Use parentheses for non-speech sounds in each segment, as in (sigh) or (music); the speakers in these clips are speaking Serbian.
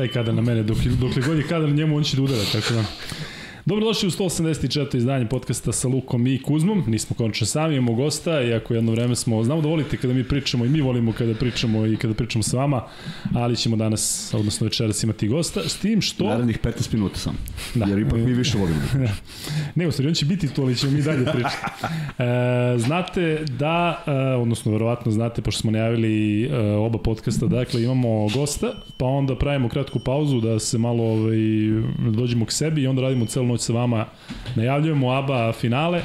Daj kada na mene, dok, dokle god je kada na njemu, on će da udara, tako da... Dobrodošli u 184. izdanje podcasta sa Lukom i Kuzmom. Nismo končno sami, imamo gosta, iako jedno vreme smo, znamo da volite kada mi pričamo i mi volimo kada pričamo i kada pričamo sa vama, ali ćemo danas, odnosno večeras imati gosta, s tim što... Narednih 15 minuta sam, da. jer ipak mi više volimo. (laughs) ne, u stvari, on će biti tu, ali ćemo mi dalje pričati. E, znate da, e, odnosno verovatno znate, pošto smo najavili e, oba podcasta, dakle imamo gosta, pa onda pravimo kratku pauzu da se malo ovaj, dođemo k sebi i onda radimo celu noć sa vama najavljujemo ABA finale,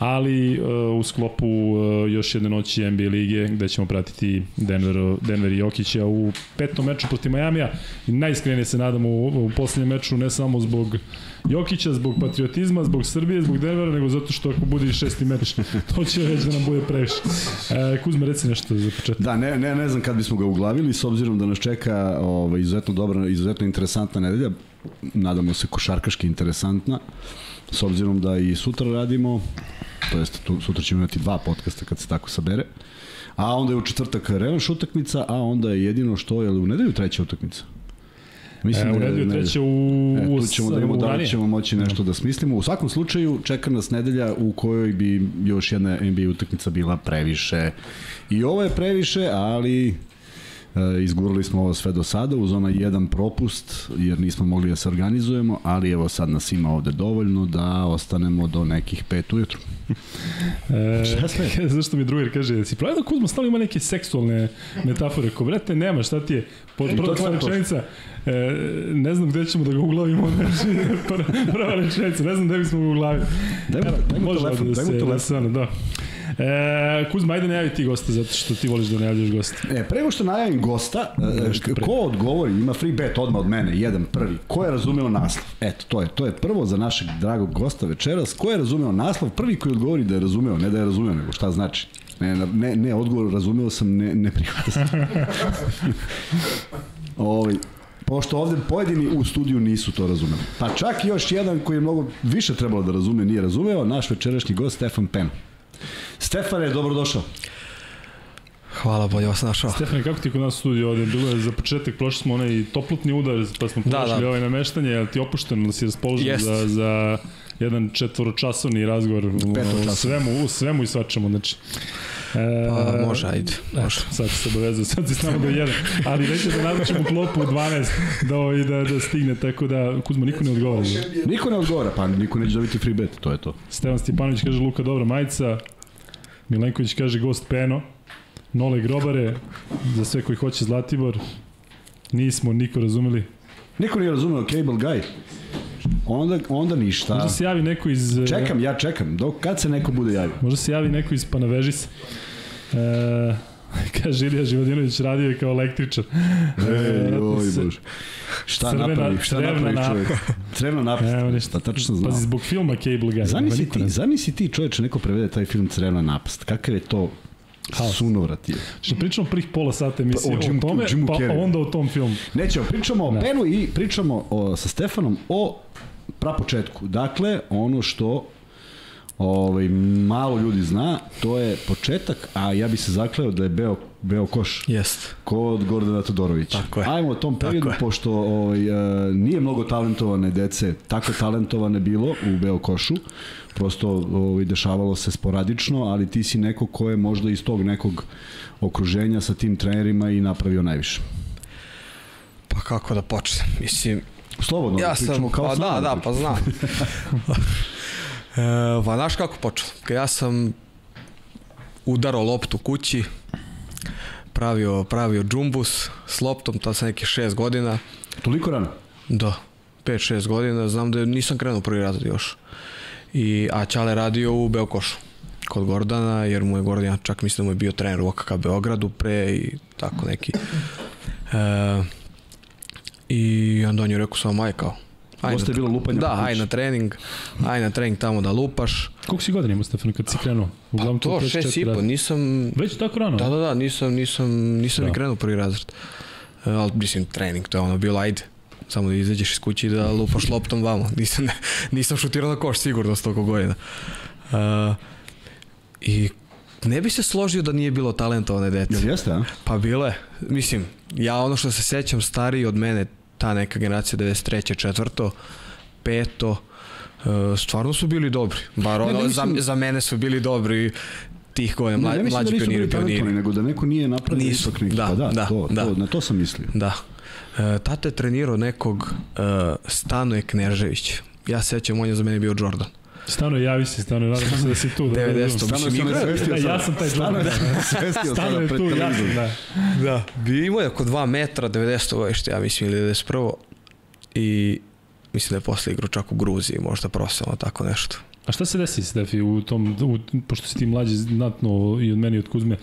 ali uh, u sklopu uh, još jedne noći NBA lige gde ćemo pratiti Denver, Denver i Jokića u petom meču protiv Majamija i najiskrenije se nadamo u, u poslednjem meču ne samo zbog Jokića, zbog patriotizma, zbog Srbije, zbog Denvera, nego zato što ako bude šesti meč, (laughs) to će reći da nam bude previše. E, Kuzma, reci nešto za početak. Da, ne, ne, ne znam kad bismo ga uglavili, s obzirom da nas čeka ovaj, izuzetno dobra, izuzetno interesantna nedelja nadamo se košarkaški interesantna, s obzirom da i sutra radimo, to jest tu, sutra ćemo imati dva podcasta kad se tako sabere, a onda je u četvrtak revanš utakmica, a onda je jedino što je u nedelju treća utakmica. Mislim e, u da redu treće u, e, tu ćemo da imamo da li ćemo moći nešto da smislimo. U svakom slučaju čeka nas nedelja u kojoj bi još jedna NBA utakmica bila previše. I ovo je previše, ali izgurali smo ovo sve do sada uz onaj jedan propust jer nismo mogli da se organizujemo, ali evo sad nas ima ovde dovoljno da ostanemo do nekih pet ujutru. (laughs) e? (laughs) Zašto mi drugar kaže, da si pravi da Kuzma stalo ima neke seksualne metafore, ko vrete nema, šta ti je? Pod, prva rečenica, e, ne znam gde ćemo da ga uglavimo, (laughs) znači, prva rečenica, ne znam gde bismo ga uglavili. Daj mu, daj mu telefon, da daj mu telefon. Da, da. E, Kuzma, ajde najavi ti gosta, zato što ti voliš da najavljaš gosta. E, prego što najavim gosta, e, ko odgovori, ima free bet odmah od mene, jedan prvi. Ko je razumeo naslov? Eto, to je, to je prvo za našeg dragog gosta večeras. Ko je razumeo naslov? Prvi koji odgovori da je razumeo, ne da je razumeo, nego šta znači. Ne, ne, ne, odgovor razumeo sam, ne, ne prihvata sam. (laughs) Ovaj, pošto ovde pojedini u studiju nisu to razumeli. Pa čak i još jedan koji je mnogo više trebalo da razume, nije razumeo, naš večerašnji gost Stefan Pen. Stefane, dobrodošao. Hvala, bolje vas našao. Stefane, kako ti kod nas studio ovde? Bilo je za početak, prošli smo onaj toplotni udar, pa smo da, prošli da. ovaj nameštanje, ali ti opušteno da si raspoložen za, za jedan četvoročasovni razgovor u, u svemu, u svemu i svačemu, znači. E, pa, može, ajde. Može. sad se obavezao, sad si samo do jedan. Ali reći da naznačimo klopu u 12 da, ovaj, da, da stigne, tako da Kuzma niko ne odgovara. Niko ne odgovara, pa niko neće dobiti free bet, to je to. Stevan Stipanović kaže Luka dobra majica, Milenković kaže gost Peno, Nole Grobare, za sve koji hoće Zlatibor, nismo niko razumeli. Niko nije razumeo Cable Guy. Onda, onda ništa. Možda se javi neko iz... E, čekam, ja čekam. Dok, kad se neko bude javio? Možda se javi neko iz Panavežisa. E, (laughs) kaže Ilija Živodinović radio je kao električar. Ej, (laughs) oj bože. Šta crvena, napravi, šta napravi čovjek? Crvena napast. Evo ništa. tačno znam. Pazi, zbog filma Cable Guy. Zamisli ti, zamisli ti čoveče, neko prevede taj film Crvena napast. Kakav je to Haos. Sunovrat je. Što pričamo prvih pola sata emisije pa, o, Jim, o tome, o pa onda o tom filmu. Nećemo, pričamo o Penu i pričamo o, sa Stefanom o prapočetku. Dakle, ono što ovaj, malo ljudi zna, to je početak, a ja bi se zakleo da je Beo, Beo Koš. Jest. Kod Gordana Todorovića. Tako je. Ajmo o tom periodu, pošto ovaj, e, nije mnogo talentovane dece, tako talentovane bilo u Beo Košu, prosto ovaj, dešavalo se sporadično, ali ti si neko ko je možda iz tog nekog okruženja sa tim trenerima i napravio najviše. Pa kako da počnem? Mislim, Slobodno, ja sam, kao pa da, da, pa znam. (laughs) e, pa znaš kako počelo? Ja sam udarao loptu kući, pravio, pravio džumbus s loptom, to sam neki šest godina. Toliko rano? Da, 5-6 godina, znam da nisam krenuo prvi razred još. I, a Ćale radio u Beokošu kod Gordana, jer mu je Gordan čak mislim da mu je bio trener u OKK Beogradu pre i tako neki. E, I onda on je rekao samo maj kao, Ajde, Dosta je bilo lupanja. Da, aj na trening, aj na trening tamo da lupaš. Koliko si godina imao Stefan kad si krenuo? Uglavnom pa to, šest i po, nisam... Već tako rano? Da, da, da, nisam, nisam, nisam da. ni krenuo prvi razred. Uh, ali mislim, trening, to je ono bilo, ajde, samo da izađeš iz kuće i da lupaš loptom vamo. (laughs) Nisam, nisam šutirao na koš sigurno s toliko godina. Uh, I ne bi se složio da nije bilo talentovane dece. Jel jeste, a? Pa bilo je. Mislim, ja ono što se sećam stariji od mene ta neka generacija 93. četvrto, peto, e, stvarno su bili dobri. Bar ono, ne, ne mislim... za, za mene su bili dobri tih godina, mla, ne, mlađi da pioniri, pioniri. Nego da neko nije napravio Nisu, ipak neki. Da, pa da, da, to, da. To, na to sam mislio. Da. E, tata je trenirao nekog e, Stanoje Knežević. Ja sećam, on je za mene bio Jordan. Stano, javi se, Stano, nadam se da si tu. Da 90, stano mislim, igra. Da, ja sam taj Jordan. Stano je tu, ja sam, da. Da, bio imao je oko 2 metra, 90 godište, ja mislim, ili 91. I mislim da je posle igrao čak u Gruziji, možda profesionalno tako nešto. A šta se desi, Stefi, u tom, u, pošto si ti mlađi znatno i od meni i od Kuzme,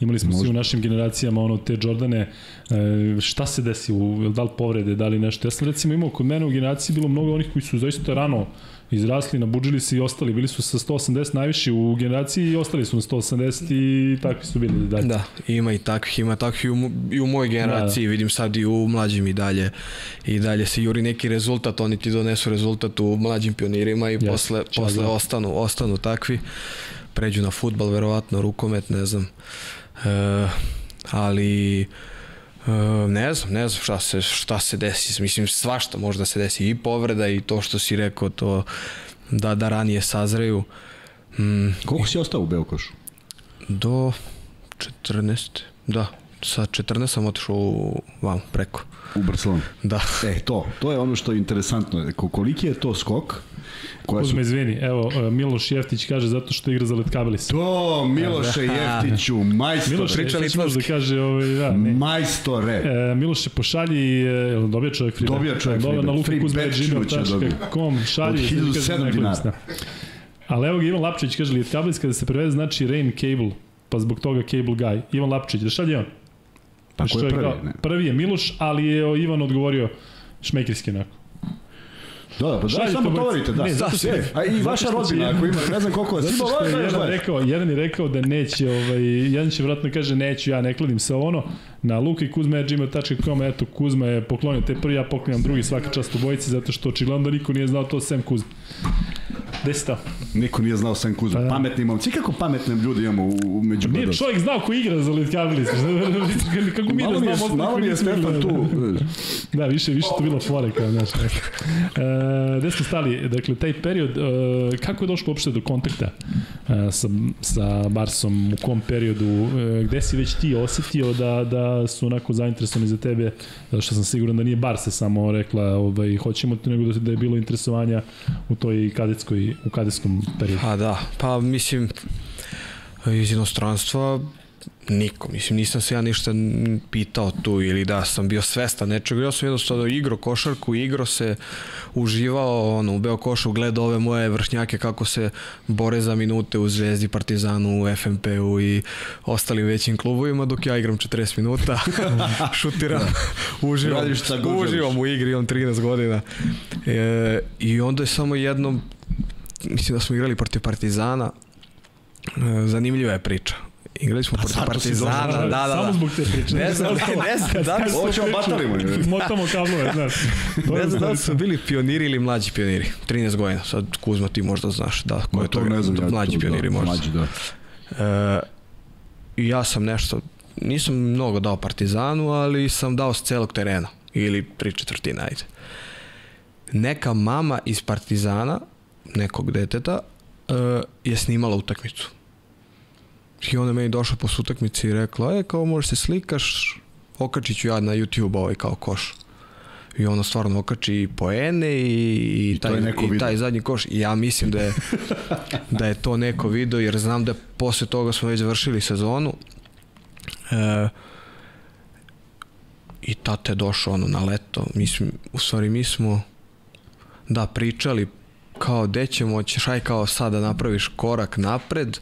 imali smo svi u našim generacijama ono te Jordane, e, šta se desi, u, da li povrede, da li nešto? Ja sam recimo imao kod mene u generaciji bilo mnogo onih koji su zaista rano izrasli, nabuđili se i ostali. Bili su sa 180 najviši u generaciji i ostali su na 180 i takvi su bili dalje. Da, ima i takvih, ima takvih i u, i u mojoj generaciji, da, da. vidim sad i u mlađim i dalje. I dalje se juri neki rezultat, oni ti donesu rezultat u mlađim pionirima i yes, posle, posle da. ostanu, ostanu takvi. Pređu na futbal, verovatno, rukomet, ne znam. E, ali ne znam, ne znam šta se, šta se desi. Mislim, svašta može da se desi. I povreda i to što si rekao, to da, da ranije sazreju. Mm, Koliko si ostao u Beokošu? Do 14. Da, sa 14 sam otišao u, vam, preko. U Barcelonu? Da. E, to, to je ono što je interesantno. Koliki je to skok? Koja su... izvini, evo, e, Miloš Jeftić kaže zato što igra za Letkabilis. To, Miloše da. Jeftiću, majstore. Miloš, pričali smo da kaže, ovaj, da, ne. Majstore. E, Miloše, pošalji, e, dobija čovjek free Dobija čovjek free bet. Na lukakuzme.gmail.com, šalji. Od 1007 dinara. Ali evo ga Ivan Lapčić kaže, Letkabilis kada se prevede znači Rain Cable, pa zbog toga Cable Guy. Ivan Lapčić, da šalje on? Pa ko je prvi? Ne? Prvi je Miloš, ali je Ivan odgovorio šmekirski onako. Da, da, pa da, samo tovarite, da. Ne, zato se, a i vaša rodbina, ako ima, ne znam koliko vas ima, ovaj jedan, rekao, jedan je rekao da neće, ovaj, jedan će vratno kaže neću, ja ne kladim se ono, na luka i kuzma.gmail.com, eto, Kuzma je poklonio te prvi, ja poklanjam drugi svaka čast u bojici, zato što očigledno niko nije znao to sem Kuzma. Gde si to? Niko nije znao sem Kuzma. Pa, da. Pametni momci. Kako pametne ljudi imamo u, u među Nije čovjek znao ko igra za Litkabilis. Kako mi da znamo Malo mi je Stefan tu. da, više, više to bilo fore kao, znaš. E, gde smo stali? Dakle, taj period, e, kako je došlo uopšte do kontakta e, sa, sa Barsom? U kom periodu? E, gde si već ti osetio da, da su onako zainteresovani za tebe? Zato što sam siguran da nije Barse samo rekla ovaj, hoćemo to, nego da, da je bilo interesovanja u toj kadetskoj, u kadetskom periodu? Pa da, pa mislim iz inostranstva niko, mislim nisam se ja ništa pitao tu ili da sam bio svestan nečega, ja sam jednostavno igrao košarku, igrao se, uživao ono, u Beokošu, gledao ove moje vršnjake kako se bore za minute u Zvezdi, Partizanu, u FNP-u i ostalim većim klubovima dok ja igram 40 minuta, (laughs) šutiram, da. uživam, uživam u igri, on 13 godina e, i onda je samo jednom mislim da smo igrali protiv Partizana e, zanimljiva je priča Igrali smo pa protiv Partizana, da, da, da. Samo zbog te priče. Ne znam, ne, ne znam da li Ovo ćemo batalimo. Motamo kablove, znaš. Ne znam da li su bili pioniri ili mlađi pioniri. 13 godina. Sad Kuzma ti možda znaš da ko je to. ne znam, mlađi pioniri da, možda. Mlađi, da. E, I ja sam nešto, nisam mnogo dao Partizanu, ali sam dao s celog terena. Ili tri četvrtina, ajde. Neka mama iz Partizana, nekog deteta, uh, je snimala utakmicu I onda meni došla posle utakmice i rekla, e, kao možeš se slikaš, okačit ću ja na YouTube ovaj kao koš. I ona stvarno okači poene i, i, I taj, i taj zadnji koš. I ja mislim da je, (laughs) da je to neko video, jer znam da posle toga smo već završili sezonu. E, I tata je došao ono na leto. Mislim, u stvari mi smo da pričali kao gde ćemo, ćeš aj kao sad da napraviš korak napred,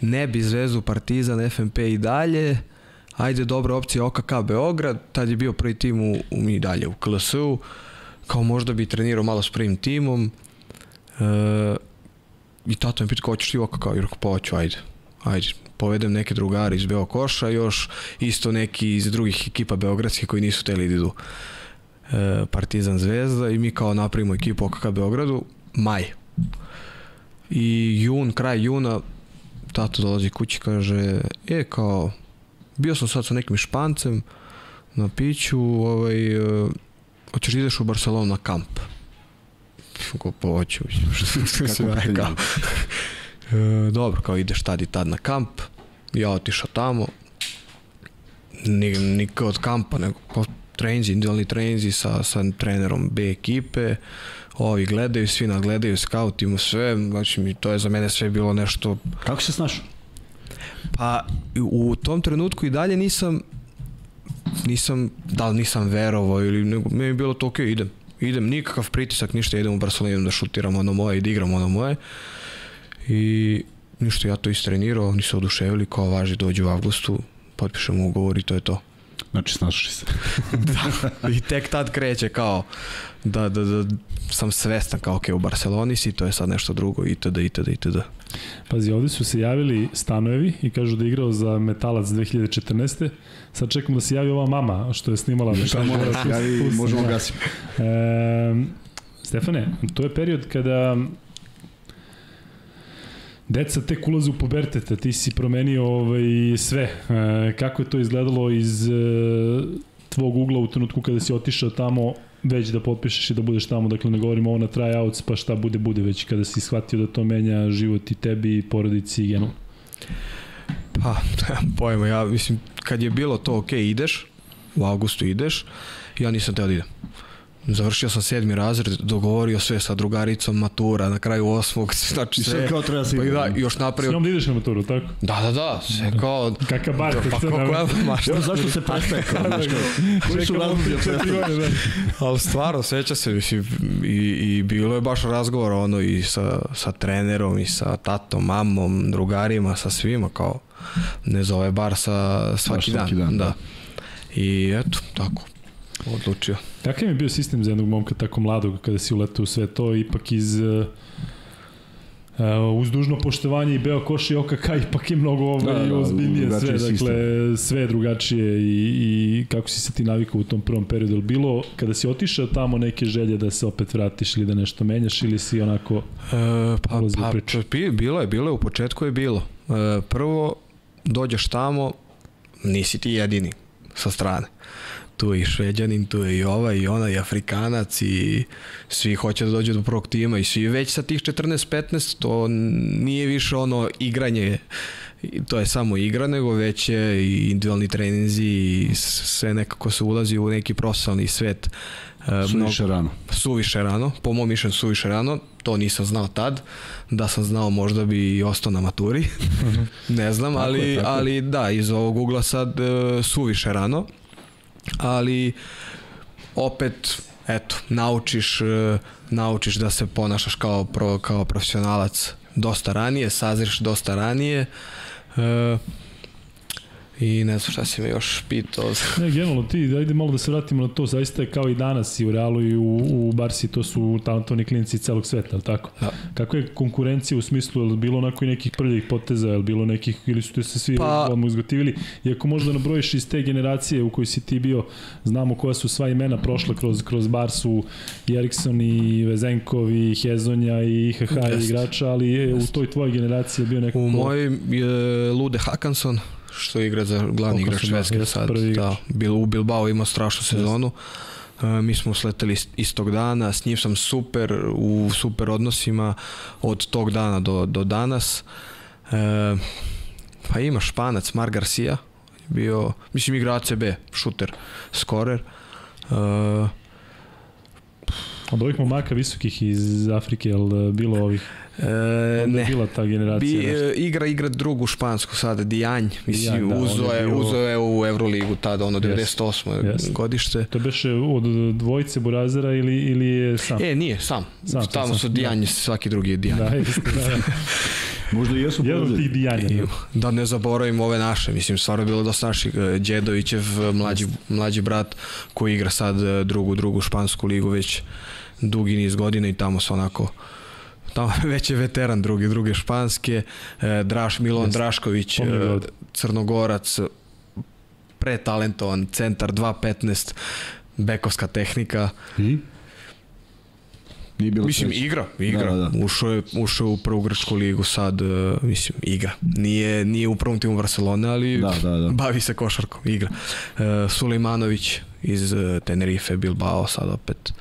ne bi Zvezdu, Partizan, FNP i dalje, ajde dobra opcija OKK Beograd, tad je bio prvi tim u, u mi dalje u KLS-u, kao možda bi trenirao malo s prvim timom, e, i tato me pita kao ćeš ti OKK, i rekao pa hoću, ajde, ajde, povedem neke drugari iz Beo Koša, još isto neki iz drugih ekipa beogradskih koji nisu teli da idu Partizan Zvezda i mi kao napravimo ekipu OKK Beogradu, maj. I jun, kraj juna tato dolazi kući kaže, e kao, bio sam sad sa nekim špancem na piću, ovaj, hoćeš da ideš u Barcelonu na kamp? Ko pa hoću, (laughs) što se rekao. E, dobro, kao ideš tad i tad na kamp, ja otišao tamo, ni, ni od kampa, nego po treninzi, individualni treninzi sa, sa trenerom B ekipe, ovi gledaju, svi nadgledaju, skautimo sve, znači mi to je za mene sve bilo nešto... Kako se snašao? Pa u tom trenutku i dalje nisam nisam, da li nisam verovao ili nego, mi je bilo to ok, idem. Idem, nikakav pritisak, ništa, idem u Barcelonu, idem da šutiram ono moje i da igram ono moje. I ništa, ja to istrenirao, oni se oduševili, kao važi, dođu u avgustu, potpišemo ugovor i to je to. Znači, snašli se. (laughs) da, i tek tad kreće kao da, da, da sam svestan kao ok, u Barceloni si, to je sad nešto drugo, itd., itd., itd. Pazi, ovde su se javili Stanojevi i kažu da je igrao za Metalac 2014. Sad čekam da se javi ova mama što je snimala. (laughs) Šta može da se javi, možemo da. gasiti. E, Stefane, to je period kada Deca tek ulaze u pubertet, ti si promenio ovaj, sve. E, kako je to izgledalo iz e, tvog ugla u trenutku kada si otišao tamo već da potpišeš i da budeš tamo, dakle ne govorimo ovo na tryouts, pa šta bude, bude, već kada si shvatio da to menja život i tebi, i porodici i generalno. Pa, (laughs) pojma, ja mislim, kad je bilo to ok, ideš, u avgustu ideš, ja nisam teo da idem. Završio sam sedmi razred, dogovorio sve sa drugaricom, matura, na kraju osmog, (laughs) znači sve. I sve kao treba se pa da, još napravio... S njom da ideš na maturu, tako? Da, da, da, sve kao... Kakav bar, pa kako ja mašta. Ja, zašto se prestaje kao, znaš kao, koji su razlozi da Ali stvarno, seća se, mislim, i, i bilo je baš razgovor, ono, i sa, sa trenerom, i sa tatom, mamom, drugarima, sa svima, kao, ne zove bar sa svaki, svaki dan. dan. Da. da. I eto, tako, odlučio. Kakav je bio sistem za jednog momka tako mladog kada si uletao u sve to, ipak iz uh, uz dužno poštovanje i Beo Koš i OKK ipak je mnogo ovaj, da, da, ozbiljnije sve, dakle sistem. sve je drugačije i, i kako si se ti navikao u tom prvom periodu, bilo kada si otišao tamo neke želje da se opet vratiš ili da nešto menjaš ili si onako e, pa, pa, pa, bilo je, bilo je, u početku je bilo. E, prvo, dođeš tamo, nisi ti jedini sa strane tu je i šveđanin, tu je i ova i ona i afrikanac i svi hoće da dođu do prvog tima i svi već sa tih 14-15 to nije više ono igranje to je samo igra, nego već je i individualni treninzi i sve nekako se ulazi u neki profesionalni svet. E, suviše mnogo, rano. Suviše rano, po mom mišljenju suviše rano, to nisam znao tad, da sam znao možda bi i ostao na maturi, mhm. (laughs) ne znam, ali, tako je, tako ali da, iz ovog ugla sad uh, suviše rano ali opet eto, naučiš, e, naučiš da se ponašaš kao, pro, kao profesionalac dosta ranije, sazriš dosta ranije. E, I ne znam šta si me još pitao. (laughs) ne, generalno ti, ajde malo da se vratimo na to, zaista je kao i danas i u Realu i u, u Barsi, to su talentovni klinici celog sveta, ali tako? Da. Kako je konkurencija u smislu, je li bilo onako i nekih prljih poteza, je li bilo nekih, ili su te se svi pa... odmah izgotivili? I ako možda nabrojiš iz te generacije u kojoj si ti bio, znamo koja su sva imena prošla kroz, kroz Barsu, i Eriksson, i Vezenkov, i Hezonja, i IHH Jest. igrača, ali je, u toj tvojoj generaciji je bio neko... U mojoj je Lude Hakanson, što igra za glavni igrač Švedske sad. Da, bil, u Bilbao ima strašnu sezonu. Uh, mi smo sleteli istog dana, s njim sam super, u super odnosima od tog dana do, do danas. Uh, pa ima Španac, Mar Garcia, bio, mislim igra ACB, šuter, skorer. Uh, Od ovih momaka visokih iz Afrike, je bilo ovih? E, ne. bila ta generacija. Bi, e, igra igra drugu špansku sada, Dijanj, mislim, da, uzo, je, bio... uzo je u Euroligu tada, ono 98. Yes. godište. To beše od dvojice Burazera ili, ili je sam? E, nije, sam. sam Tamo sam, su Dijanj, da. svaki drugi je Dijanj. Da, da. (laughs) da. Možda i jesu Jedan od tih Dijanja. Da. ne zaboravim ove naše, mislim, stvarno je bilo dosta naših. E, Đedovićev, mlađi, mlađi brat, koji igra sad drugu, drugu špansku ligu već dugi niz godina i tamo su onako tamo (laughs) već je veteran druge, druge španske, e, Draš, Milovan Drašković, e, Crnogorac, pretalentovan, centar 2.15, bekovska tehnika. I? Nije bilo mislim, sveći. igra, igra. Da, da. Ušao, je, ušao u prvu grčku ligu sad, uh, mislim, igra. Nije, nije u prvom timu Barcelone, ali da, da, da. (laughs) bavi se košarkom, igra. Uh, Sulejmanović, iz Tenerife, Bilbao, sad opet uh,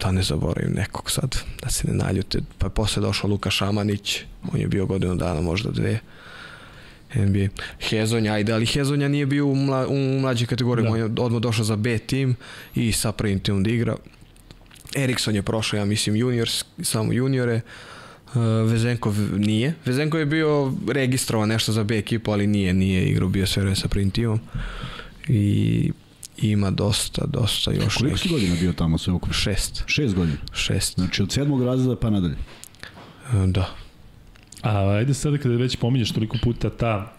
da ne zaboravim nekog sad, da se ne naljute. Pa je posle došao Luka Šamanić, on je bio godinu dana, možda dve. NBA. Hezonja, ajde, ali Hezonja nije bio u, mla, u mlađoj kategoriji, da. on je odmah došao za B tim i sa prvim timom da igra. Erikson je prošao, ja mislim, juniors, samo juniore. Uh, Vezenkov nije. Vezenkov je bio registrovan nešto za B ekipu, ali nije, nije igrao, bio sve sa prvim timom. I ima dosta, dosta još Koliko si godina bio tamo sve ukupno? Šest. Šest godina? Šest. Znači od sedmog razreda pa nadalje? Uh, da. A ajde sada kada već pominješ toliko puta ta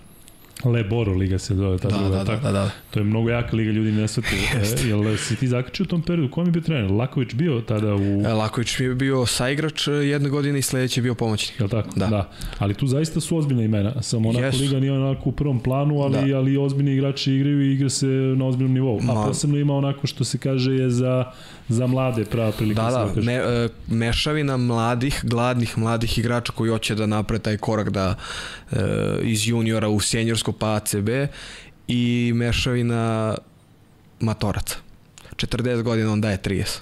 Leboro liga se zove, ta da, druga, da, tako. da, da. To je mnogo jaka liga, ljudi ne sveti. (laughs) E, jel si ti zakačio u tom periodu? Kom je bio trener? Laković bio tada u... E, Laković je bio saigrač jedne godine i sledeće je bio pomoćnik. Jel tako? Da. da. Ali tu zaista su ozbiljne imena. Samo onako Jesu. liga nije onako u prvom planu, ali, Da. ali ozbiljni igrači igraju i igra se na ozbiljnom nivou. A Ma- posebno ima onako što se kaže je za, za mlade prava prilika. Da, da, kaže. me, e, mešavina mladih, gladnih mladih igrača koji hoće da napre taj korak da e, iz juniora u senjorsko pa ACB i mešavina matoraca. 40 godina on daje 30.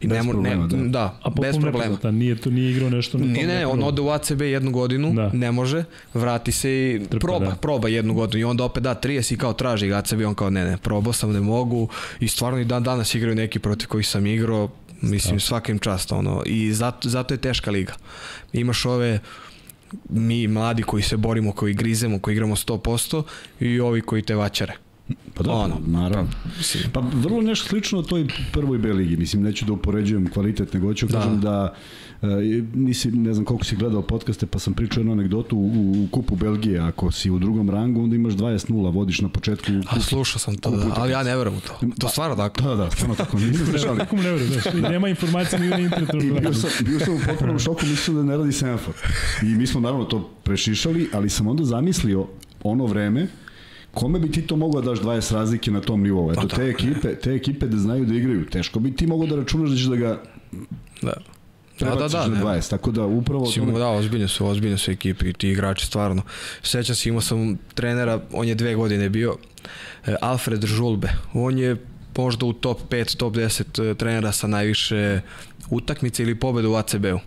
I Bez mo- problema, da. da, A bez problema. nepoznata, Nije to nije igrao nešto na tom Ne, ne, on ode u ACB jednu godinu, Da. da. ne može, vrati se i Trpa, proba, da. proba jednu godinu i onda opet da 30 i kao traži ga ACB, on kao ne, ne, probao sam, ne mogu i stvarno i dan danas igraju neki protiv kojih sam igrao, mislim svakim čast, ono, i zato, zato je teška liga. Imaš ove mi mladi koji se borimo, koji grizemo, koji igramo 100% i ovi koji te vaćare. Pa da, Ono. naravno. Pa vrlo nešto slično toj prvoj B ligi. Mislim, neću da upoređujem kvalitet, nego hoću da. kažem da e, nisi, ne znam koliko si gledao podcaste, pa sam pričao jednu anegdotu u, u kupu Belgije. Ako si u drugom rangu, onda imaš 20-0, vodiš na početku A kupu. slušao sam to, da, ali ja ne verujem u to. To stvarno tako. Da, da, stvarno tako. (laughs) Nisam Ne, ali Kako mu ne verujem, znaš, i nema informacija ni na internetu. I bio sam, bio sam u potpunom šoku, mislio da ne radi semafor. I mi smo naravno to prešišali, ali sam onda zamislio ono vreme kome bi ti to mogao da daš 20 razlike na tom nivou? Eto, te ekipe, te ekipe da znaju da igraju, teško bi ti mogao da računaš da ćeš da ga Da. Da, da, prebaciš da, na ne. 20, tako da upravo... o Simo, tome- da, ozbiljne su, ozbiljne su ekipe i ti igrači stvarno. Sećam se, imao sam trenera, on je dve godine bio, e, Alfred Žulbe. On je možda u top 5, top 10 e, trenera sa najviše utakmice ili pobeda u ACB-u.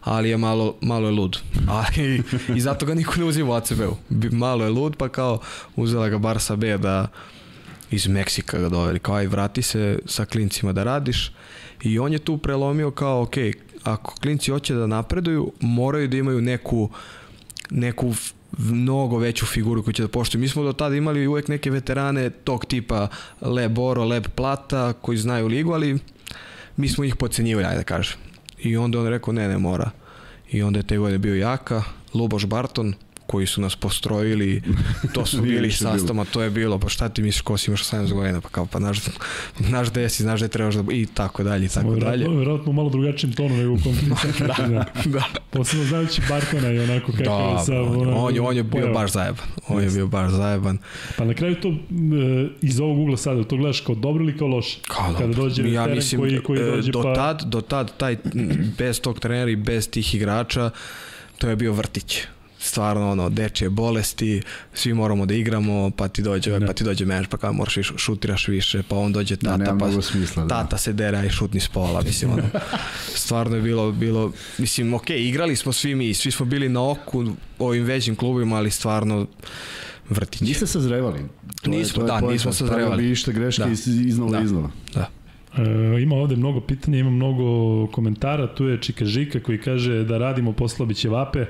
Ali je malo, malo je lud. Ali, I zato ga niko ne uzima u ACB-u. Malo je lud, pa kao uzela ga Barsa B da iz Meksika ga doveli. Kao aj vrati se sa klincima da radiš. I on je tu prelomio kao, ok, ako klinci hoće da napreduju, moraju da imaju neku neku mnogo veću figuru koju će da poštuju. Mi smo do tada imali uvek neke veterane tog tipa Leb Oro, Leb Plata, koji znaju ligu, ali mi smo ih pocenjivali, ajde da kažem. I onda on rekao, ne, ne mora. I onda je te godine bio Jaka, Luboš Barton, koji su nas postrojili, to su (laughs) bili sastama, to je bilo, pa šta ti misliš ko si imaš 18 godina, pa kao, pa znaš, znaš gde si, znaš gde trebaš da, i tako dalje, i tako dalje. Verovatno, verovatno u malo drugačijem tonu nego u konferenciji. (laughs) da, da. Da. Posebno znajući Bartona i onako kako je Da, sa... on, on, je, on je bio baš zajeban. On je bio baš zajeban. Pa na kraju to e, iz ovog ugla sada, to gledaš kao dobro ili kao loše? Kao Kada dobro. dođe ja teren mislim, koji, koji e, dođe do pa... tad, do tad taj, bez tog trenera i bez tih igrača, to je bio vrtić. Stvarno, ono, dečje bolesti, svi moramo da igramo, pa ti dođe, Da. pa ti dođe menadžer, pa kao moraš više, šutiraš više, pa on dođe Da, tata, nema pa smisla, da. tata se dere, aj šutni s pola, mislim, ono, (laughs) stvarno je bilo, bilo, mislim, ok, igrali smo svi mi, svi smo bili na oku ovim većim klubima, ali stvarno vrtić. Niste sazrevali. To je- Nismo, to je da, poenta. nismo sazrevali. Pravili bi ište greške Da. iz- iznova Da. i iznova. Da. E, ima ovde mnogo pitanja, ima mnogo komentara, tu je Čika Žika koji kaže da radimo posla biće vape,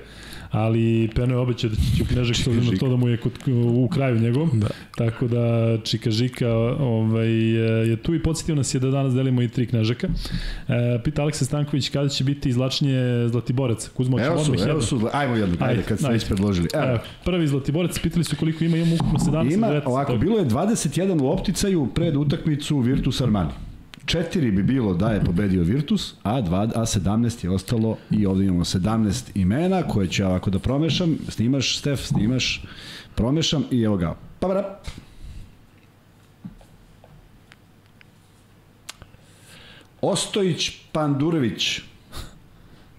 ali Peno je obećao da će Knježak s obzirom na to da mu je kod, u kraju njegovom, Da. tako da Čika Žika ovaj, je tu i podsjetio nas je da danas delimo i tri Knježaka. E, pita Aleksa Stanković kada će biti izlačenje Zlatiboraca. Kuzmo, Evo su, evo su, ajmo jedno, ajde, kad ste već predložili. Evo, Evo, prvi Zlatiborac, pitali su koliko ima, imamo ukupno 17 Ima, 19. ovako, bilo je 21 u opticaju pred utakmicu Virtus Armani. Četiri bi bilo da je pobedio Virtus, a, dva, a 17 je ostalo i ovde imamo 17 imena koje ću ja ovako da promešam. Snimaš, Stef, snimaš, promešam i evo ga. Pa bra. Ostojić Pandurević.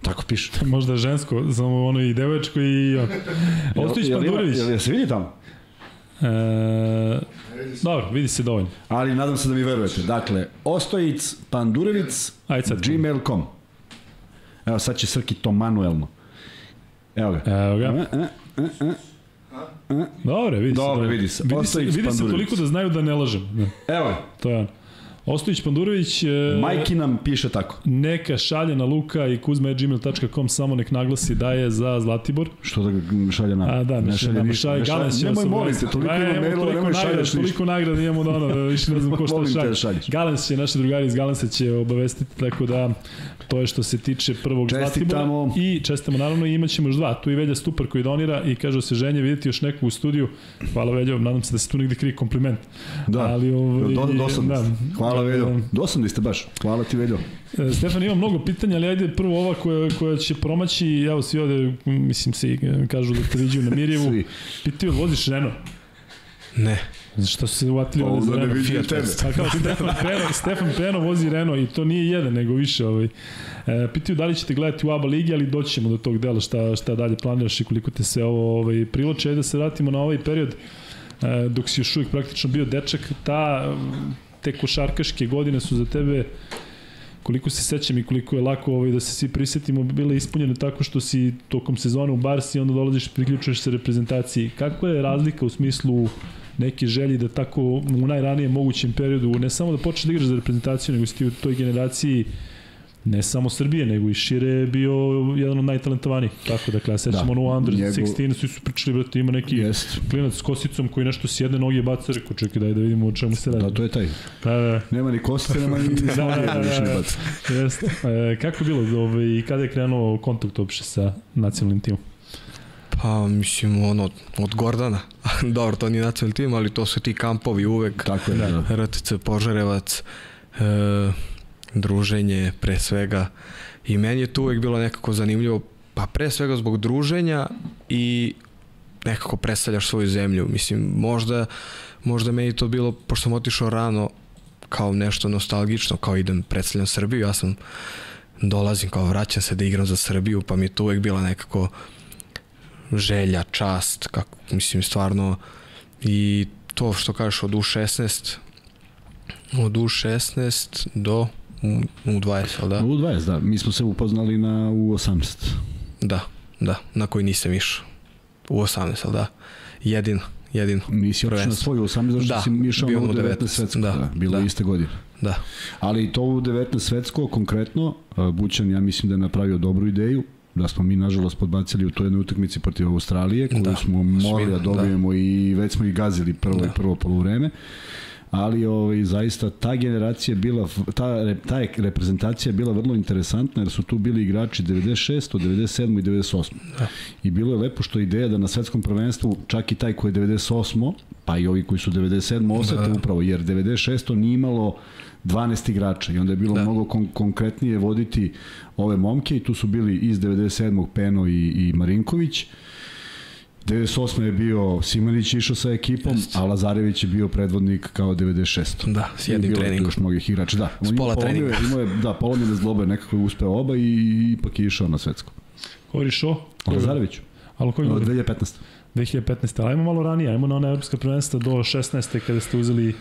Tako piše. Možda žensko, samo ono i devoječko i... Ostojić Jel- jel Pandurević. Jel, jel se vidi tamo? E, Dobro, vidi se dovoljno. Ali nadam se da mi verujete. Dakle, Ostojic, Pandurevic, gmail.com. Evo sad će Srki to manuelno. Evo ga. Evo ga. E, e, e, e. Dobre, vidi se. Dobre, vidi se. Vidi se, vidi se toliko da znaju da ne lažem. Evo. To je on. Ostojić Pandurović... E, Majki nam piše tako. Neka šalje na luka i kuzma.gmail.com samo nek naglasi da je za Zlatibor. Što da šalje nam? A da, ne, ne šalje ništa. Šalje, Galens će nemoj molim te, toliko ima mailova, nemoj šalješ ništa. Toliko nagrada imamo da ono, više ne znam ko šta šalje. Galens će, naši drugari iz Galensa će obavestiti, tako da to je što se tiče prvog Čestitamo. Zlatibora. I čestamo naravno i imaćemo još dva. Tu i Velja Stupar koji donira i kaže se ženje videti još nekog u studiju. Hvala Veljo, nadam se da se tu negde krije kompliment. Da, Ali, ovaj, do, dosadno. Da, Hvala Veljo. Dosadni ste baš. Hvala ti Veljo. E, Stefan, ima mnogo pitanja, ali ajde prvo ova koja, koja će promaći, evo svi ovde, mislim se, kažu da te viđu na Mirjevu. Svi. Pitaju, voziš Renault? Ne. Što se uvatili ovde za Renault? Fiat tebe. Pa kao Stefan Peno, Stefan Peno vozi Renault i to nije jedan, nego više. Ovaj. E, pitaju da li ćete gledati u ABA ligi, ali doći ćemo do tog dela šta, šta dalje planiraš i koliko te se ovo ovaj, priloče. Ajde da se vratimo na ovaj period e, dok si još uvijek praktično bio dečak. Ta, te košarkaške godine su za tebe koliko se sećam i koliko je lako ovaj, da se svi prisetimo, bile ispunjene tako što si tokom sezone u Barsi, onda dolaziš, priključuješ se reprezentaciji. Kakva je razlika u smislu neke želji da tako u najranijem mogućem periodu ne samo da počneš da igraš za reprezentaciju, nego si ti u toj generaciji ne samo Srbije, nego i šire je bio jedan od najtalentovanijih. Tako, dakle, ja sećam da. ono Under Njegu... 16, svi su pričali, brate, ima neki Jest. klinac s kosicom koji nešto s jedne noge baca, reko, čekaj, daj da vidimo o čemu se radi. Da, to je taj. Da, da. Nema ni kosice, nema ni (laughs) da, da, da, da, da. Jest. E, kako je bilo, ovaj, kada je krenuo kontakt uopšte sa nacionalnim timom? Pa, mislim, ono, od Gordana. (laughs) Dobro, to nije nacionalni tim, ali to su ti kampovi uvek. Tako je, da. RTC Požarevac, e, druženje pre svega. I meni je to uvek bilo nekako zanimljivo, pa pre svega zbog druženja i nekako predstavljaš svoju zemlju. Mislim, možda, možda meni to bilo, pošto sam otišao rano, kao nešto nostalgično, kao idem, predstavljam Srbiju, ja sam dolazim, kao vraćam se da igram za Srbiju, pa mi je to uvek bila nekako želja, čast, kako, mislim, stvarno i to što kažeš od U16 od U16 do U20, da? U20, da. Mi smo se upoznali na U18. Da, da, na koji nisam išao. U18, da. Jedino, jedino. Nisi otišao na svoju 18, zašto da, si išao na U19 svetsko. Da, da, bilo da. iste godine. Da. Ali to u 19 svetsko konkretno, Bućan ja mislim da je napravio dobru ideju, da smo mi nažalost podbacili u toj jednoj utakmici protiv Australije, koju da. smo morali da, da dobijemo da. i već smo ih gazili prvo da. prvo polovreme ali ovaj, zaista ta generacija bila, ta, ta je reprezentacija bila vrlo interesantna jer su tu bili igrači 96, 97 i 98. Da. I bilo je lepo što ideja da na svetskom prvenstvu čak i taj koji je 98, pa i ovi koji su 97 osete da. upravo, jer 96 nije imalo 12 igrača i onda je bilo da. mnogo kon konkretnije voditi ove momke i tu su bili iz 97. Peno i, i Marinković 98. je bio Simanić išao sa ekipom, Just. a Lazarević je bio predvodnik kao 96. Da, s jednim treningom. Još mnogih igrača, da. S pola treninga. Imao je, da, polomljene zglobe, nekako je uspeo oba i ipak je išao na svetsko. Ko je išao? Lazarević. Ali koji 2015. 2015. Ali ajmo malo ranije, ajmo na ona evropska prvenstva do 16. kada ste uzeli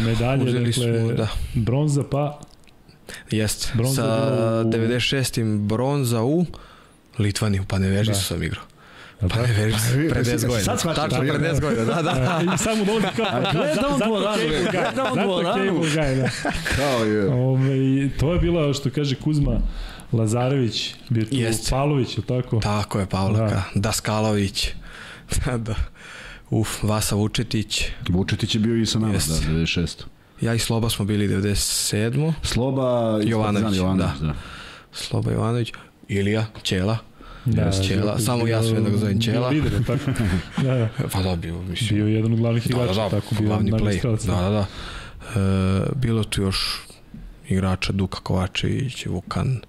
medalje, uzeli dakle, smo, da. bronza pa... Jest, bronza sa u... 96. bronza u Litvaniju, pa ne veži da. sam igrao. Pa ne veriš, pre 10 godina. Sad shvatim. Tačno pre 10 godina, da, da. (laughs) I samo dolazi kao, gledam dvoranu, gledam dvoranu. Zato Cable Guy, da. (laughs) Kao je. Ove, to je bilo, što kaže Kuzma, Lazarević, bio tu Jest. Pavlović, je tako? Tako je, Pavlaka. Da. Daskalović. (laughs) da, da. Uf, Vasa Vučetić. Vučetić je bio i sa nama, Jest. da, 96. Ja i Sloba smo bili 97. Sloba Jovanović, Jovanović da. da. Sloba Jovanović, Ilija, Ćela. Da, Ćela, samo ja da ga zovem Ćela. Bio lider, tako? (laughs) da, da. Pa da, bio, mislim. Bio jedan od glavnih igrača, da, da, tako bio glavni play. Da, da, da. E, bilo tu još igrača Duka Kovačević, Vukan,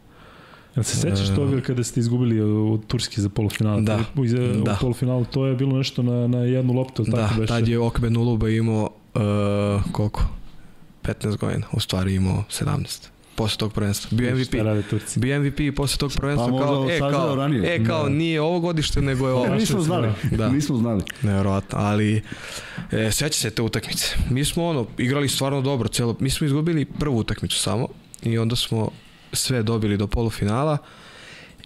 Jel se sećaš toga kada ste izgubili od Turski za polufinal? Da. U, za, da. U polufinalu to je bilo nešto na, na jednu loptu, da, tako beše? Da, tad je Okben Uluba imao uh, koliko? 15 godina, u stvari imao 17. posle tog prvenstva. Bio MVP. Bio MVP posle tog prvenstva Pa kao, e, kao, ranije. e, kao, Da. nije ovo godište, nego je ovo. E, nismo znali, Da. (laughs) nismo znali. Nevjerovatno, ali e, seća se te utakmice. Mi smo ono, igrali stvarno dobro, celo, mi smo izgubili prvu utakmicu samo i onda smo sve dobili do polufinala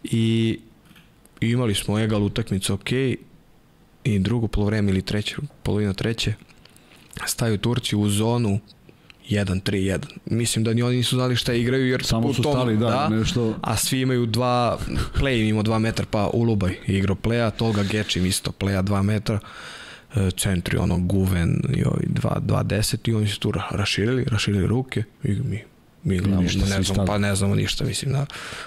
i imali smo egal utakmicu, ok, i drugo polovreme ili treće, polovina treće, staju Turci u zonu 1-3-1. Mislim da ni oni nisu znali šta igraju jer Samo su tom- stali, da, nešto... a svi imaju dva, play im imao dva metra, pa Ulubaj je igrao playa, Tolga Gečim isto playa dva metra, e, centri ono Guven i ovi dva, dva deset i oni su tu ra- raširili, raširili ruke i mi mi gledamo, ništa, ne znamo, pa ne znamo ništa, mislim, na,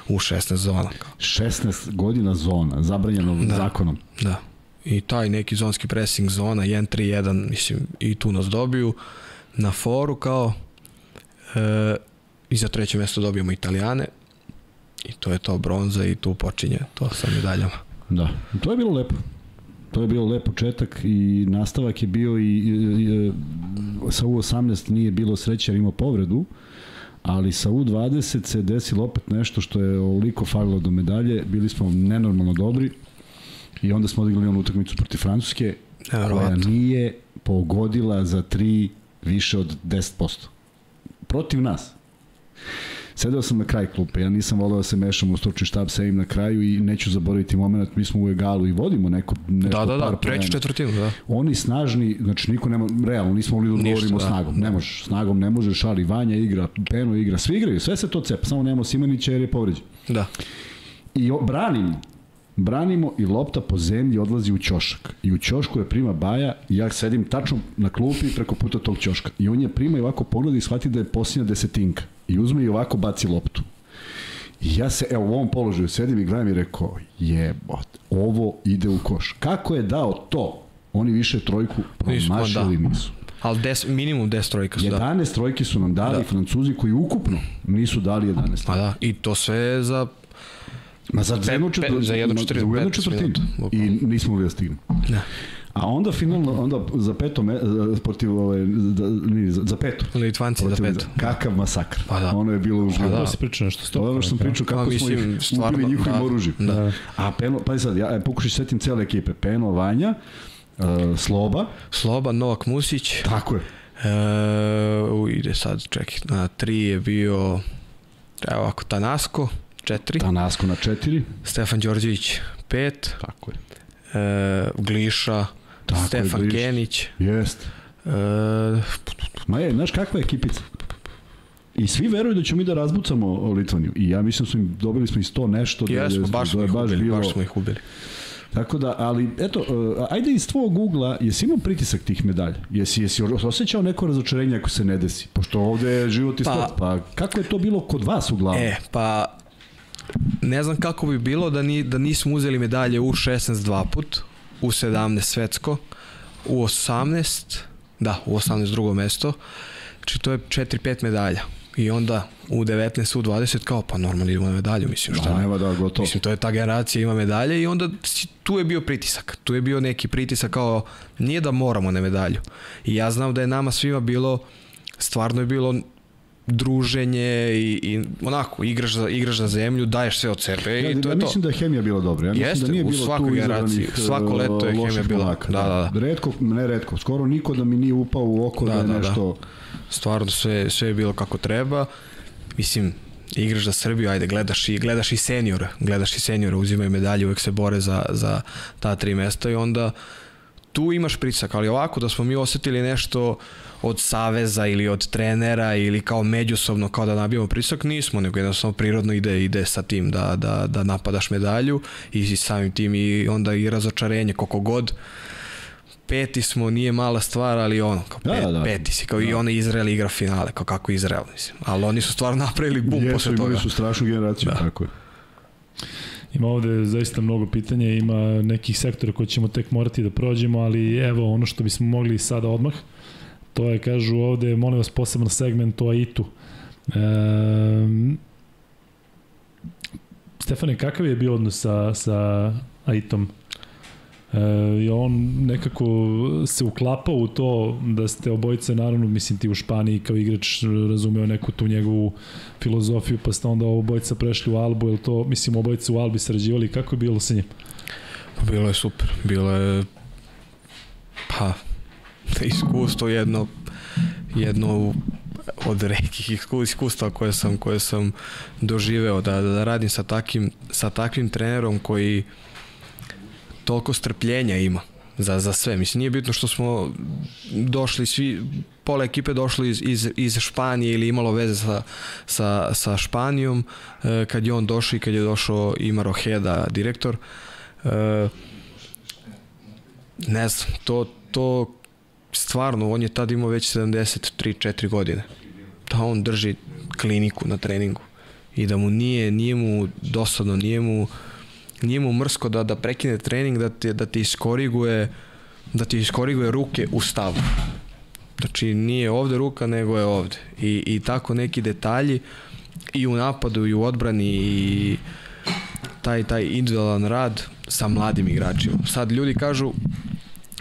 u 16 zona. Kao. 16 godina zona, zabranjeno Da. zakonom. Da. I taj neki zonski pressing zona 1-3-1, mislim, i tu nas dobiju na foru kao e, i za treće mesto dobijemo Italijane i to je to bronza i tu počinje to sa medaljama. Da, to je bilo lepo. To je bilo lep početak i nastavak je bio i, i, i sa U18 nije bilo sreće jer imao povredu, ali sa U20 se desilo opet nešto što je ovoliko falilo do medalje, bili smo nenormalno dobri i onda smo odigrali onu utakmicu protiv Francuske koja Nevjerovatno. nije pogodila za tri više od 10%. Protiv nas. Sedeo sam na kraj klupe, ja nisam voleo da se mešam u stručni štab, sedim na kraju i neću zaboraviti moment, mi smo u egalu i vodimo neko, nešto Da, da, par da, treću poena. četvrtinu, da. Oni snažni, znači niko nema, realno nismo mogli da Ništa, odgovorimo da. snagom, ne možeš, snagom ne možeš, ali Vanja igra, Peno igra, svi igraju, sve se to cepa, samo nemamo Simanića jer je povređen. Da. I o, branimo. Branimo i lopta po zemlji odlazi u ćošak. I u ćošku je prima Baja i ja sedim tačno na klupi preko puta tog ćoška. I on je prima i ovako pogleda i shvati da je posljednja desetinka. I uzme i ovako baci loptu. I ja se, evo u ovom položaju sedim i gledam i rekao, jebot, ovo ide u koš. Kako je dao to? Oni više trojku ma promašili da. nisu. Ali des, minimum 10 trojka su, da. 11 trojke su nam dali Da. da. Francuzi koji ukupno nisu dali 11. Ma da, i to sve za... Ma za jednu, Pe- četvr... za jednu četvrtinu, za jednu 15 četvrtinu. I nismo mogli da stignemo. Da. A onda finalno, onda za peto, me, protiv ove, da, nije, za, za peto. Litvanci za peto. Kakav masakr. Pa da. Ono je bilo uživno. da. To si pričao nešto To sto. ono što sam pričao kako Pa, smo mislim, ih stvarno, ubili njihovim da. oružjem. Da. A Peno, pa sad, ja pokušaj setim cele ekipe. Peno, Vanja, uh, Sloba, Sloba, Novak Musić, tako je. e, u, ide sad, čekaj, na tri je bio, evo ovako, Tanasko, četiri, Tanasko na četiri. Stefan Đorđević, pet, Tako je. e, Gliša, Tako je, Stefan Gliša. Kenić, Jeste. e, Ma je, znaš kakva je ekipica? I svi veruju da ćemo mi da razbucamo Litvaniju. I ja mislim da smo im, dobili smo i 100 nešto. da- jesmo, da- baš da smo je ih ubili, bilo- baš smo ih ubili. Tako da, ali eto, uh, ajde iz tvog ugla, jesi imao pritisak tih medalja? Jesi, jesi osjećao neko razočarenje ako se ne desi? Pošto ovde je život i Pa- sport, pa kako je to bilo kod vas uglavnom? E, pa ne znam kako bi bilo da, ni, da nismo uzeli medalje u 16 dva put, u 17 svetsko, u 18, da, u 18 drugo mesto, znači to je 4-5 medalja. I onda u 19, u 20 kao pa normalno idemo na medalju, mislim šta Da, ne. nema da, gotovo. Mislim, to je ta generacija, ima medalje i onda tu je bio pritisak. Tu je bio neki pritisak kao, nije da moramo na medalju. I ja znam da je nama svima bilo, stvarno je bilo druženje i, i onako, igraš za, igraš za zemlju, daješ sve od sebe Ja, i to ja je to. mislim da je hemija bila dobra. Ja mislim Jeste, da nije u bilo svakoj tu generaciji, izabranih, svako e, leto je hemija bila. Da, da, da. Redko, ne redko, skoro niko da mi nije upao u oko da, Da, je da, da. nešto... Stvarno sve, sve je bilo kako treba. Mislim, igraš za Srbiju, ajde, gledaš i, gledaš i seniora, gledaš i seniora, uzimaju medalje, uvek se bore za, za ta tri mesta i onda tu imaš pritisak, ali ovako da smo mi osetili nešto od saveza ili od trenera ili kao međusobno kao da nabijamo pritisak, nismo, nego jednostavno prirodno ide ide sa tim da, da, da napadaš medalju i samim tim i onda i razočarenje koliko god peti smo, nije mala stvar, ali ono, kao Da, pet, da, da. peti si, kao i ona Izrael igra finale, kao kako Izrael, mislim. Ali oni su stvarno napravili bum Jesu, posle imali toga. su strašnu generaciju, Da. tako je. Ima ovde zaista mnogo pitanja, ima nekih sektora koje ćemo tek morati da prođemo, ali evo ono što bismo mogli sada odmah, to je, kažu ovde, molim vas, poseban segment o AIT-u. Um, Stefane, kakav je bio odnos sa, sa AIT-om? E, I on nekako se uklapao u to da ste obojice, naravno, mislim ti u Španiji kao igrač razumeo neku tu njegovu filozofiju, pa ste onda obojica prešli u Albu, je to, mislim, obojice u Albi sarađivali, kako je bilo sa njim? Bilo je super, bilo je pa (laughs) iskustvo jedno jedno od rekih iskustva koje sam koje sam doživeo da, da radim sa takim sa takvim trenerom koji toliko strpljenja ima za, za sve. Mislim, nije bitno što smo došli svi, pola ekipe došli iz, iz, iz Španije ili imalo veze sa, sa, sa Španijom, e, kad je on došao i kad je došao Imaro Heda, direktor, e, ne znam, to, to stvarno, on je tad imao već 73-4 godine. Da on drži kliniku na treningu i da mu nije, nije mu dosadno, nije mu nije mu mrsko da, da prekine trening, da te, da te iskoriguje da ti iskoriguje ruke u stavu. Znači nije ovde ruka, nego je ovde. I, i tako neki detalji i u napadu i u odbrani i taj, taj individualan rad sa mladim igračima. Sad ljudi kažu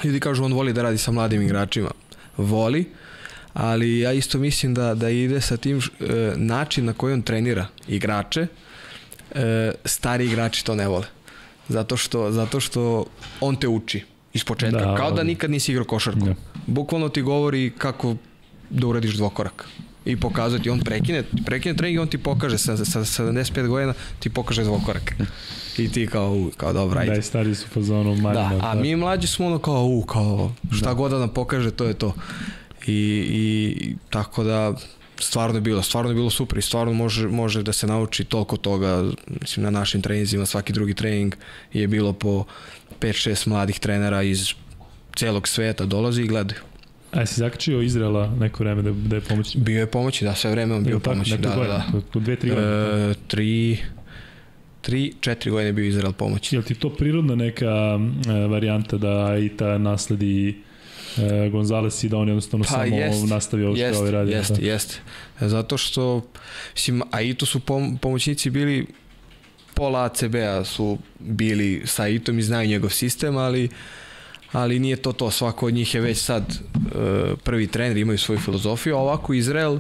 ljudi kažu on voli da radi sa mladim igračima. Voli, ali ja isto mislim da, da ide sa tim e, način na koji on trenira igrače, e, stari igrači to ne vole. Zato što, zato što on te uči iz početka. Da, kao da nikad nisi igrao košarku. Da. Bukvalno ti govori kako da uradiš dvokorak i pokazuje ti, on prekine, prekine trening i on ti pokaže sa, sa 75 godina, ti pokaže dvokorak. I ti kao, kao dobro, ajde. Da, stari su fazonu manjima. Da, a mi mlađi smo ono kao, u, kao, šta da. god da nam pokaže, to je to. I, i tako da, stvarno je bilo, stvarno je bilo super i stvarno može, može da se nauči toliko toga, mislim, na našim trenizima, svaki drugi trening je bilo po 5-6 mladih trenera iz celog sveta dolazi i gledaju. A si zakačio Izrela neko vreme da, da je pomoći? Bio je pomoći, da, sve vreme on bio pomoći. Da, godine, da, da. dve, tri godine? E, tri, tri, četiri godine bio Izrael pomoći. Je li ti to prirodna neka e, varijanta da i ta nasledi e, Gonzales i da on jednostavno pa, samo jest, nastavi ovo što ovaj radi. Jeste, da. jeste. Zato što, mislim, a i tu su pom pomoćnici bili pola ACB-a su bili sa Itom i znaju njegov sistem, ali ali nije to to, svako od njih je već sad uh, prvi trener, imaju svoju filozofiju, a ovako Izrael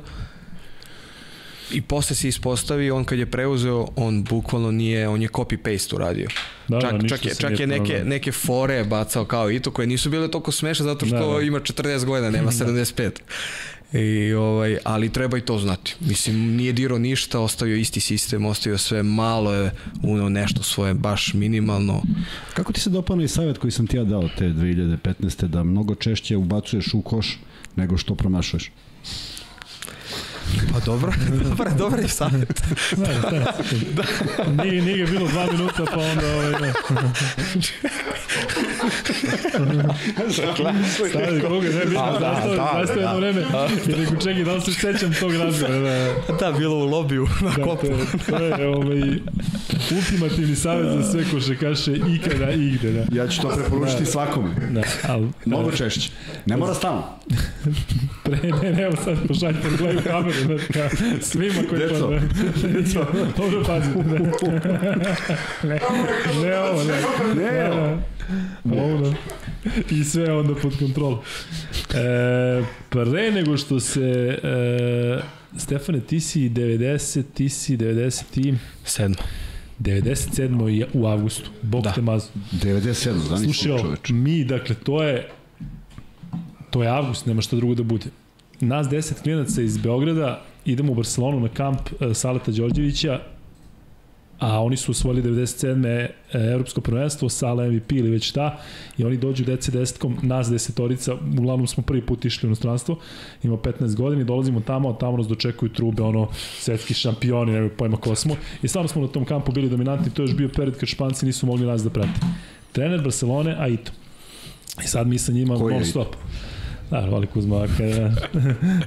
i posle se ispostavi, on kad je preuzeo, on bukvalno nije, on je copy-paste uradio. Da, čak, da, čak je, čak je neke, neke fore bacao kao i to koje nisu bile toliko smešne zato što da, da. ima 40 godina, nema (laughs) 75. I, ovaj, ali treba i to znati. Mislim, nije diro ništa, ostavio isti sistem, ostavio sve malo je unao nešto svoje, baš minimalno. Kako ti se dopano i savjet koji sam ti ja dao te 2015. da mnogo češće ubacuješ u koš nego što promašuješ? Pa dobro, (laughs) dobro, dobro je savjet. Da, da, da. (laughs) Nije, nije bilo dva minuta, pa onda ovaj, da. (laughs) Stavili koga, ne, da, da, da, da, jedno vreme, jer neko čekaj, da li se sećam tog razgovora. Da, da, bilo u lobiju na da, kopu. To je, to je ovaj, ultimativni savjet za sve košekaše ikada i igde. Da. Ja ću to preporučiti da, svakome. Da, al, Mnogo češće. Ne mora stalno. (laughs) Pre, ne, ne, evo sad pošaljite, gledaju kameru, da, svima koji Deco. pa... Deco. Dobro pazite, da. (laughs) ne, ne ovo, ne. Ne, ovo. Ovo, da. I sve onda pod kontrolom. E, pre nego što se... E, Stefane, ti si 90, ti si 90 i... 7. 97. u avgustu. Bog da. te mazu. 97. Da Slušaj, mi, dakle, to je to je avgust, nema šta drugo da bude. Nas 10 klinaca iz Beograda idemo u Barcelonu na kamp e, Saleta Đorđevića, a oni su osvojili 97. E, evropsko prvenstvo, Sala MVP ili već šta, i oni dođu DC desetkom, nas desetorica, uglavnom smo prvi put išli u inostranstvo, ima 15 godina i dolazimo tamo, tamo nas dočekuju trube, ono, svetski šampioni, nema pojma ko smo, i stvarno smo na tom kampu bili dominantni, to je još bio period kad Španci nisu mogli nas da prate. Trener Barcelone, Aito. I sad mi sa njima non stop. Da, voli Kuzma kada...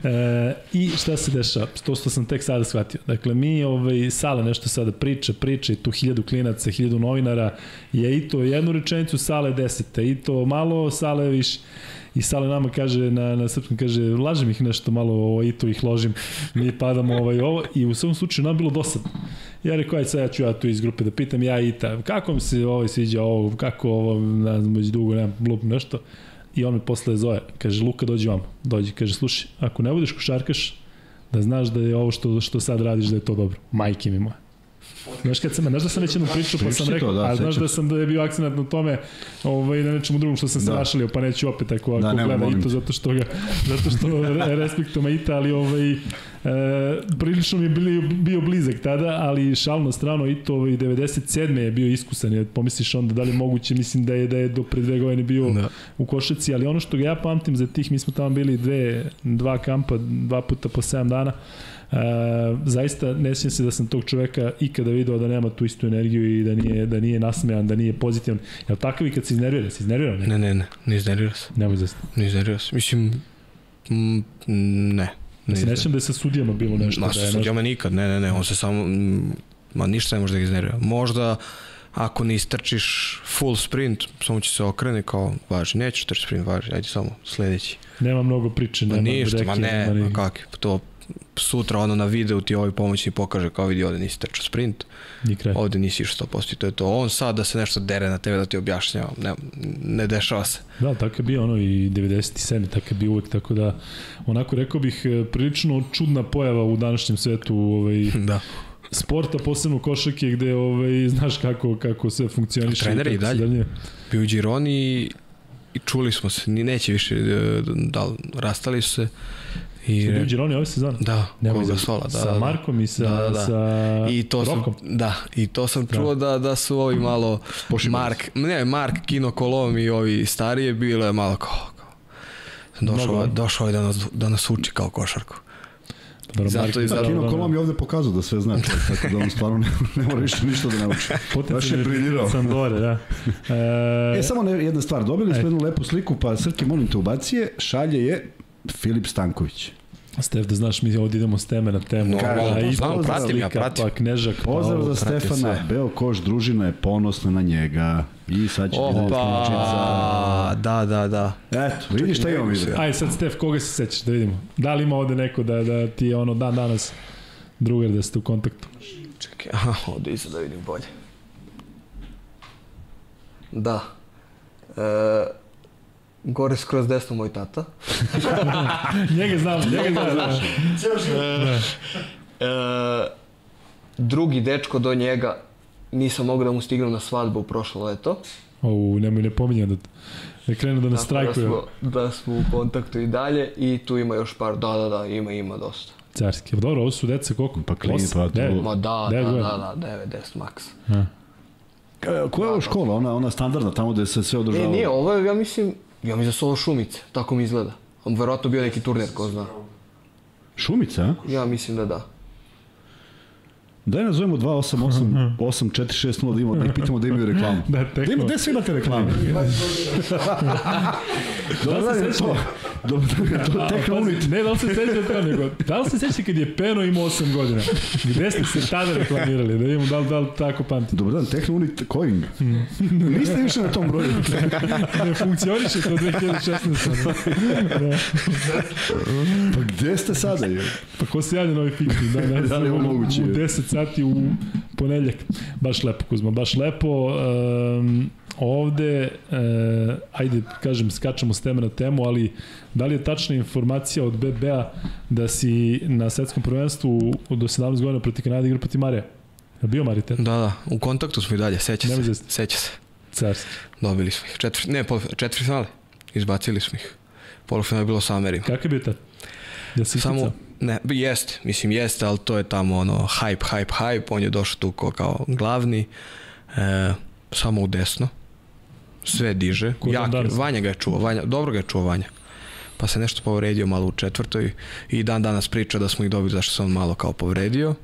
e, I šta se dešava? To što sam tek sada shvatio. Dakle, mi, ovaj, Sala nešto sada priča, priča i tu hiljadu klinaca, hiljadu novinara, je i to jednu rečenicu, Sale desete, i to malo, Sale više. I Sale nama kaže, na, na srpskom kaže, lažem ih nešto malo, ovo, i to ih ložim, mi padamo ovaj, ovo, i u svom slučaju nam bilo dosadno Ja rekao, aj sad ja ću ja tu iz grupe da pitam ja i ta, kako mi se ovo sviđa ovo, kako ovo, ne znam, već dugo, nemam blup nešto. I on me posle zove, kaže, Luka, dođi vam, dođi, kaže, slušaj, ako ne budeš košarkaš, da znaš da je ovo što, što sad radiš da je to dobro. Majke mi moje. Znaš kad sam, znaš da sam već jednu priču pa sam rekao, da, a znaš da sam da je bio akcent na tome ovaj, na nečemu drugom što sam se da. našalio, pa neću opet ako, ako da, gleda i to zato što ga, zato što respektuje Maita, ali ovaj, e, prilično mi je bio, bio blizak tada, ali šalno strano i to ovaj, 97. je bio iskusan, jer pomisliš onda da li moguće, mislim da je da je do pre dve godine bio da. u Košaci, ali ono što ga ja pamtim za tih, mi smo tamo bili dve, dva kampa, dva puta po 7 dana, zaista ne sjećam se da sam tog čoveka ikada video da nema tu istu energiju i da nije, da nije nasmejan, da nije pozitivan. Je li takav i kad se iznervira? Se iznervira? Ne, ne, ne, ne, ne iznervira se. Nemoj da se. Ne iznervira se. Mislim, m, ne. Ne se nećem da je sa sudijama bilo nešto. Ma, da sa sudijama nikad, ne, ne, ne, on se samo, ma ništa ne može da ga iznervira. Možda, ako ne istrčiš full sprint, samo će se okrene kao, važi, neću trči sprint, važi, ajde samo sledeći. Nema mnogo priče, nema ma ništa, ma ne, ma kakvi, to sutra ono na videu ti ovaj pomoćni pokaže kao vidi ovde nisi trčao sprint, ovde nisi išao 100% to je to. On sad da se nešto dere na tebe da ti objašnjava, ne, ne dešava se. Da, tako je bio ono i 97. tako je bio uvek, tako da onako rekao bih e, prilično čudna pojava u današnjem svetu ovaj, (laughs) da sporta, posebno košake gde ovaj, znaš kako, kako sve funkcioniše. Trener i dalje. dalje. Bio u Gironi i čuli smo se, ni neće više e, da rastali su se I su bili Gironi ove sezone? Da, Nema koga sola, da. Sa da, Markom i sa, da, da, da. sa I to Rokom. Sam, da, i to sam da. čuo da, da, da su ovi malo Pošibali. Mark, ne, Mark Kino Kolom i ovi starije bile je malo kao, kao došao, došao je da nas, da nas uči kao košarku. Dobro, zato i zato. Kino Kolom je ovde pokazao da sve zna, tako da on stvarno ne, ne mora više ništa da nauči. (laughs) Baš je briljirao. Sam dore, da. (laughs) E, e samo ne, jedna stvar, dobili smo jednu lepu sliku, pa Srke, molim te ubacije, šalje je Filip Stanković. Stef, da znaš, mi ovdje idemo s teme na temu. No, Kaže, i znam, pratim, ja pratim. Pa, knežak, Pozdrav za Stefana, sve. Beo Koš družina je ponosna na njega. I sad će Opa, da Da, da, da. Eto, vidi šta imamo video. Ajde sad, Stef, koga se sećaš da vidimo? Da li ima ovde neko da, da ti je ono dan danas drugar da ste u kontaktu? Čekaj, aha, ovde iza da vidim bolje. Da. E, Gore skroz desno moj tata. (laughs) njega znam, njega znam. Da. E, drugi dečko do njega nisam mogao da mu stignem na svadbu prošlo leto. O, nemoj ne pominjati da, da krenu da nas strajkuju. Da smo, da smo u kontaktu i dalje i tu ima još par, da, da, da, ima, ima dosta. Carski. Dobro, ovo su deca koliko? Pa klini, pa to... Ma da, da, da, da, 9, 10 max. A. Koja je ovo škola? Ona, ona standardna, tamo gde se sve održava? Ne, nije, ovo je, ja mislim, Ja mi za solo Šumice, tako mi izgleda. On verovatno bio neki turnir, ko zna. Šumica, a? Ja mislim da da. Daj nazovemo 288 8460 (laughs) da imamo, da ih pitamo da imaju (laughs) reklamu. Da, tekno. Da, ima, gde sve imate reklame? (laughs) Dobro, da, da, to, do, to Tekno Unit. Ne, da li se seća to nego, da li se seća kad je Peno imao 8 godina? Gde ste se tada reklamirali? Da imamo da li, da li tako pamti? Dobar dan, Tekno Unit Coing. Hmm. Niste više na tom broju. (laughs) ne funkcioniše to 2016. (laughs) da. Pa gde ste sada? Je? Pa ko se javlja na ovaj fikti? Da, da, da li je moguće? U 10 sati u ponedeljak. Baš lepo, Kuzma, baš lepo. Um, ovde, uh, ajde, kažem, skačemo s teme na temu, ali da li je tačna informacija od BB-a da si na svetskom prvenstvu do 17 godina protiv Kanada igra protiv Marija? Je bio Marite? Da, da, u kontaktu smo i dalje, seća se. Seća se. Carski. Dobili smo ih. Četiri, ne, četiri finale. Izbacili smo ih. Polufinale je bilo sa Amerima. Kako je bio tad? Ja si Samo, Ne, jeste, mislim jeste, ali to je tamo ono hype, hype, hype, on je došao tu kao, kao glavni, e, samo u desno, sve diže, jak, Vanja ga je čuo, Vanja, dobro ga je čuo Vanja, pa se nešto povredio malo u četvrtoj i dan danas priča da smo ih dobili zašto se on malo kao povredio,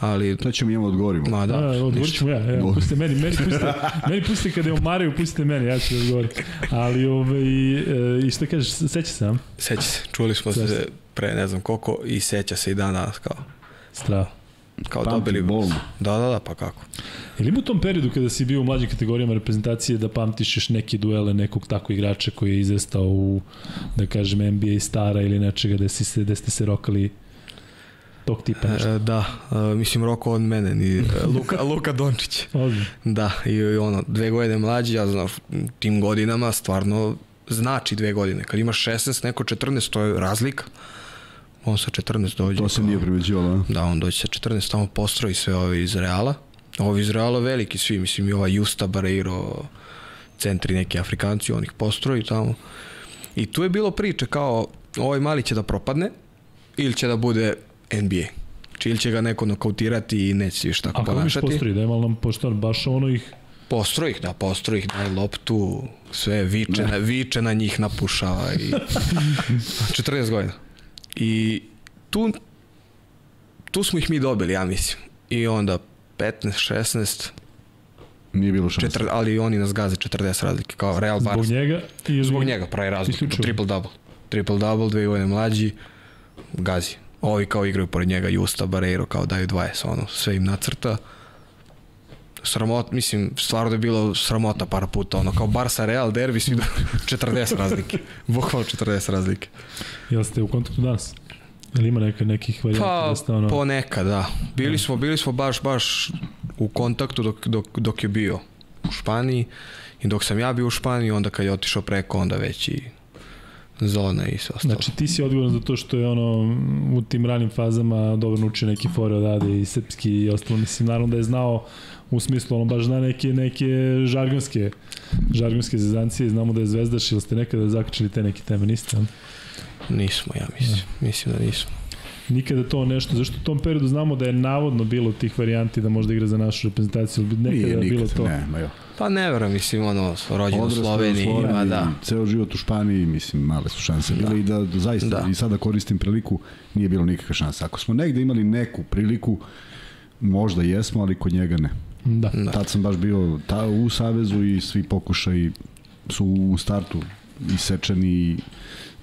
ali... To ćemo njemu odgovorimo. Ma da, da odgovorit ćemo ja, evo, pustite meni, meni pustite, meni pustite kada je umaraju, pustite meni, ja ću odgovoriti. Ali, ove, ovaj, i, i što kažeš, seća se, a? Seća se, čuli smo se pre ne znam koliko i seća se i dan danas kao. Strava. Kao Pamti dobili bolno. Da, da, da, pa kako. Ili ima u tom periodu kada si bio u mlađim kategorijama reprezentacije da pamtiš još neke duele nekog tako igrača koji je izvestao u, da kažem, NBA stara ili nečega da, si se, da ste se rokali tog tipa nešto. E, da, e, mislim Roko od mene, ni Luka, (laughs) Luka Dončić. Da, i, i ono, dve godine mlađi, ja znam, tim godinama stvarno znači dve godine. Kad imaš 16, neko 14, to je razlika. On sa 14 dođe. To se nije primeđivalo, Da, on dođe sa 14, tamo postroji sve ove iz Reala. Ovi iz Reala veliki svi, mislim i ova Justa Barreiro, centri neki Afrikanci, on ih postroji tamo. I tu je bilo priče kao, ovaj mali će da propadne, ili će da bude NBA. Znači, ili će ga neko nokautirati i neće se više tako A kako miš ponašati. postroji, da je malo nam pošto baš ono ih Postroj ih, da, postroj ih, daj loptu, sve, viče, na, viče na njih, napušava i (laughs) 14 godina. I tu, tu smo ih mi dobili, ja mislim. I onda 15, 16, Nije bilo šanse. četir, ali oni nas gaze 40 razlike, kao Real zbog Barca. njega ili Zbog njega pravi razliku, Isključivo. triple double. Triple double, dve godine mlađi, gazi. Ovi kao igraju pored njega, Justa, Barreiro, kao daju 20, ono, sve im nacrta. Sramot, mislim, stvarno da je bilo sramota par puta, ono, kao Barca Real derbi, svi da 40 razlike. Bukvalno 40 razlike. Jel ste u kontaktu danas? Jel ima neka, nekih varijanta Pa, da ste ono... ponekad, da. Bili smo, bili smo baš, baš u kontaktu dok, dok, dok je bio u Španiji i dok sam ja bio u Španiji, onda kad je otišao preko, onda već i zona i sve ostalo. Znači ti si odgovoran za to što je ono u tim ranim fazama dobro naučio neki fore odade i srpski i ostalo. Mislim, naravno da je znao u smislu, ono baš zna neke, neke žargonske žargonske zezancije, znamo da je zvezdaš ili ste nekada zakačili te neke teme, niste? on? Nismo, ja mislim. Mislim da nismo. Nikada to nešto, zašto u tom periodu znamo da je navodno bilo tih varijanti da možda igra za našu reprezentaciju, ili bi nekada Nije bilo nikad, to. ne, ma jo. Pa ne verujem, mislim, ono, rođen u Sloveniji, ma da. ceo život u Španiji, mislim, male su šanse bile i da, da zaista, Da. i sada koristim priliku, nije bilo nikakve šanse. Ako smo negde imali neku priliku, možda jesmo, ali kod njega ne. Da. Da. Tad sam baš bio ta, u Savezu i svi pokušaj su u startu isečeni i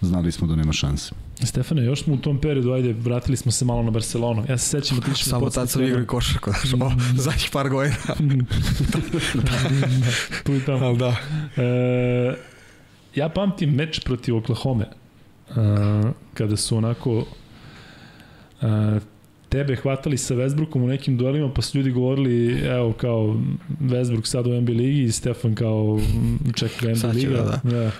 znali smo da nema šanse. Stefane, još smo u tom periodu, ajde, vratili smo se malo na Barcelonu. Ja se sećam da ti ćemo Samo tad sam igrao i košarku, (laughs) znaš, o, zadnjih par godina. (laughs) tu i tamo. Ali da. E, ja pamtim meč protiv Oklahoma e, kada su onako e, tebe hvatali sa Westbrookom u nekim duelima, pa su ljudi govorili, evo kao Westbrook sad u NBA ligi i Stefan kao mm, čeka ga NBA liga. da, da.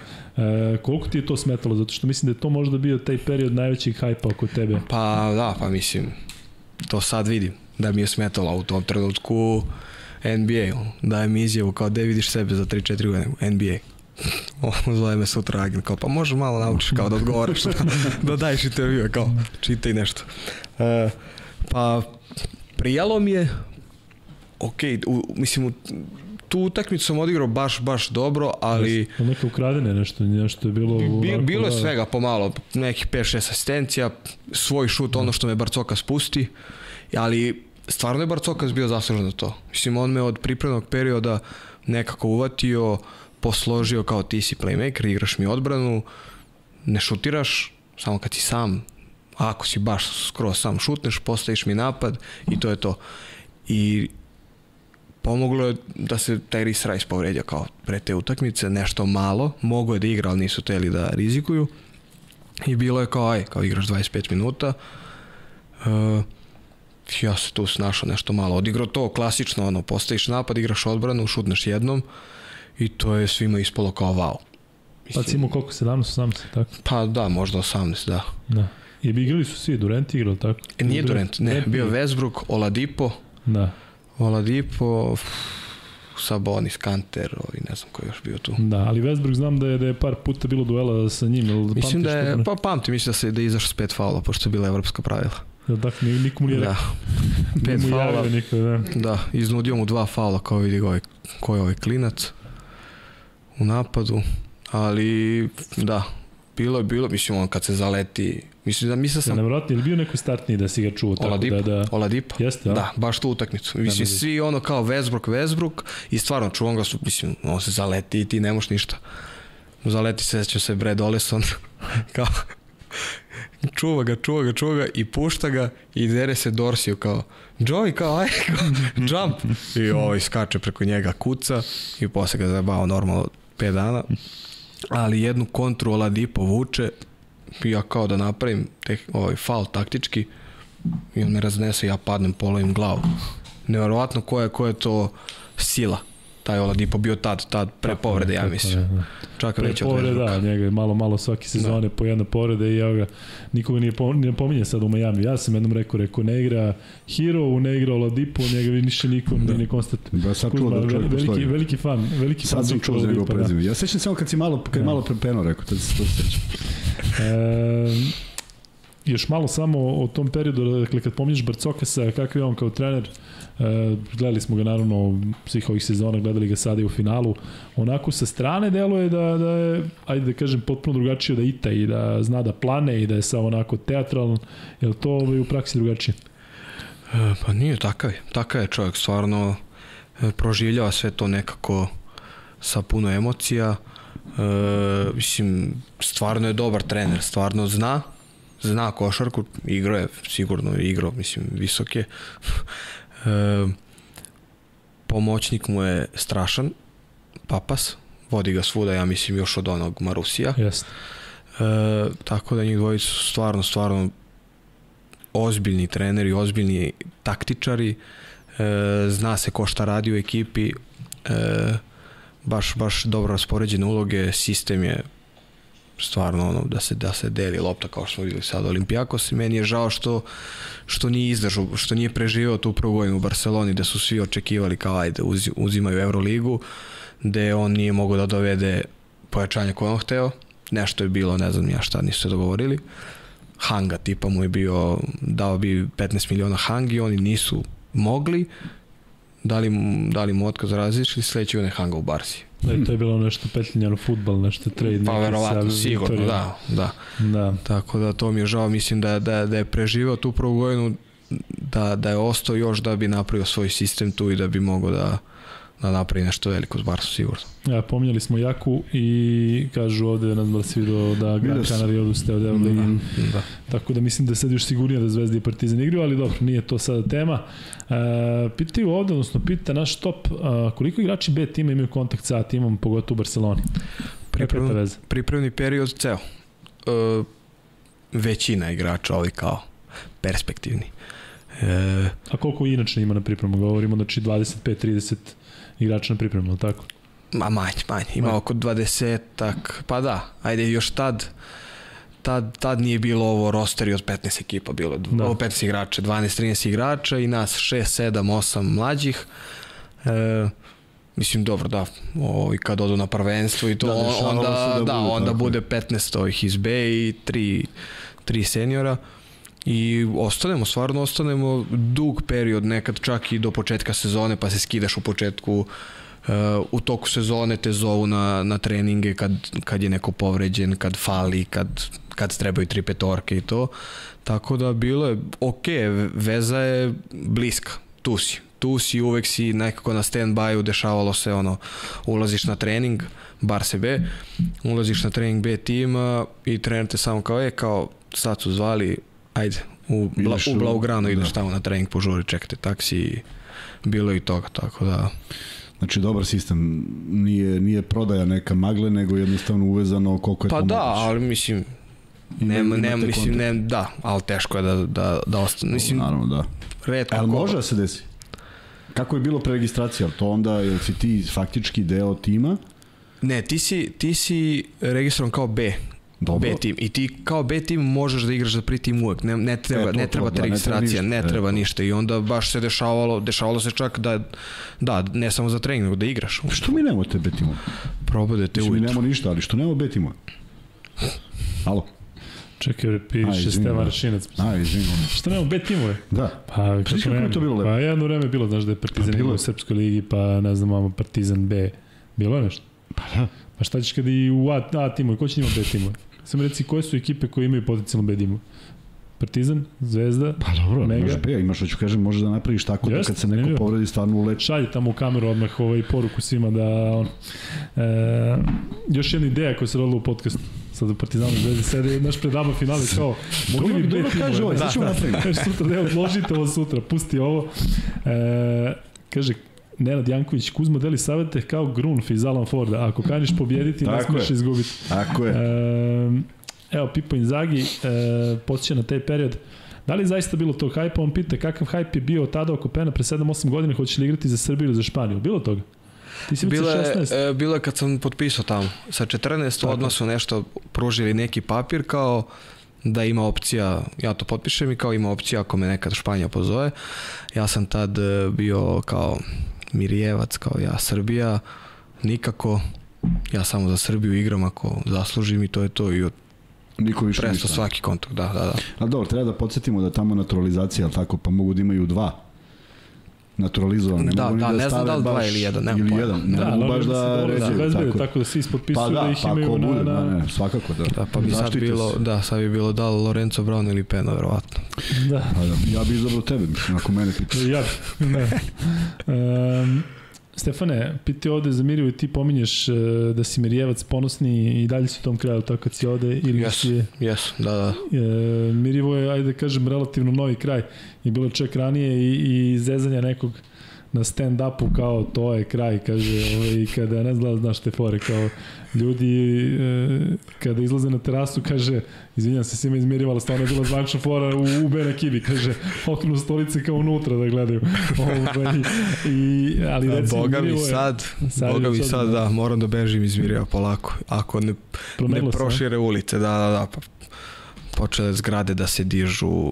E, koliko ti je to smetalo? Zato što mislim da je to možda bio taj period najvećeg hajpa oko tebe. Pa da, pa mislim, to sad vidim, da mi je smetalo u tom trenutku NBA, dajem izjavu kao da vidiš sebe za 3-4 godine, NBA. (laughs) On zove me sutra agent, kao pa može malo naučiš kao da odgovaraš, (laughs) da daješ intervju, kao čitaj nešto. E, pa prijalo mi je, ok, u, mislim, u, tu utakmicu sam odigrao baš, baš dobro, ali... Jel Neka ukradene nešto, nešto je bilo... Bi, bilo je svega pomalo, nekih 5-6 asistencija, svoj šut, ono što me Barcoka spusti, ali stvarno je Barcokas bio zaslužen za to. Mislim, on me od pripremnog perioda nekako uvatio, posložio kao ti si playmaker, igraš mi odbranu, ne šutiraš, samo kad si sam, a ako si baš skroz sam šutneš, postaviš mi napad i to je to. I pomoglo je da se Tyrese Rice povredio kao pre te utakmice, nešto malo, mogo je da igra, ali nisu teli da rizikuju. I bilo je kao, aj, kao igraš 25 minuta. Uh, ja se tu snašao nešto malo. Odigrao to klasično, ono, postaviš napad, igraš odbranu, šutneš jednom i to je svima ispalo kao wow. Pa si imao koliko, 17, 18, tako? Pa da, možda 18, da. Da. I bi igrali su svi, Durant igrao, tako? E, nije Durant, ne, bio Westbrook, Oladipo, Da, Oladipo, Sabonis, Kanter, ovaj, ne znam ko je još bio tu. da, ali Westbrook znam da je, da je par puta bilo duela sa njim, jel Mislim pamtiš da je, pa pamtim, mislim da se da je izašao s pet faula, pošto je bila evropska pravila. Tako, ni- nikomu nije rekao, Da, (laughs) pet faula. niko, da. da, iznudio mu dva faula kao vidi ovaj, ko je ovaj klinac u napadu, ali da, bilo je bilo, mislim on kad se zaleti, mislim da mislio sam nevjerojatno, je bio neko startniji da si ga čuo tako Oladipo, da, da... Oladipo. Jeste, a? Da, baš tu utakmicu. Mislim, da. svi ono kao Westbrook, Westbrook i stvarno čuvam ga su, mislim, on se zaleti i ti ne možeš ništa. Zaleti se, sećam se Brad Oleson, (laughs) kao, čuva ga, čuva ga, čuva ga i pušta ga i dere se Dorsiju kao, Joey kao, aj, kao, jump. I ovaj skače preko njega, kuca i posle ga zabao normalno 5 dana. Ali jednu kontru Oladipo vuče, ja kao da napravim tek, ovaj faul taktički, i on me raznese, ja padnem, polovim glavu. Neverovatno koja koja je to sila taj Oladipo bio tad, tad pre povrede, ja mislim. Da. Čak pre već povrede, da, njega je malo, malo svake sezone da. po jedna povrede i ja ga nikoga nije, po, nije pominje sad u Miami. Ja sam jednom rekao, rekao, ne igra Hero, ne igra Oladipo, njega više niko da. ne konstatuje. Da, sad čuo da čovjek veliki, postoji. veliki fan, veliki sad fan. Sad sam čuo za njegov prezime. Da. Ja sećam samo kad si malo, kad da. malo prepeno rekao, tad se to sećam. e, još malo samo o tom periodu, dakle kad pominješ Barcokasa, kakav je on kao trener, gledali smo ga naravno svih ovih sezona, gledali ga sada i u finalu. Onako sa strane deluje da, da je, ajde da kažem, potpuno drugačije da ita i da zna da plane i da je samo onako teatralan. Je li to ovaj, u praksi drugačije? E, pa nije, takav je. Takav je čovjek, stvarno e, proživljava sve to nekako sa puno emocija. E, mislim, stvarno je dobar trener, stvarno zna, zna košarku, igrao je, sigurno igrao, mislim, visoke. E, pomoćnik mu je strašan, Papas, vodi ga svuda, ja mislim, još od onog Marusija. Jeste. E, tako da njih dvojica su stvarno, stvarno ozbiljni treneri, ozbiljni taktičari, e, zna se ko šta radi u ekipi, e, baš, baš dobro raspoređene uloge, sistem je stvarno ono da se da se deli lopta kao što smo videli sad Olimpijakos i meni je žao što što nije izdržao, što nije preživeo tu prvu godinu u Barceloni da su svi očekivali kao ajde uz, uzimaju Euroligu gde on nije mogao da dovede pojačanje koje on hteo. Nešto je bilo, ne znam ja šta, nisu se dogovorili. Hanga tipa mu je bio dao bi 15 miliona Hangi, oni nisu mogli. Dali, dali mu otkaz različili, sledeći on je Hanga u Barsi Da, to je bilo nešto petljanje futbal, nešto trade. Pa verovatno, sigurno, da, da, da. Tako da to mi je žao, mislim da, da, da je preživao tu prvu godinu, da, da je ostao još da bi napravio svoj sistem tu i da bi mogao da, da napravi nešto veliko s Barsom, sigurno. Ja, pominjali smo Jaku i kažu ovde, ne znam da si vidio da Gran Canaria odustaje od Euroligi. Da, da. Tako da mislim da sad još sigurnije da Zvezda i Partizan igraju, ali dobro, nije to sada tema. E, pitaju ovde, odnosno pita naš top, a, koliko igrači B tima imaju kontakt sa timom, pogotovo u Barceloni? Pripremni, pripremni period ceo. E, većina igrača, ovi kao perspektivni. E, A koliko inače ima na pripremu? Govorimo, znači 25-30 igrača na pripremu, tako? Ma manje, manje. Ima manje. oko 20-ak. Pa da, ajde još tad tad, tad nije bilo ovo rosteri od 15 ekipa, bilo da. ovo 15 igrača, 12-13 igrača i nas 6, 7, 8 mlađih. E, mislim dobro da ovaj kad odu na prvenstvo i to da, onda da, da bude, onda bude 15 ovih iz B i 3 3 seniora i ostanemo, stvarno ostanemo dug period, nekad čak i do početka sezone, pa se skidaš u početku uh, u toku sezone te zovu na, na treninge kad, kad je neko povređen, kad fali, kad, kad trebaju tri petorke i to. Tako da bilo je, ok, veza je bliska, tu si. Tu si, uvek si nekako na stand-by-u, dešavalo se ono, ulaziš na trening, bar se B, ulaziš na trening B tima i trener te samo kao, e, kao, sad su zvali, ajde, u, bla, u Blaugranu ideš da. tamo na trening, požuri, čekate taksi i bilo i toga, tako da... Znači, dobar sistem, nije, nije prodaja neka magle, nego jednostavno uvezano koliko je pa to da, moguće. ali mislim, ne, ne, mislim, ne, da, ali teško je da, da, da ostane. Mislim, Naravno, da. Redko. Ali može da se desi? Kako je bilo preregistracija? To onda, je si ti faktički deo tima? Ne, ti si, ti si registrovan kao B. Dobro. B tim. I ti kao B tim možeš da igraš za prvi tim uvek. Ne, ne treba, e, to, ne treba to, te da, registracija, ne treba, ništa, ne treba e, ništa. I onda baš se dešavalo, dešavalo se čak da, da, ne samo za trening, nego da igraš. Što mi nemamo te B timove? Probudete ujutru. Mi nemamo ništa, ali što nemamo B timove? Halo? Čekaj, piše Stevan Rašinac. A, izvinjamo. Što nemamo B timove? Da. Pa, kako, kako je to bilo lepo? Pa jedno vreme bilo, znaš da je Partizan pa, u Srpskoj ligi, pa ne znam, imamo Partizan B. Bilo je nešto? Pa da. Pa šta ćeš kada i u A, A timove, ko će ima B timove? Samo reci koje su ekipe koje imaju potencijalno B timove? Partizan, Zvezda, Pa dobro, Mega. može B, imaš hoću kažem, možeš da napraviš tako Just, da kad se neko ne, povredi stvarno uleči. Šalje tamo u kameru odmah ovaj poruku svima da on, e, još jedna ideja koja se rodila u podcastu sad u Partizanu Zvezdi sede naš predama finale kao (laughs) mogli bi dobro kaže ovaj, da, da, napraviti. (laughs) sutra, ne, odložite ovo sutra, pusti ovo. E, kaže, Nenad Janković, Kuzmo deli savete kao Grunf iz Alan Forda. Ako kaniš pobjediti, ne smiješ izgubiti. Tako je. E, evo, Pipo Inzagi, e, posjeća na taj period. Da li je zaista bilo tog hajpa? On pita kakav hajp je bio tada oko Pena pre 7-8 godina, hoće li igrati za Srbiju ili za Španiju? Bilo toga? Ti si bilo, je, e, bilo je kad sam potpisao tamo. Sa 14 Tako. odmah su nešto pružili neki papir kao da ima opcija, ja to potpišem i kao ima opcija ako me nekad Španija pozove. Ja sam tad e, bio kao Mirjevac, kao ja Srbija, nikako, ja samo za Srbiju igram ako zaslužim i to je to i od Niko više Presto svaki kontakt, da, da, da. A dobro, treba da podsjetimo da tamo naturalizacija, ali tako, pa mogu da imaju dva naturalizovan. Ne da, mogu da, da, ne znam da li dva ili jedan. Ne ili jedan. Ne da, mogu baš da, da ređaju. Da, tako. tako da svi ispotpisuju pa da, da ih pa imaju bude, na, na... Ne, svakako da. Da, pa bi sad bilo, da, sad bi bilo da Lorenzo Brown ili Pena, verovatno. Da. Pa da. Ja bih izabrao tebe, mislim, ako mene pitaš. Ja, ne. (laughs) Um, Stefane, piti ovde za Miriju i ti pominješ uh, da si Mirjevac ponosni i dalje si u tom kraju tako kad si ovde ili yes, si... Yes, da, da. Uh, Mirjevo je, ajde da kažem, relativno novi kraj i bilo ček ranije i, i zezanja nekog na stand-upu kao to je kraj, kaže, ovaj, kada ne zna, znaš te fore, kao ljudi e, kada izlaze na terasu, kaže, izvinjam se, svima izmirivala, stvarno je bila zvančna fora u, u Bena Kibi, kaže, okrenu stolice kao unutra da gledaju. Ovaj, i, ali recimo, Boga mi sad, sad Boga mi sad, sad, da, moram da bežim iz Mirjeva polako, ako ne, ne prošire ulice, da, da, da, pa počele zgrade da se dižu,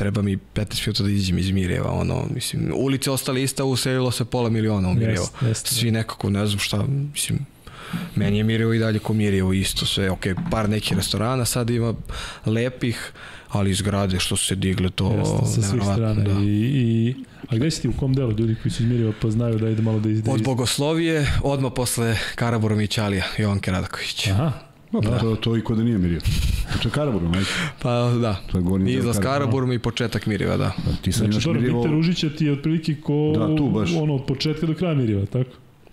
treba mi 15 minuta da iđem iz Mirjeva, ono, mislim, ulice ostale ista, uselilo se pola miliona u Mirjevo. Yes, yes, Svi nekako, ne znam šta, mislim, meni je Mirjevo i dalje ko Mirjevo isto, sve, ok, par nekih restorana sad ima lepih, ali zgrade što su se digle to Jeste, sa svih strana da. i, i a gde si ti u kom delu ljudi koji su izmirio pa znaju da ide malo da izde od Bogoslovije odmah posle Karaburom i Ćalija Jovan Radaković aha No, pa da. to, to i kod da nije Mirio. To je Karabur, majke. Pa da, to je gornji izlaz Karaburom i početak Mirjeva, da. Pa, ti sad znači, dobro, Mirjevo... Mite Ružića ti je otprilike ko da, tu baš. ono, od početka do kraja Mirjeva, tako?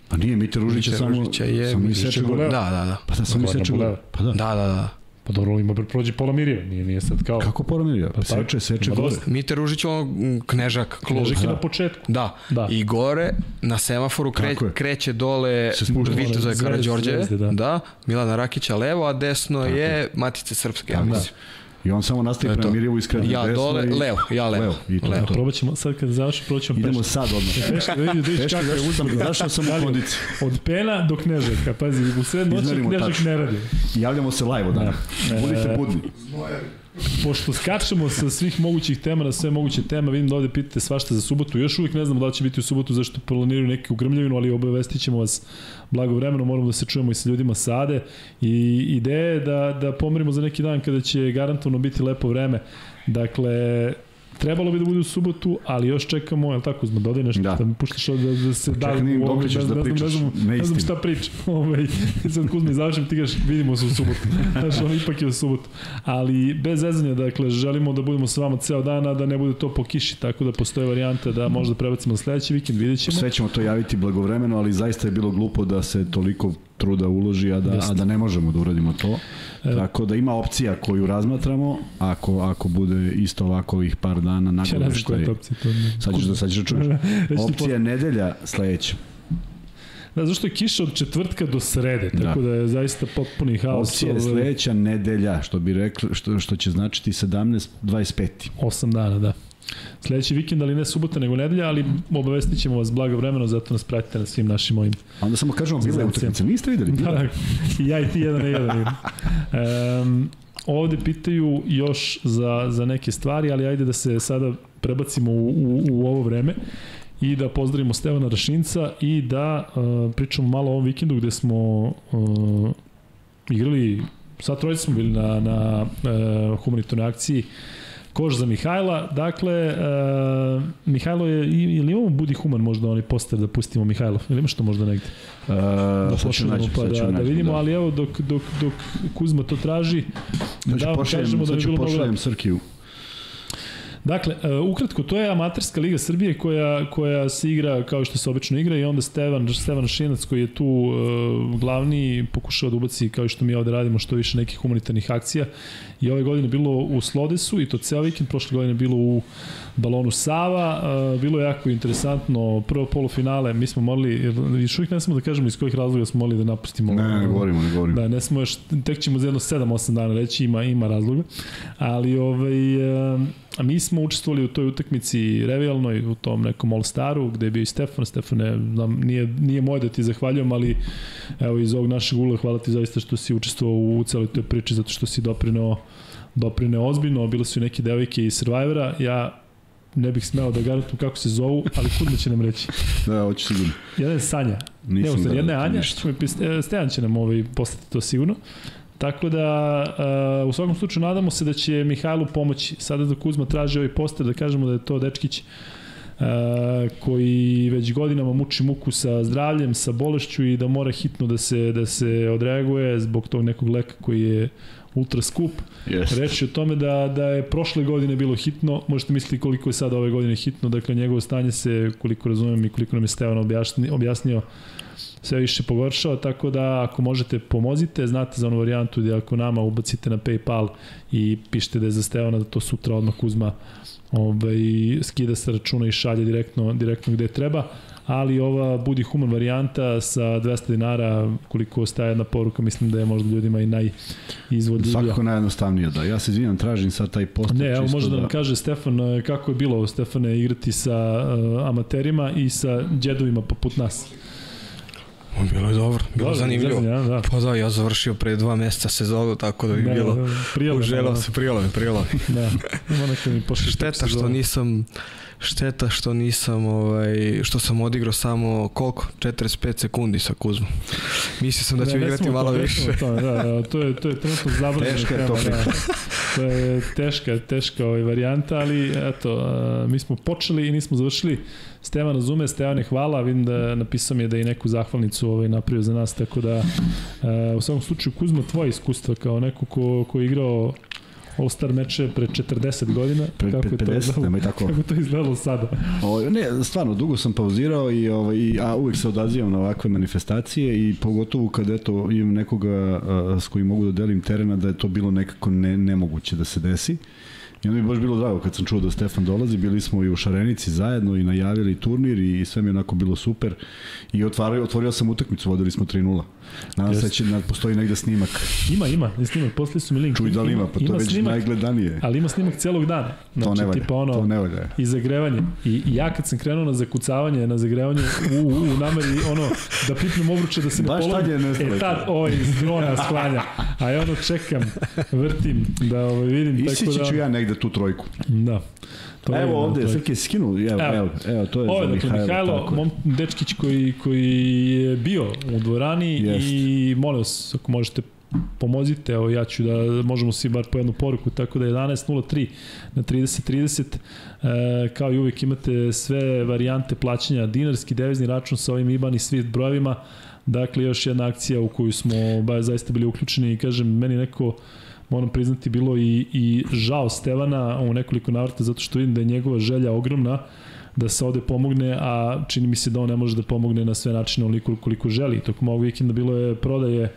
Pa nije, Mite Ružić je samo... Ružića je... Samo Miseče gore. Da, da, da. Pa da, samo Miseče gore. Pa da. Da, da, da. Pa dobro, ima prođe pola Mirjeva, nije, nije sad kao... Kako pola Mirjeva? Pa seče, seče gore. Mite Ružić on knežak, klub. Knežak je da. na početku. Da. da. I gore, na semaforu kre, kreće dole Vitezove Karadžorđe, da. da. Milana Rakića levo, a desno Tako. je Matice Srpske, ja mislim. Da. I on samo nastavi prema Mirjevu iskreće ja desno. Ja dole, i... levo, ja levo. levo. I to, levo. To. Probat ćemo, sad kad završi, probat ćemo Idemo peške. sad odmah. Peške, da vidi, da vidiš kako je uzman. Zašto sam u kondiciji? Od pena do knežaka, pazi, u sred noći knežak ne radi. Javljamo se live od dana. Da. Budite budni. Pošto skačemo sa svih mogućih tema na sve moguće tema, vidim da ovde pitate svašta za subotu. Još uvijek ne znamo da će biti u subotu zašto planiraju neki ugrmljavinu, ali obavestit ćemo vas blagovremeno, moramo da se čujemo i sa ljudima sade i ideja je da, da pomerimo za neki dan kada će garantovno biti lepo vreme. Dakle, Trebalo bi da bude u subotu, ali još čekamo, je li tako, Zma, dodaj nešto, da, da mi puštaš da, da se da... Čekaj, da, dok ćeš da pričaš, ne znam, ne znam šta pričam. (laughs) Ovaj, sad Kuzma završim, ti gaš, vidimo se u subotu. (laughs) Znaš, on ipak je u subotu. Ali bez zezanja, dakle, želimo da budemo sa vama ceo dan, a da ne bude to po kiši, tako da postoje varijanta da možda prebacimo na sledeći vikend, vidjet ćemo. Sve ćemo to javiti blagovremeno, ali zaista je bilo glupo da se toliko truda uloži, a da, a da ne možemo da uradimo to. E, Tako da ima opcija koju razmatramo, ako, ako bude isto ovako ovih par dana nakon što je... Opcija, to sad ćeš da, sad ćeš da čuješ. (laughs) Opcija je nedelja sledeća. Da, zašto je kiša od četvrtka do srede, da. tako da, da je zaista potpuni haos. Opcija je sledeća nedelja, što bi rekli, što, što će značiti 17, 25. 8 dana, da. Sledeći vikend, ali ne subota, nego nedelja, ali obavestit ćemo vas blago vremeno, zato nas pratite na svim našim mojim A onda samo kažemo, bila je utakmica, niste videli? Da, da, i ja i ti jedan na jedan. Um, ovde pitaju još za, za neke stvari, ali ajde da se sada prebacimo u, u, u ovo vreme i da pozdravimo Stevana Rašinca i da uh, pričamo malo o ovom vikendu gde smo uh, igrali, sad trojice smo bili na, na uh, humanitarnoj akciji Koš za Mihajla, dakle, uh, Mihajlo je, ili imamo Budi Human možda onaj poster da pustimo Mihajlov, ili ima što možda negde? Uh, da pošaljemo pa da, da vidimo, da. ali evo dok, dok, dok Kuzma to traži, znači, da kažemo da je bilo mnogo Srkiju. Dakle, uh, ukratko, to je amaterska liga Srbije koja, koja se igra kao što se obično igra i onda Stevan, Stevan Šinac koji je tu uh, glavni pokušao da ubaci kao što mi ovde radimo što više nekih humanitarnih akcija i ove godine bilo u Slodesu i to ceo vikend, prošle godine bilo u balonu Sava, uh, bilo je jako interesantno, prvo polufinale, mi smo morali, još uvijek ne smo da kažemo iz kojih razloga smo morali da napustimo. Ne, ne, govorimo, ne govorimo. Da, ne smo još, tek ćemo za jedno 7-8 dana reći, ima, ima razloga, ali ovaj, uh, mi smo učestvovali u toj utakmici revijalnoj, u tom nekom All-Staru, gde je bio i Stefan. Stefane, znam, nije, nije moje da ti zahvaljujem, ali evo iz ovog našeg ula hvala ti zaista što si učestvovao u celoj toj priči, zato što si doprineo doprineo ozbiljno, bile su neke devojke iz Survivora, ja ne bih smeo da garantujem kako se zovu, ali Kudma će nam reći. Da, hoće sigurno. Jedna je Sanja. Nisam ne, jedna je Anja, e, Stejan će nam ovaj postati to sigurno. Tako da, uh, u svakom slučaju nadamo se da će Mihajlu pomoći. Sada da Kuzma traži ovaj poster, da kažemo da je to dečkić uh, koji već godinama muči muku sa zdravljem, sa bolešću i da mora hitno da se, da se odreaguje zbog tog nekog leka koji je ultra skup. Yes. Reći o tome da, da je prošle godine bilo hitno, možete misliti koliko je sada ove godine hitno, dakle njegovo stanje se, koliko razumem i koliko nam je Stevan objasnio, objasnio sve više pogoršao, tako da ako možete pomozite, znate za onu varijantu da ako nama ubacite na Paypal i pišete da je za Stevana, da to sutra odmah uzma ovaj, skida sa računa i šalje direktno, direktno gde treba ali ova budi human varijanta sa 200 dinara koliko ostaje jedna poruka mislim da je možda ljudima i najizvodljivija. Svakako najjednostavnije da. Ja se izvinjam, tražim sad taj post. Ne, evo može da, da nam kaže Stefan kako je bilo Stefane igrati sa uh, amaterima i sa džedovima poput nas. Bilo je dobro, bilo dobro, zanimljivo. Ja, da. Pa da, ja završio pre dva meseca sezonu, tako da bi da, bilo... Da, prijelo, uželao da. se, prijelo mi, prijelo mi. da, ima neka mi Šteta što nisam Šteta što nisam, ovaj, što sam odigrao samo koliko? 45 sekundi sa Kuzmom. Mislio sam da ću igrati malo to, više. To, da, da, to je, to je trenutno zabranjeno. Teška je to da, to je teška, teška ovaj varijanta, ali eto, mi smo počeli i nismo završili. Stevan razume, Stevan je hvala, vidim da napisao mi je da je neku zahvalnicu ovaj napravio za nas, tako da u svakom slučaju Kuzma, tvoje iskustva kao neko ko, ko je igrao All-Star meče pre 40 godina. Pre, kako pre 50, to nemoj tako. Kako to izgledalo sada? O, ne, stvarno, dugo sam pauzirao, i, ovaj, a uvek se odazivam na ovakve manifestacije i pogotovo kad eto, imam nekoga a, s kojim mogu da delim terena da je to bilo nekako ne, nemoguće da se desi. I onda mi je baš bilo drago kad sam čuo da Stefan dolazi, bili smo i u Šarenici zajedno i najavili turnir i sve mi je onako bilo super. I otvario, otvorio sam utakmicu, vodili smo 3-0. Nadam se da će da postoji negde snimak. Ima, ima, je snimak, poslali su mi link. Čuj da li ima, pa ima to je već snimak, najgledanije. Ali ima snimak celog dana. Znači, to ne valja, tipa ono, to ne valja. I zagrevanje. I, I ja kad sam krenuo na zakucavanje, na zagrevanje, u, u, u nameri, ono, da pipnem obruče da se ne polomi. Baš tad je nestalo. E tad, ovaj, iz drona sklanja. A ja ono čekam, vrtim, da ovaj, vidim. Isići tako da... ću ja negde tu trojku. Da. To evo je, ovde, je Srke skinu, evo, evo, evo, evo to je Ovo, za Mihajlo. Mihajlo, mom, dečkić koji, koji je bio u dvorani Jest. i molim vas, ako možete pomozite, evo ja ću da možemo svi bar po jednu poruku, tako da 11.03 na 30.30 e, kao i uvijek imate sve varijante plaćanja, dinarski devizni račun sa ovim IBAN i svi brojevima, dakle još jedna akcija u koju smo ba, zaista bili uključeni i kažem, meni neko moram priznati, bilo i, i žao Stevana u nekoliko navrata, zato što vidim da je njegova želja ogromna da se ode pomogne, a čini mi se da on ne može da pomogne na sve načine onoliko koliko želi. Tokom ovog vikenda bilo je prodaje e,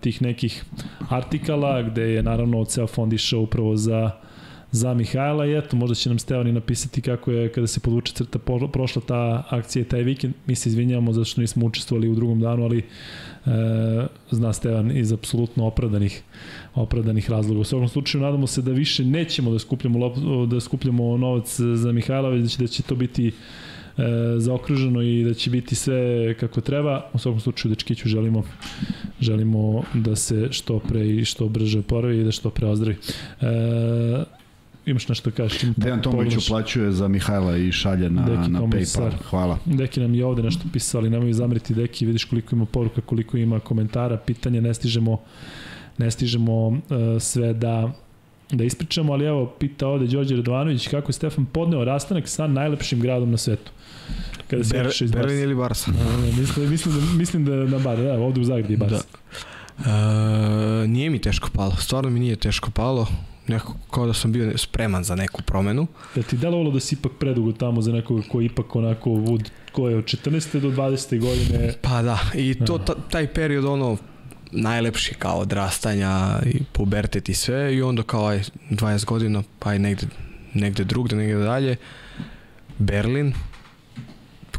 tih nekih artikala gde je naravno ceo fond išao upravo za za Mihajla i eto, možda će nam Stevani napisati kako je kada se podvuče crta prošla ta akcija taj vikend. Mi se izvinjavamo zato što nismo učestvovali u drugom danu, ali e, zna Stevan iz apsolutno opravdanih opravdanih razloga. U svakom slučaju nadamo se da više nećemo da skupljamo da skupljamo novac za Mihajla, već da će, da će to biti e, zaokruženo i da će biti sve kako treba. U svakom slučaju Dečkiću želimo želimo da se što pre i što brže oporavi i da što pre ozdravi. E, imaš nešto da kažeš? Dejan Tomović uplaćuje za Mihajla i šalje na, Deki na Paypal. Hvala. Deki nam je ovde nešto pisali, nemoj zamriti Deki, vidiš koliko ima poruka, koliko ima komentara, pitanja, ne stižemo ne stižemo uh, sve da da ispričamo, ali evo, pita ovde Đorđe Radovanović kako je Stefan podneo rastanak sa najlepšim gradom na svetu. Kada se Ber, iz Berlin ili Barsa? Uh, mislim, mislim, da, mislim da na Bar, da, ovde u Zagrebi je Barsa. Da. Uh, nije mi teško palo, stvarno mi nije teško palo nekako kao da sam bio spreman za neku promenu. Da ti delovalo da si ipak predugo tamo za nekoga koji ipak onako vud, ko je od 14. do 20. godine? Pa da, i to, ta, taj period ono, najlepši kao odrastanja i pubertet i sve i onda kao aj 20 godina pa aj negde, negde drugde, negde dalje Berlin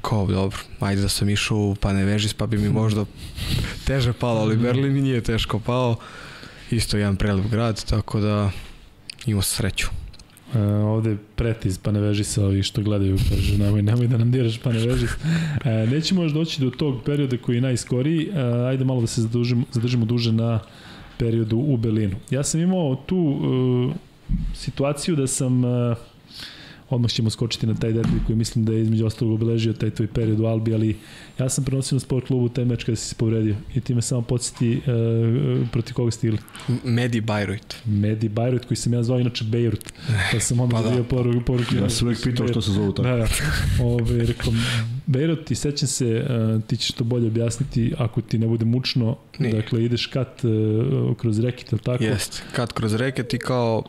kao dobro, ajde da sam išao u Panevežis pa bi mi možda teže palo, ali Berlin mi nije teško pao isto jedan prelep grad, tako da imao sreću. Uh, ovde pretiz, pa ne veži se ovi što gledaju, kaže, nemoj, nemoj da nam diraš, pa ne veži. Uh, nećemo još doći do tog perioda koji je najskoriji, uh, ajde malo da se zadržimo, zadržimo duže na periodu u Berlinu. Ja sam imao tu uh, situaciju da sam uh, odmah ćemo skočiti na taj derbi koji mislim da je između ostalog obeležio taj tvoj period u Albi, ali ja sam prenosio na sport klubu taj meč kada si se povredio i ti me samo podsjeti uh, protiv koga ste igli. Medi Bayreuth. Medi Bayreuth koji sam ja zvao inače Beirut, pa sam onda pa da. poruku, poruku. Ja sam uvek pitao što se zovu tako. Da, da. Ove, rekom, Beirut, i sećam se, uh, ti ćeš to bolje objasniti ako ti ne bude mučno, Nije. dakle ideš kat uh, kroz reket, ili tako? Jest, kat kroz reket i kao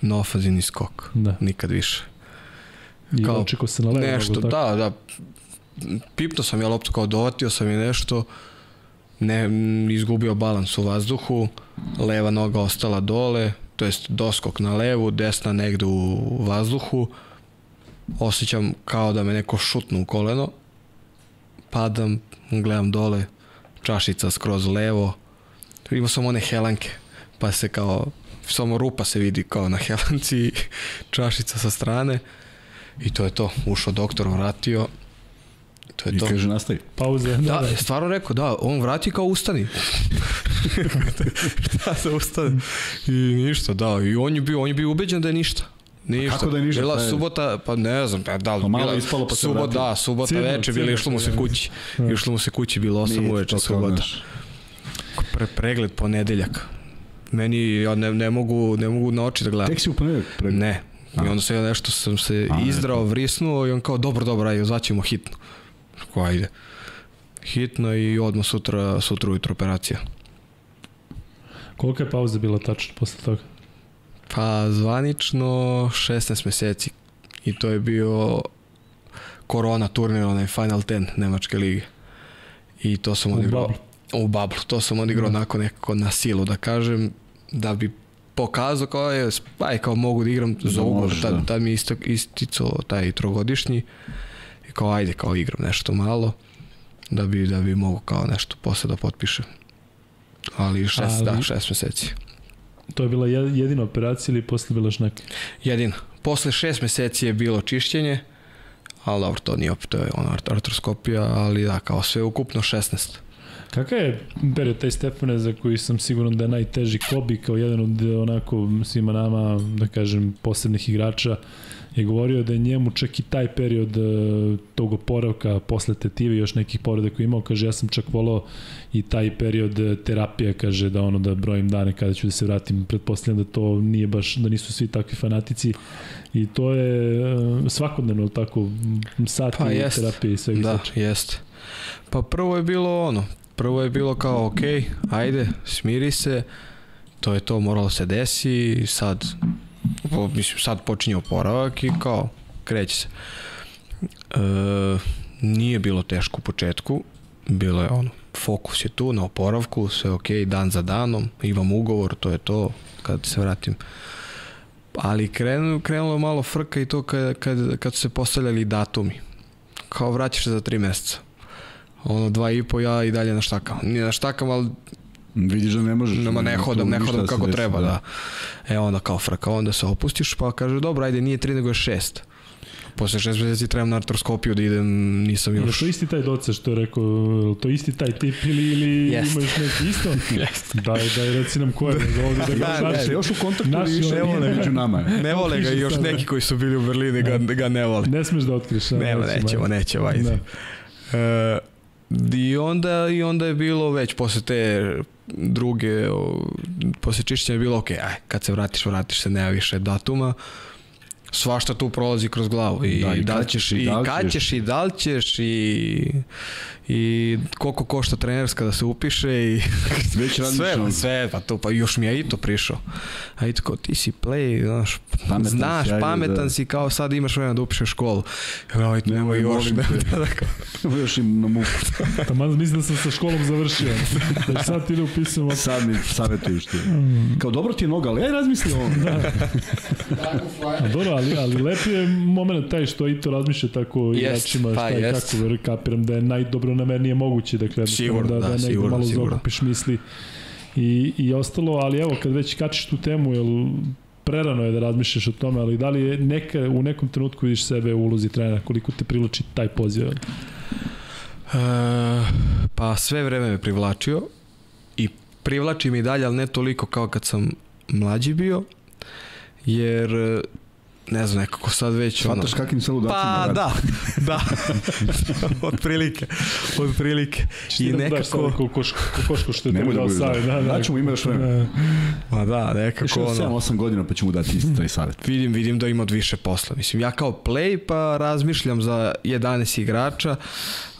na ofazini skok. Da. Nikad više. I kao, očeko se na levo. Nešto, da, da. Pipno sam ja loptu kao dovatio sam je nešto, ne, izgubio balans u vazduhu, leva noga ostala dole, to jest doskok na levu, desna negde u vazduhu, osjećam kao da me neko šutnu u koleno, padam, gledam dole, čašica skroz levo, imao sam one helanke, pa se kao samo rupa se vidi kao na helanci, čašica sa strane i to je to. Ušao doktor, vratio, to je I to. I kaže nastavi. Pauze. Da, da, da. stvarno rekao, da, on vrati kao ustani. Šta (laughs) se ustane? I ništa, da. I on je bio, on je bio ubeđen da je ništa. Ništa. Kako da je ništa? Bila pa subota, pa ne znam, pa da li pa malo ispalo pa subota, da, subota cijeno, veče, bilo išlo mu se kući. Da. Išlo mu se kući, bilo 8 uveče subota. Pre, pregled ponedeljak. Meni, ja ne, ne, mogu, ne mogu na oči da gledam. Tek si u ponedeljak pregled? Ne. A. I onda se ja nešto sam se A, izdrao, vrisnuo i on kao, dobro, dobro, ajde, zvaćemo hitno. Ko, ajde. Hitno i odmah sutra, sutra ujutro operacija. Kolika je pauza bila tačno posle toga? Pa zvanično 16 meseci. I to je bio korona turnir, onaj Final Ten Nemačke lige. I to sam odigrao u bablu. To sam odigrao da. onako nekako na silu, da kažem, da bi pokazao kao je, aj kao mogu da igram za ugovor, tad, da. tad mi isto, isticao taj trogodišnji i kao ajde kao igram nešto malo da bi, da bi mogu kao nešto posle da potpišem. Ali šest, Ali, da, šest meseci. To je bila jedina operacija ili posle bila još neka? Jedina. Posle šest meseci je bilo čišćenje, ali dobro, to nije opet, to je ono artroskopija, ali da, kao sve ukupno 16. Kakav je period taj Stefane za koji sam siguran da je najteži Kobi kao jedan od onako svima nama, da kažem, posebnih igrača je govorio da je njemu čak i taj period uh, tog oporavka posle tetive još nekih povreda koje imao, kaže ja sam čak volao i taj period e, terapija, kaže da ono da brojim dane kada ću da se vratim, pretpostavljam da to nije baš, da nisu svi takvi fanatici i to je uh, svakodnevno tako sati pa jest. terapije i svega da, jeste. Pa prvo je bilo ono, prvo je bilo kao, ok, ajde, smiri se, to je to, moralo se desi, sad, mislim, sad počinje oporavak i kao, kreće se. E, nije bilo teško u početku, bilo je ono, fokus je tu na oporavku, sve ok, dan za danom, imam ugovor, to je to, kad se vratim. Ali krenulo, krenulo je malo frka i to kad, kad, kad su se postavljali datumi. Kao vraćaš se za tri meseca ono dva i po ja i dalje na štakama. Nije na štakama, ali Vidiš da ne možeš. Nema, ne hodam, ne hodam kako treba, da. da. E onda kao frka, onda se opustiš, pa kaže, dobro, ajde, nije tri, nego je šest. Posle šest meseci trebam na artroskopiju da idem, nisam još... Je to isti taj doce što je rekao, to isti taj tip ili, ili Jest. imaš neki isto? (laughs) Jest. Daj, daj, reci nam ko je, da ovdje da ga da, naši, još u kontaktu naši, više ne vole među nama. Ne vole ga i još neki koji su bili u Berlini ga, ga ne vole. Ne smeš da otkriš. Nema, nećemo, nećemo, ajde. Da. E, I onda, I onda je bilo već posle te druge, posle čišćenja je bilo ok, aj, kad se vratiš, vratiš se, nema više datuma. Svašta tu prolazi kroz glavu i, da, i da li ćeš i, da kad ćeš. i da li ćeš i, i koliko košta trenerska da se upiše i (laughs) Već sve, pa, sve, pa to, pa još mi je i to prišao. A i tako, ti si play, znaš, pametan znaš, si, pametan da. si, kao sad imaš vremena da upišeš školu. Ja, aj, nema još, ne, da, da, (laughs) još im na muku. (laughs) Tamo mislim da sam sa školom završio. Da sad ti da upisujem. Sad mi savjetuješ ti. Kao dobro ti je noga, ali aj razmisli ovo. Da. A dobro, ali, ali lep je moment taj što i to razmišlja tako yes, igračima, pa, šta i kako, jer kapiram da je najdobro namernije moguće, dakle, sigurno, da, da, da, sigurno, malo sigurno. zaokupiš misli i, i ostalo, ali evo, kad već kačiš tu temu, jel prerano je da razmišljaš o tome, ali da li je neka, u nekom trenutku vidiš sebe u ulozi trenera, koliko te privlači taj poziv? E, pa sve vreme me privlačio i privlači mi dalje, ali ne toliko kao kad sam mlađi bio, jer ne znam, nekako sad već ono... Svataš kakvim se ludacima Pa radi. da, (laughs) da, (laughs) od prilike, od prilike. I da nekako... Ko koško, ko koško što je Nemoj da dao savjet. Da, da. Daćemo ime još vreme. (laughs) Ma da, nekako ono... 7-8 godina pa ćemo dati isti taj savjet. Vidim, vidim da ima od više posla. Mislim, ja kao play pa razmišljam za 11 igrača,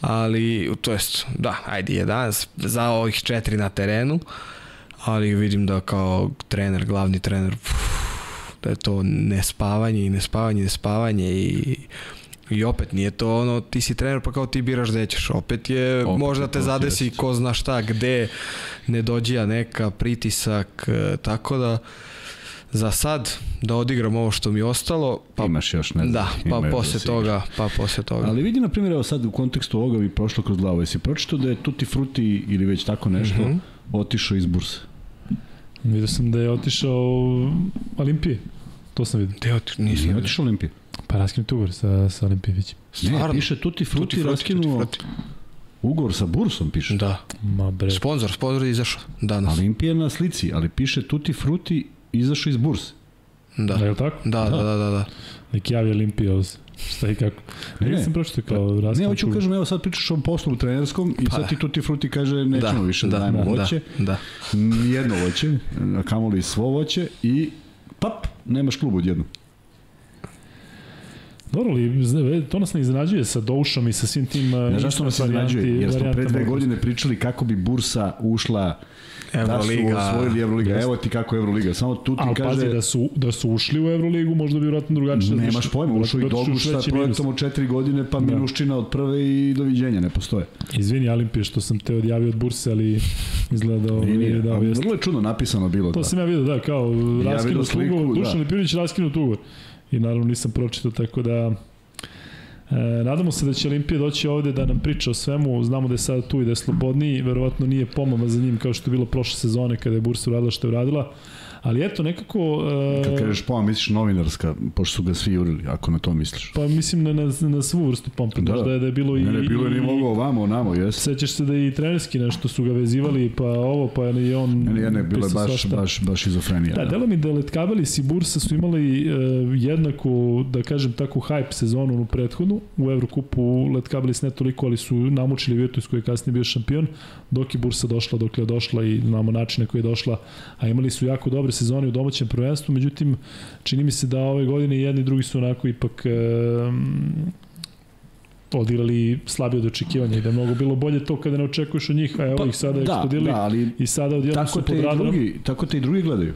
ali, to jest, da, ajde 11, za ovih četiri na terenu, ali vidim da kao trener, glavni trener, pff, da je to nespavanje i nespavanje i nespavanje i I opet nije to ono, ti si trener pa kao ti biraš gde ćeš. Opet je, opet možda te zadesi jest. ko zna šta, gde, ne dođija neka, pritisak, e, tako da za sad da odigram ovo što mi je ostalo, pa imaš još ne znam. Da, pa posle da toga, pa posle toga. Ali vidi na primjer evo sad u kontekstu ovoga bi prošlo kroz glavu. Jesi pročitao da je Tutti Frutti ili već tako nešto mm -hmm. otišao iz burse? Vidio sam da je otišao u Olimpije. To sam vidio. Gde otišao? Nisam Nije otišao Olimpije. Pa raskinuti ugovor sa, sa Olimpijevićem. Ne, piše Tutti Frutti, tutti raskinuo ugovor sa Bursom, piše. Da. Ma bre. Sponsor, sponsor je izašao danas. Olimpija na slici, ali piše Tutti Frutti izašao iz Burse. Da. Da je li tako? Da, da, da, da. da. Nek javi Olimpija Šta i kako? Ne, ne. sam pročito kao raskon. Ne, hoću kažem, evo sad pričaš o poslu trenerskom i pa. sad ti Tutti Frutti kaže nećemo da, više da, da dajemo da, voće. Da, da. Jedno voće, kamoli svo voće i pap, nemaš klub odjedno. Dobro, li, to nas ne iznenađuje sa Doušom i sa svim tim... Ne znaš što nas iznenađuje, jer smo pre dve godine pričali kako bi Bursa ušla Evroliga. Da su osvojili Evroliga. Evo ti kako Evroliga. Samo tu ti Ali kaže... pazi, da su, da su ušli u Evroligu, možda bi vjerojatno drugačije. Nemaš pojma, ušli i Doguš sa projektom od četiri godine, pa da. minuščina od prve i doviđenja, ne postoje. Izvini, Alimpije, što sam te odjavio od burse, ali izgleda da... Nije, nije, da, vrlo je čudno napisano bilo. To da. sam ja vidio, da, kao raskinut ja ugovor, Dušan da. Lipinović raskinut ugovor. I naravno nisam pročitao, tako da E, nadamo se da će Olimpija doći ovde da nam priča o svemu, znamo da je sada tu i da je slobodniji, verovatno nije pomama za njim kao što je bilo prošle sezone kada je Bursa uradila što je uradila, Ali eto, nekako... Uh, Kad kažeš pompa, misliš novinarska, pošto su ga svi jurili, ako na to misliš. Pa mislim na, na, na svu vrstu pompa. Da, da je, da je bilo i... Ne, ne, bilo je ni mogo ovamo, onamo, jes. Sećaš se da i trenerski nešto su ga vezivali, pa ovo, pa je on... Ne, ne, ne, bilo je baš, svašta. baš, baš izofrenija. Da, da. delo mi da Letkabelis i Bursa su imali uh, jednaku, da kažem tako, hype sezonu u prethodnu. U Evrokupu Letkabelis ne toliko, ali su namučili Virtus koji je kasnije bio šampion, dok je Bursa došla, dok je došla i znamo načine koji je došla, a imali su jako dobre sezone u domaćem prvenstvu, međutim, čini mi se da ove godine jedni i drugi su onako ipak e, odigrali slabije od očekivanja i da je mnogo bilo bolje to kada ne očekuješ od njih, a evo pa, ih sada da, eksplodirali da, ali i sada odjedno su pod radarom. Drugi, tako te i drugi gledaju.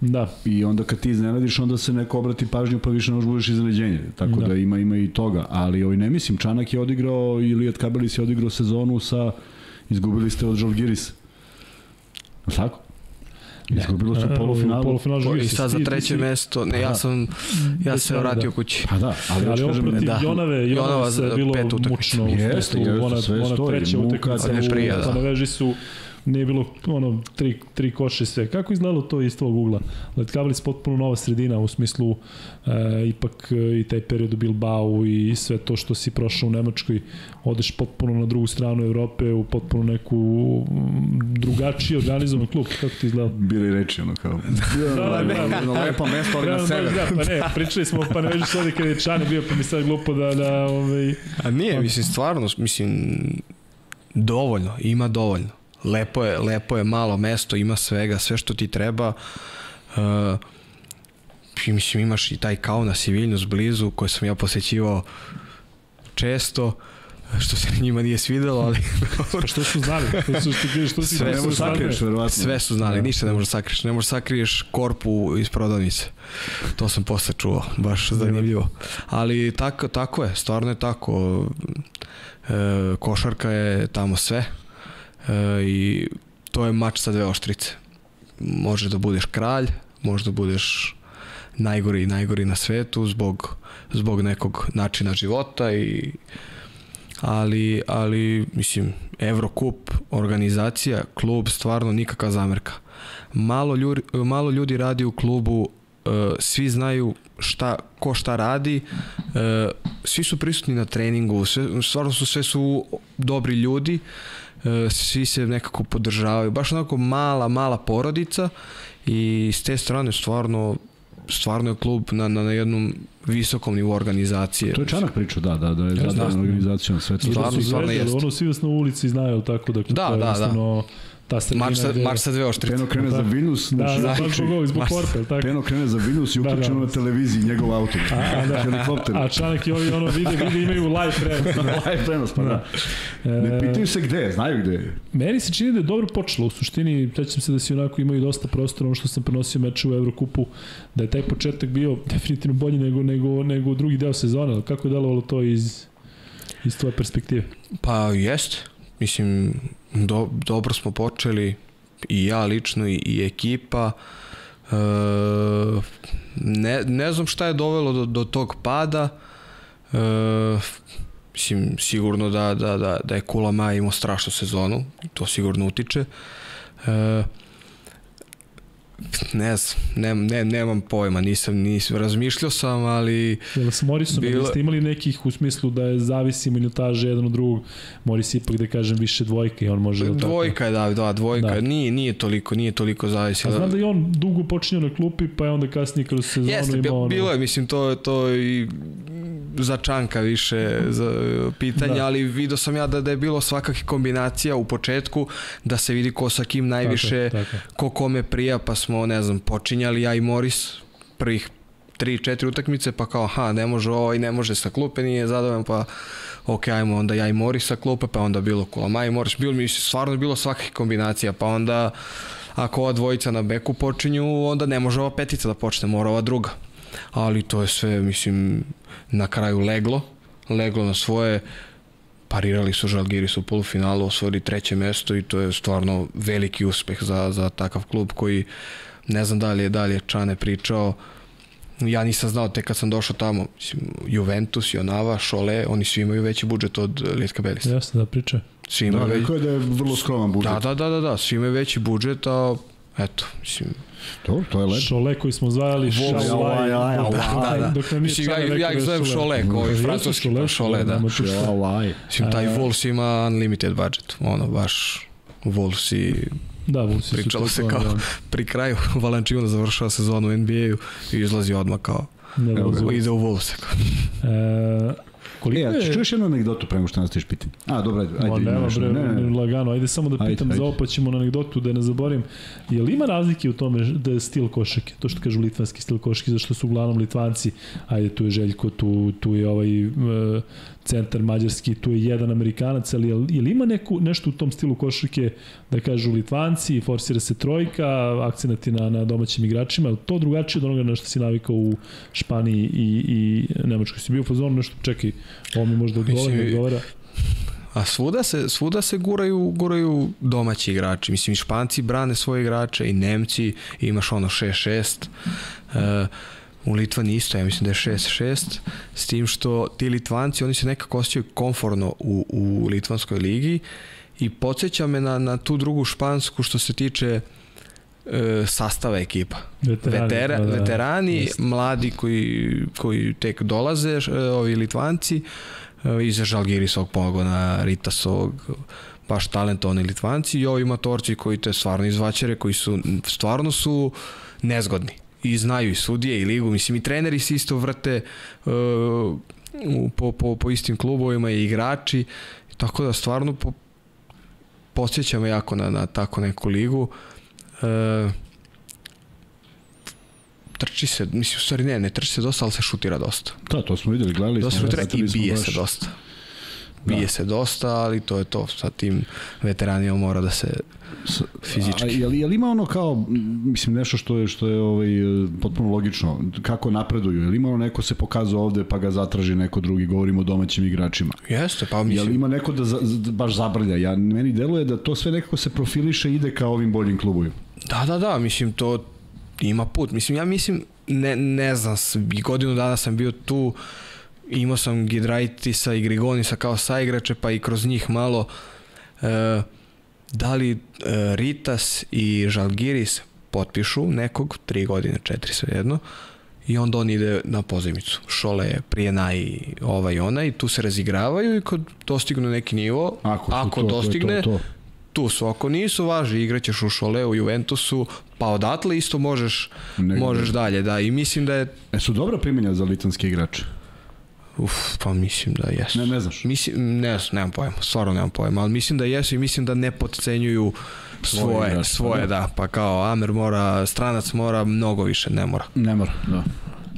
Da. I onda kad ti iznenadiš, onda se neko obrati pažnju pa više ne možeš budeš iznenađenje. Tako da. da. ima ima i toga. Ali ovaj, ne mislim, Čanak je odigrao i Lijat Kabelis je odigrao sezonu sa izgubili ste od Žalgiris. Tako? Izgubilo su polufinalu. Polufinalu I sad za treće mesto, ne, ja sam, ja se vratio da. kući. Pa da, ali, ali ovo protiv da. Jonave, Jonava se bilo mučno u smislu, ona, ona treća utakmica u Panaveži su nije bilo ono tri, tri koše sve. Kako izgledalo to iz tvog ugla? Letkabilis potpuno nova sredina u smislu e, ipak e, i taj period u Bilbao i sve to što si prošao u Nemačkoj, odeš potpuno na drugu stranu Evrope, u potpuno neku drugačiji organizovan klub. Kako ti izgleda? Bili reči ono kao. (laughs) da, da, da, da, lepo mesto, ali na sever. Da, pa ne, pričali smo, pa ne veži se ovdje kada je Čane bio, pa mi sad glupo da, da ovaj... A nije, mislim, stvarno, mislim, dovoljno, ima dovoljno lepo je, lepo je malo mesto, ima svega, sve što ti treba. Uh, mislim, imaš i taj Kaunas i Viljnus blizu, koje sam ja posećivao često što se njima nije svidelo, ali... (laughs) pa što su znali? Što su, što, što si sve, su sakriješ, verovatno. Sve su znali, da. ništa ne možeš sakriješ. Ne možeš sakriješ korpu iz prodavnice. To sam posle čuo, baš zanimljivo. Ali tako, tako je, stvarno je tako. E, košarka je tamo sve i to je mač sa dve oštrice. Može da budeš kralj, može da budeš najgori i najgori na svetu zbog, zbog nekog načina života i ali, ali mislim Evrokup, organizacija, klub, stvarno nikakva zamerka. Malo ljudi, malo ljudi radi u klubu svi znaju šta, ko šta radi, uh, svi su prisutni na treningu, sve, stvarno su sve su dobri ljudi, uh, svi se nekako podržavaju, baš onako mala, mala porodica i s te strane stvarno stvarno je klub na, na, na jednom visokom nivou organizacije. To je Čanak pričao, da, da, da je zadovoljna organizacijom sve to. Stvarno, stvarno jeste. Ono svi vas na ulici znaju, tako da, da, da, da. da ta sredina. Marš sa, gde... marš sa dve oštrice. Peno krene da. za Vilnius. Da, da, da, zbog zbog Porta, tako. Peno krene za Vilnius i uključeno da, da. na televiziji njegov auto. A, a, da. Helikopter. A Čanak i ovi ono vide, vide imaju live prenos. (laughs) live prenos, pa da. da. Ne pitaju se gde, znaju gde Meni se čini da je dobro počelo. U suštini, sećam se da si onako imaju dosta prostora, ono što sam prenosio meče u Evrokupu, da je taj početak bio (laughs) definitivno bolji nego, nego, nego drugi deo sezone. Kako je delovalo to iz, iz tvoje perspektive? Pa jeste. Mislim, do, dobro smo počeli, i ja lično i, i ekipa. E, ne, ne znam šta je dovelo do, do tog pada. E, mislim, sigurno da, da, da, da je Kula Maja imao strašnu sezonu, to sigurno utiče. E, ne znam, ne, ne, nemam pojma, nisam, nisam, razmišljao sam, ali... Jel s Morisom, bilo... ste imali nekih u smislu da je zavisi minutaže jedan od drugog, Moris ipak da kažem više dvojka i on može... Dvojka je, da, da, dvojka, da. nije, nije toliko, nije toliko zavisi. A znam da i on dugo počinio na klupi, pa je onda kasnije kroz sezonu Jeste, imao... Jeste, bilo je, mislim, to, to i za Čanka više za pitanja, da. ali vidio sam ja da, da je bilo svakakih kombinacija u početku, da se vidi ko sa kim najviše, tako, tako. ko kome prija, pa smo, ne znam, počinjali ja i Moris prvih 3-4 utakmice, pa kao, aha, ne može ovo i ne može sa klupe, nije zadovoljan, pa ok, ajmo onda ja i Moris sa klupe, pa onda bilo Kulama i Moris, bilo mi stvarno bilo svakih kombinacija, pa onda ako ova dvojica na beku počinju, onda ne može ova petica da počne, mora ova druga. Ali to je sve, mislim, na kraju leglo, leglo na svoje, parirali su Žalgiris u polufinalu, osvojili treće mesto i to je stvarno veliki uspeh za, za takav klub koji ne znam da li je, da li je Čane pričao, ja nisam znao tek kad sam došao tamo, mislim, Juventus, Jonava, Šole, oni svi imaju veći budžet od Lijetka Belisa. Jasno da priča. Svi imaju da, veći... da je vrlo skroman budžet. Da, da, da, da, da, svi imaju veći budžet, a eto, mislim, To, to je lepo. Šole koji smo zvali Šolaj. Da, da. Dok nam Mislim, ja, ja ih zovem Šole, koji francuski Šole, Šole, da. Šolaj. Mislim, taj Wolves ima unlimited budget. Ono, baš Wolves i Da, Wolves Pričalo se kao da. pri kraju (laughs) Valančiuna završava sezonu u NBA-u i izlazi odmah kao ne, Evo, ide u e, Koliko e, je... čuješ jednu anegdotu prema što nastaviš pitanje? A, dobro, ajde. ajde Ma, nema, bre, ne, ne. lagano. Ajde samo da pitam ajde, za ovo, pa ćemo na anegdotu da ne zaborim. Je li ima razlike u tome da je stil košake? To što kažu litvanski stil košake, zašto su uglavnom litvanci, ajde, tu je Željko, tu, tu je ovaj... Uh, centar mađarski, tu je jedan Amerikanac, ali je, je li ima neku, nešto u tom stilu košarke da kažu Litvanci, forsira se trojka, akcenati na, na domaćim igračima, je to drugačije od onoga na što si navikao u Španiji i, i Nemačkoj? Si bio u fazonu nešto, čekaj, ovo mi možda odgovara, ne odgovara. A svuda se, svuda se guraju, guraju domaći igrači. Mislim, i Španci brane svoje igrače, i Nemci, imaš ono 6-6. Uh, U Litvani isto, ja mislim da je 6-6, s tim što ti Litvanci, oni se nekako osjećaju konforno u, u Litvanskoj ligi i podsjeća me na, na tu drugu špansku što se tiče e, sastava ekipa. Veterani, Vetera, da, da, veterani jest. mladi koji, koji tek dolaze, e, ovi Litvanci, e, iza Žalgirisovog pogona, Ritasovog, baš talentovani Litvanci i ovi matorci koji te stvarno izvaćere, koji su stvarno su nezgodni i znaju i sudije i ligu, mislim i treneri se isto vrte uh, po, po, po istim klubovima i igrači, tako da stvarno po, podsjećam jako na, na tako neku ligu. Uh, trči se, mislim, u stvari ne, ne trči se dosta, ali se šutira dosta. Da, to smo videli, gledali dosta smo. Dosta šutira i bije baš... se dosta. Bije da. se dosta, ali to je to. Sa tim veteranima mora da se fizički. A, je, li, je li ima ono kao, mislim, nešto što je, što je ovaj, potpuno logično, kako napreduju? Je li ima ono neko se pokazao ovde pa ga zatraži neko drugi, govorimo o domaćim igračima? Jeste, pa mislim. Je li ima neko da za, baš zabrlja? Ja, meni deluje da to sve nekako se profiliše i ide ka ovim boljim klubovima. Da, da, da, mislim, to ima put. Mislim, ja mislim, ne, ne znam, godinu dana sam bio tu, imao sam Gidraitisa i Grigonisa kao saigrače, pa i kroz njih malo e, da li e, Ritas i Žalgiris potpišu nekog, tri godine, četiri, sve jedno, i onda on ide na pozemicu. Šole je prije naj ovaj ona i tu se razigravaju i kad dostignu neki nivo, ako, ako to, dostigne, to, to, to. tu su. Ako nisu, važi, igraćeš u Šole, u Juventusu, pa odatle isto možeš, možeš dalje. Da, i mislim da je... E su dobra primjenja za litanske igrače? Uf, pa mislim da jesu. Ne, ne znaš? Mislim, ne, nemam pojma, stvarno nemam pojma, ali mislim da jesu i mislim da ne podcenjuju svoje, svoje, svoje da. da, pa kao Amer mora, stranac mora, mnogo više ne mora. Ne mora, da.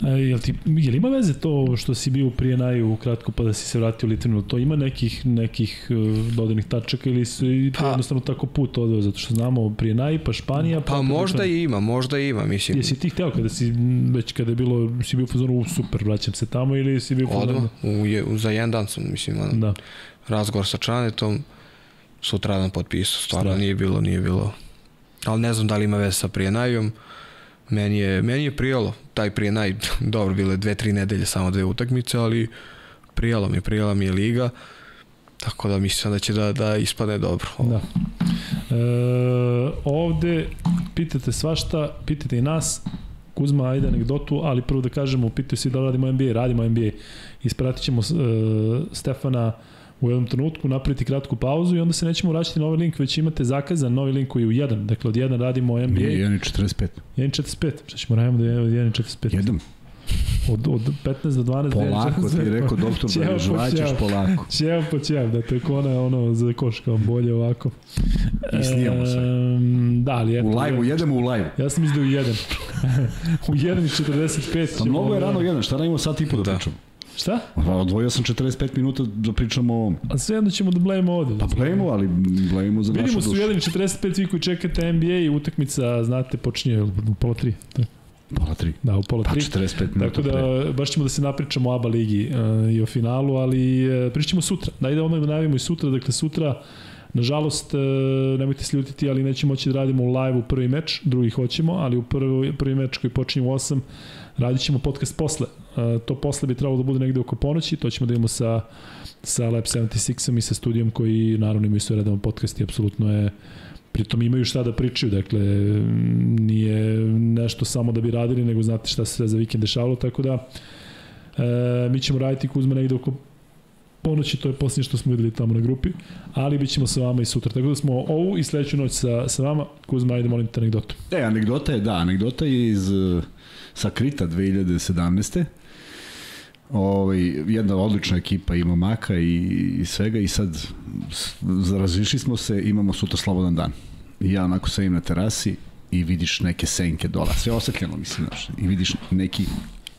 A, jel, ti, jel ima veze to što si bio prije naju kratko pa da si se vratio u Litvaniju? To ima nekih, nekih uh, dodanih tačaka ili su i to pa, jednostavno tako put odveo? Zato što znamo prije naj pa Španija. Pa, pa možda i ima, možda ima, mislim. Jesi ti hteo kada si, već kada je bilo, si bio u fazonu, super, vraćam se tamo ili si bio u fazonu? Odmah, u, za jedan dan sam, mislim, da. razgovor sa Čanetom, sutra dan potpisao, stvarno Stra. nije bilo, nije bilo. Ali ne znam da li ima veze sa prijenajom. Meni je, meni je prijalo, taj prijenaj, (laughs) dobro, bilo je dve, tri nedelje, samo dve utakmice, ali prijalo mi, prijala mi je liga, tako da mislim da će da, da ispane dobro. Da. E, ovde pitate svašta, pitate i nas, Kuzma, ajde anegdotu, ali prvo da kažemo, pitaju si da radimo NBA, radimo NBA. Ispratit ćemo uh, Stefana u jednom trenutku napraviti kratku pauzu i onda se nećemo vraćati na ovaj link, već imate zakazan novi link koji je u 1. Dakle, od 1 radimo NBA. Nije 1.45. 1.45. Šta ćemo radimo da je od 1.45? Jedom. Od, od 15 do 12 polako ti je rekao doktor (laughs) da žvaćeš polako ćeo po ćeo da to je kona ono za koš kao bolje ovako i snijamo se e, da ali eto, u live-u jedemo u live ja sam mislio u 1 (laughs) u 1.45 pa mnogo je rano 1 šta radimo sad i po da, da pričamo Šta? Odvojio sam 45 minuta da pričamo o ovom. A sve jedno ćemo da blejemo ovde. Pa blejemo, ali blejemo za Vidimo našu dušu. Vidimo su 1.45 vi koji čekate NBA i utakmica, znate, počinje u pola 3. Pola 3. Da, u pola 3. Pa 45 minuta Tako da, pre. baš ćemo da se napričamo o ABA ligi uh, i o finalu, ali uh, pričamo sutra. Dajde onda da najavimo i sutra, dakle sutra Nažalost, uh, nemojte se ljutiti, ali nećemo moći da radimo u live u prvi meč, drugi hoćemo, ali u prvi, prvi meč koji počinje u 8 radit ćemo podcast posle. Uh, to posle bi trebalo da bude negde oko ponoći, to ćemo da imamo sa, sa Lab 76-om i sa studijom koji naravno imaju sve redavan podcast i apsolutno je pritom imaju šta da pričaju, dakle nije nešto samo da bi radili, nego znate šta se za vikend dešavalo, tako da e, mi ćemo raditi Kuzma negde oko ponoći, to je posljednje što smo videli tamo na grupi, ali bit ćemo sa vama i sutra. Tako da smo ovu i sledeću noć sa, sa vama. Kuzma, ajde molim te anegdotu. E, anegdota je, da, anegdota je iz sa Krita 2017. Ovaj, jedna odlična ekipa ima Maka i, i svega i sad razlišli smo se, imamo sutra slobodan dan. I ja onako sedim na terasi i vidiš neke senke dola, sve osvetljeno mislim, znaš, i vidiš neki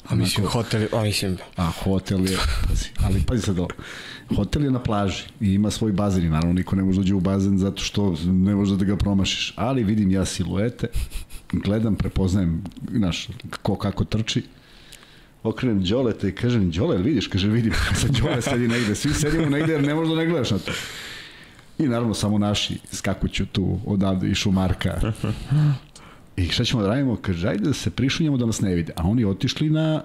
A mislim, onako, hotel, a mislim... A hotel je, pazi, ali pazi sad ovo, hotel je na plaži i ima svoj bazen i naravno niko ne može dođe u bazen zato što ne može da ga promašiš, ali vidim ja siluete, gledam, prepoznajem, znaš, ko kako trči, okrenem Đoleta i kažem, Đole, vidiš? Kaže, vidim, (laughs) sad Đole sedi negde, svi sedimo negde jer ne možda ne gledaš na to. I naravno samo naši skakuću tu odavde i Šumarka. I šta ćemo da radimo? Kaže, ajde da se prišunjamo da nas ne vide. A oni otišli na,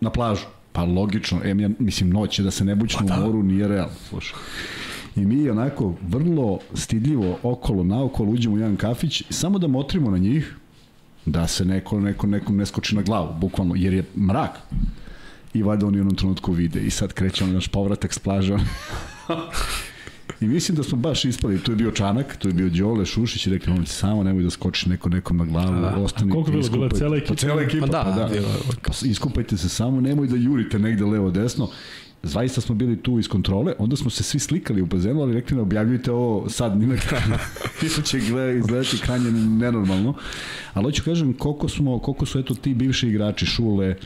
na plažu. Pa logično, em ja, mislim, noć je da se ne bućnu pa da. u moru, nije realno, slušaj. I mi onako vrlo stidljivo okolo, naokolo uđemo u jedan kafić, samo da motrimo na njih, da se neko, neko, nekom ne skoči na glavu, bukvalno, jer je mrak. I valjda oni u jednom trenutku vide i sad krećemo naš povratak s plaže. (laughs) I mislim da smo baš ispali, tu je bio Čanak, tu je bio Đole, Šušić i rekli, momci, samo nemoj da skoči neko nekom na glavu, da, ostani. A koliko bilo, bila cela ekipa? Pa cela ekipa, pa da, pa da. Pa, iskupajte se samo, nemoj da jurite negde levo desno. Zaista smo bili tu iz kontrole, onda smo se svi slikali u bazenu, ali rekli ne objavljujte ovo sad ni na kraju. (laughs) Isto će izgledati kranje nenormalno. Ali hoću kažem koliko, smo, koliko su eto ti bivši igrači, Šule,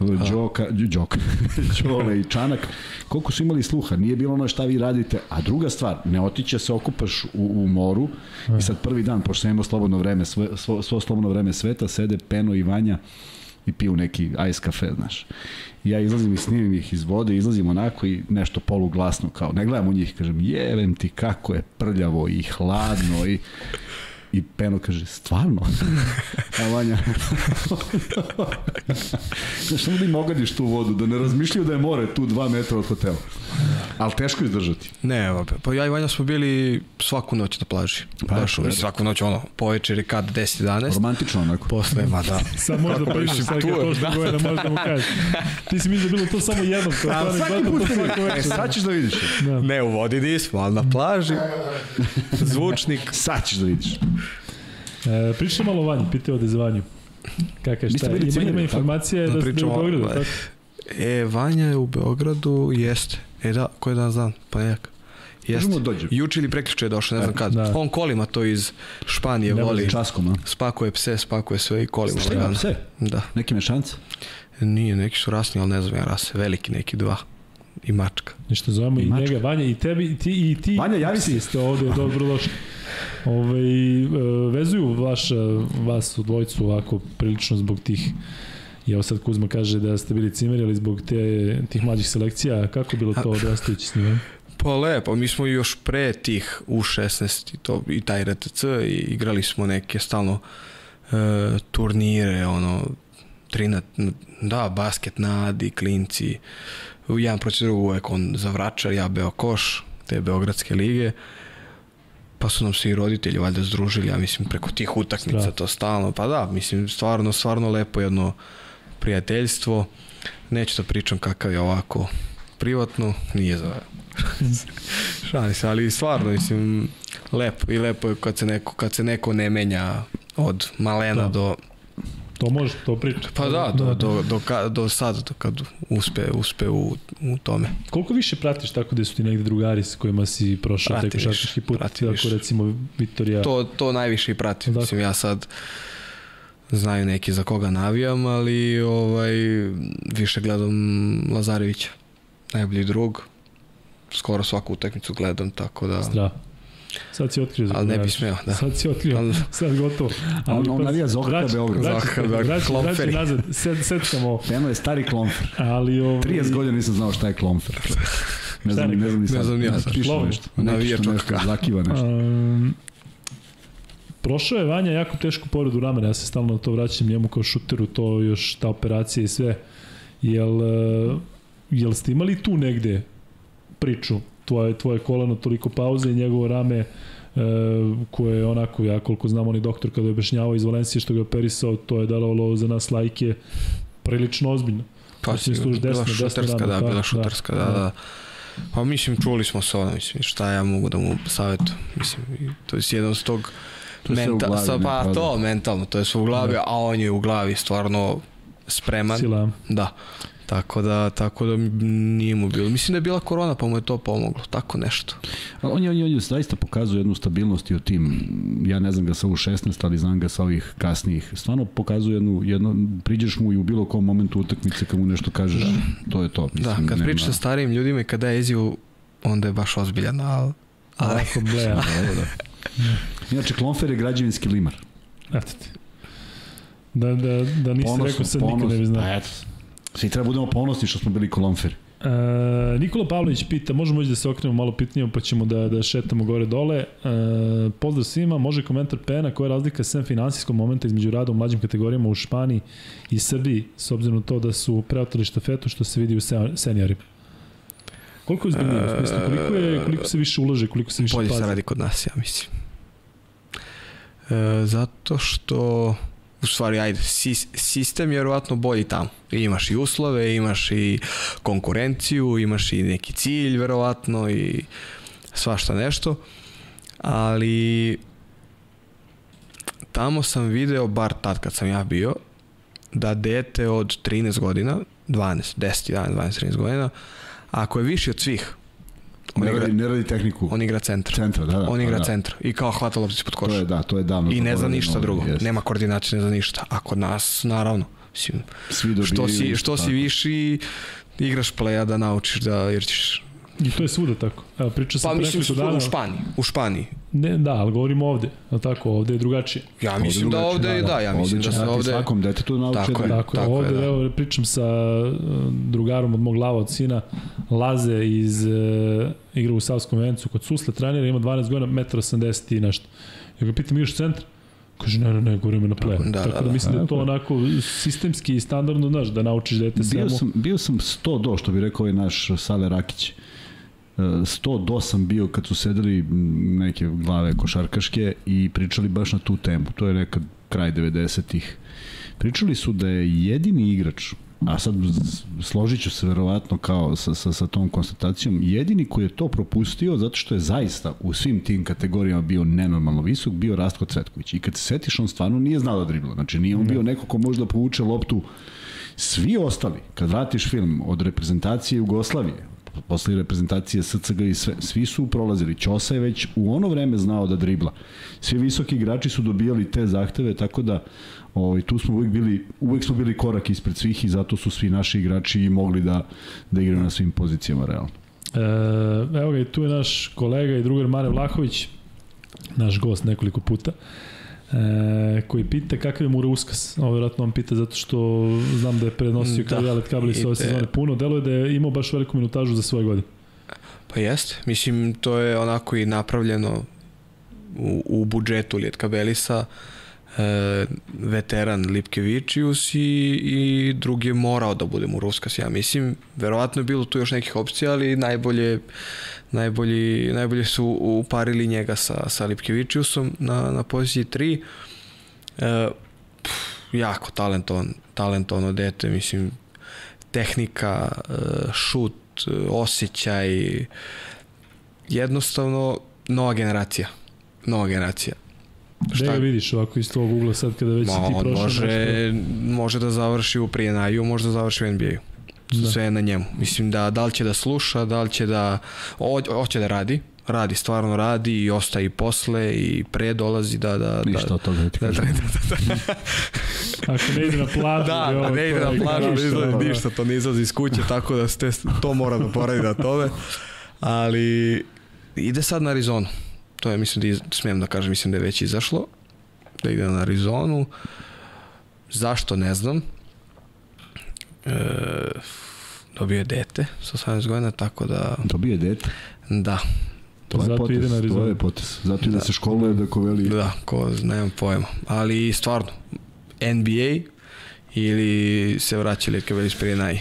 Đoka, Đoka, (laughs) Đole i Čanak, koliko su imali sluha, nije bilo ono šta vi radite, a druga stvar, ne otiće se okupaš u, u moru i sad prvi dan, pošto sam imao slobodno vreme, sve, svo, svo slobodno vreme sveta, sede Peno i Vanja i piju neki ice kafe, znaš. Ja izlazim i snimim ih iz vode, izlazim onako i nešto poluglasno, kao, ne gledam u njih, kažem, jevem ti kako je prljavo i hladno i I Peno kaže, stvarno? A Vanja, znaš, samo da im ogadiš tu vodu, da ne razmišljaju da je more tu dva metra od hotela. Ali teško izdržati. Ne, evo, pa ja i Vanja smo bili svaku noć na plaži. Pa, Baš, eto, svaku noć, ono, po večeri kad 10-11. Romantično onako. Posle, ma da. (laughs) Sad možda pričaš, mislim, sad tu kad prošle da. možda mu kažeš. Ti si mislio da je bilo to samo jednom, to A svaki put to svako e, večer. sad ćeš da vidiš. Da. Ne, u vodi nismo, ali na plaži. (laughs) Zvučnik. Sad ćeš da vidiš. E, pričaj malo o Vanju, pitao o Zvanju. Kaka je šta? ste bili Ima, ciljani, ima tako? informacije Da da, da, da pričamo u Beogradu, tako? E, Vanja je u Beogradu, jeste. E da, koji dan dan? Ponedjeljak. Jeste. Možemo da dođe. Juče ili prekliče je došao, ne znam kad. da. On kolima to iz Španije Ne voli. Časkom, a? Spakuje pse, spakuje sve i kolima. Šta ima lagano. pse? Da. Neke mešance? Nije, neki su rasni, ali ne znam ja rase. Veliki neki dva. I mačka. Nešto zovemo i, I njega, Vanja, i tebi, i ti, i ti. Vanja, javi se. ste ovde, dobro došli. Ove, e, vezuju vaš, e, vas u dvojicu ovako prilično zbog tih I evo sad Kuzma kaže da ste bili cimeri, ali zbog te, tih mlađih selekcija, kako bilo to odrastajući s njima? Pa lepo, mi smo još pre tih U16 i, to, i taj RTC i igrali smo neke stalno e, turnire, ono, tri na, da, basket, nadi, klinci, jedan proći drugog uvek on za vračar, ja beo koš, te Beogradske lige, pa su nam se i roditelji valjda združili, ja mislim preko tih utakmica Strah. to stalno, pa da, mislim stvarno, stvarno lepo jedno prijateljstvo, neću da pričam kakav je ovako privatno, nije za (laughs) šalim se, ali stvarno, mislim, lepo i lepo je kad se neko, kad se neko ne menja od malena Da. do To može, to priča. pa da, do, do, do, ka- do sad, do kad uspe, uspe u, u tome. Koliko više pratiš tako da su ti negde drugari s kojima si prošao taj Pratim košarkaški više, put, pratim tako više. recimo Viktorija, To, to najviše i pratim. Dakle. Mislim, ja sad znaju neki za koga navijam, ali ovaj, više gledam Lazarevića. Najbolji drug. Skoro svaku utakmicu gledam, tako da... Zdrav. Sad si otkrio. za Ali ne koga bi radiš. smeo, da. Sad si otkrio, Ali- sad gotovo. On- on navija vraći- Beograd. OKK Beograd, Klomferi. nazad, sed, setkamo, Peno je stari klomfer. ali... Ovaj, 30 godina nisam znao šta je klomfer. Ne znam, ne znam ni sad. Ne znam ni ja sad. Piše Klomfer. nešto. Nešto, OKK. zakiva nešto. Um, prošao je Vanja jako tešku povredu ramena, ja se stalno na to vraćam njemu kao šuteru, to još ta operacija i sve. Jel, eh, jel ste imali tu negde priču, tvoje, tvoje kolano, toliko pauze i njegovo rame e, koje je onako, ja koliko znam, on je doktor kada je objašnjavao iz Valencije što ga je operisao, to je dalovalo za nas lajke prilično ozbiljno. Pa Mislim, služ bila desno, desno šuterska, rame, da, da, bila da, šuterska, da, da. da. Pa mislim, čuli smo se ono, mislim, šta ja mogu da mu savjetujem, mislim, i to je jedan s tog To menta, glavi, sa, pa pa da. to, mentalno, to je sve u glavi, Da. a on je u glavi stvarno spreman, Sila. da. Tako da, tako da nije mu bilo. Mislim da je bila korona pa mu je to pomoglo, tako nešto. Ali on je, on je, on je zaista pokazuje jednu stabilnost i u tim, ja ne znam ga sa u 16, ali znam ga sa ovih kasnijih. Stvarno pokazuje jednu, jedno, priđeš mu i u bilo kom momentu utakmice kad mu nešto kažeš, to je to. Da, kad nema- pričaš sa starijim ljudima i kada je iziju, onda je baš ozbiljan, ali... ali Ovako bleja. (laughs) Da, da. Inače, Klonfer je građevinski limar. Eto ti. Da, da, da nisi Ponosno, rekao sad nikad ne bi znao. Pa eto. Svi treba budemo ponosni što smo bili Klonferi. E, Nikola Pavlović pita, možemo ići da se okrenemo malo pitnije, pa ćemo da, da šetamo gore dole. E, pozdrav svima, može komentar Pena, koja je razlika sem finansijskog momenta između rada u mlađim kategorijama u Španiji i Srbiji, s obzirom na to da su preotali štafetu, što se vidi u se- seniorima? Koliko je zbiljnije? U smislu, koliko, je, koliko se više ulaže, koliko se više bolje pazi? se radi kod nas, ja mislim. E, zato što u stvari, ajde, sis, sistem je vjerovatno bolji tamo. Imaš i uslove, imaš i konkurenciju, imaš i neki cilj, verovatno, i svašta nešto. Ali tamo sam video, bar tad kad sam ja bio, da dete od 13 godina, 12, 10, 11, 12, 13 godina, ako je viši od svih, on Ne igra, radi, ne radi tehniku on igra centra. centra, da, da. On igra da. centra i kao hvata lopticu pod koš. To je, da, to je davno. I ne zna ništa drugo. jeste. Nema koordinacije, ne zna ništa. A kod nas, naravno, mislim, Svi dobijaju. što si, što si tako. viši, igraš playa da naučiš da, jer ćeš... I to je svuda tako. Evo, priča sam Pa mislim, su dana. u Španiji. U Španiji. Ne, da, ali govorimo ovde. Je li tako? Ovde je drugačije. Ja Ovde mislim da drugačije, ovde, da, ja mislim ovde da se ovde... Svakom detetu nauče Tako da... je. Tako, tako ovde, je, da. evo, pričam sa uh, drugarom od mog lava od sina, Laze iz uh, igra u Savskom vencu kod Susle, trenera, ima 12 godina, 1,80 i nešto. Ja ga pitam, igraš centar? Kaže, ne, ne, ne, govorimo na play. Da, Tako da, da, da. mislim da je to je. onako sistemski i standardno, znaš, da naučiš dete Bio svemu. sam, bio sam 100 do, što bi rekao ovaj naš Sale Rakić. 100 do sam bio kad su sedeli neke glave košarkaške i pričali baš na tu temu. To je nekad kraj 90-ih. Pričali su da je jedini igrač a sad složit ću se verovatno kao sa, sa, sa tom konstatacijom, jedini koji je to propustio zato što je zaista u svim tim kategorijama bio nenormalno visok, bio Rastko Cvetković. I kad se setiš, on stvarno nije znao da dribla. Znači nije on bio neko ko možda povuče loptu svi ostali, kad vratiš film od reprezentacije Jugoslavije, posle reprezentacije SCG i sve, svi su prolazili. Ćosa je već u ono vreme znao da dribla. Svi visoki igrači su dobijali te zahteve, tako da ovaj, tu smo uvek bili, uvek smo bili korak ispred svih i zato su svi naši igrači mogli da, da igraju na svim pozicijama realno. E, evo ga i tu je naš kolega i drugar Mare Vlahović, naš gost nekoliko puta. E, koji pita kakav je Mura uskas. Ovo vjerojatno vam pita zato što znam da je prenosio da, Kajalet Kabeli sa ove sezone puno. Deluje da je imao baš veliku minutažu za svoje godine. Pa jeste. Mislim, to je onako i napravljeno u, u budžetu Lijetka Belisa. E, veteran Lipkevičius i, i drugi je morao da bude Muruskas. Ja mislim, verovatno je bilo tu još nekih opcija, ali najbolje najbolji, najbolje su uparili njega sa, sa Lipkevičiusom na, na poziciji 3. E, pff, jako talentovan, talentovano dete, mislim, tehnika, e, šut, osjećaj, jednostavno nova generacija. Nova generacija. Šta ga vidiš ovako iz tvojeg ugla sad kada već Ma, si ti prošao može, nešto? može da završi u prijenaju, može da završi u NBA-u. Da. Sve je na njemu. Mislim da da li će da sluša, da li će da hoće da radi, radi, stvarno radi i ostaje i posle i pre dolazi da... da Ništa da, od toga da ti kažem. Da, da, da, da. (laughs) Ako ne ide na plažu... Da, da ne ide na plažu, ne izlazi da. ništa, to ne izlazi iz kuće, tako da ste, to mora da poradi na tome. Ali ide sad na Arizonu. To je, mislim da smijem da kažem, mislim da je već izašlo. Da ide na Arizonu. Zašto, ne znam. E, dobio je dete sa 18 godina, tako da... Dobio je dete? Da. To je Zato ide na To je potes. Zato da. da se školuje da ko veli... Da, ko, nemam pojma. Ali stvarno, NBA ili se vraća Lijetka Velis prije naj.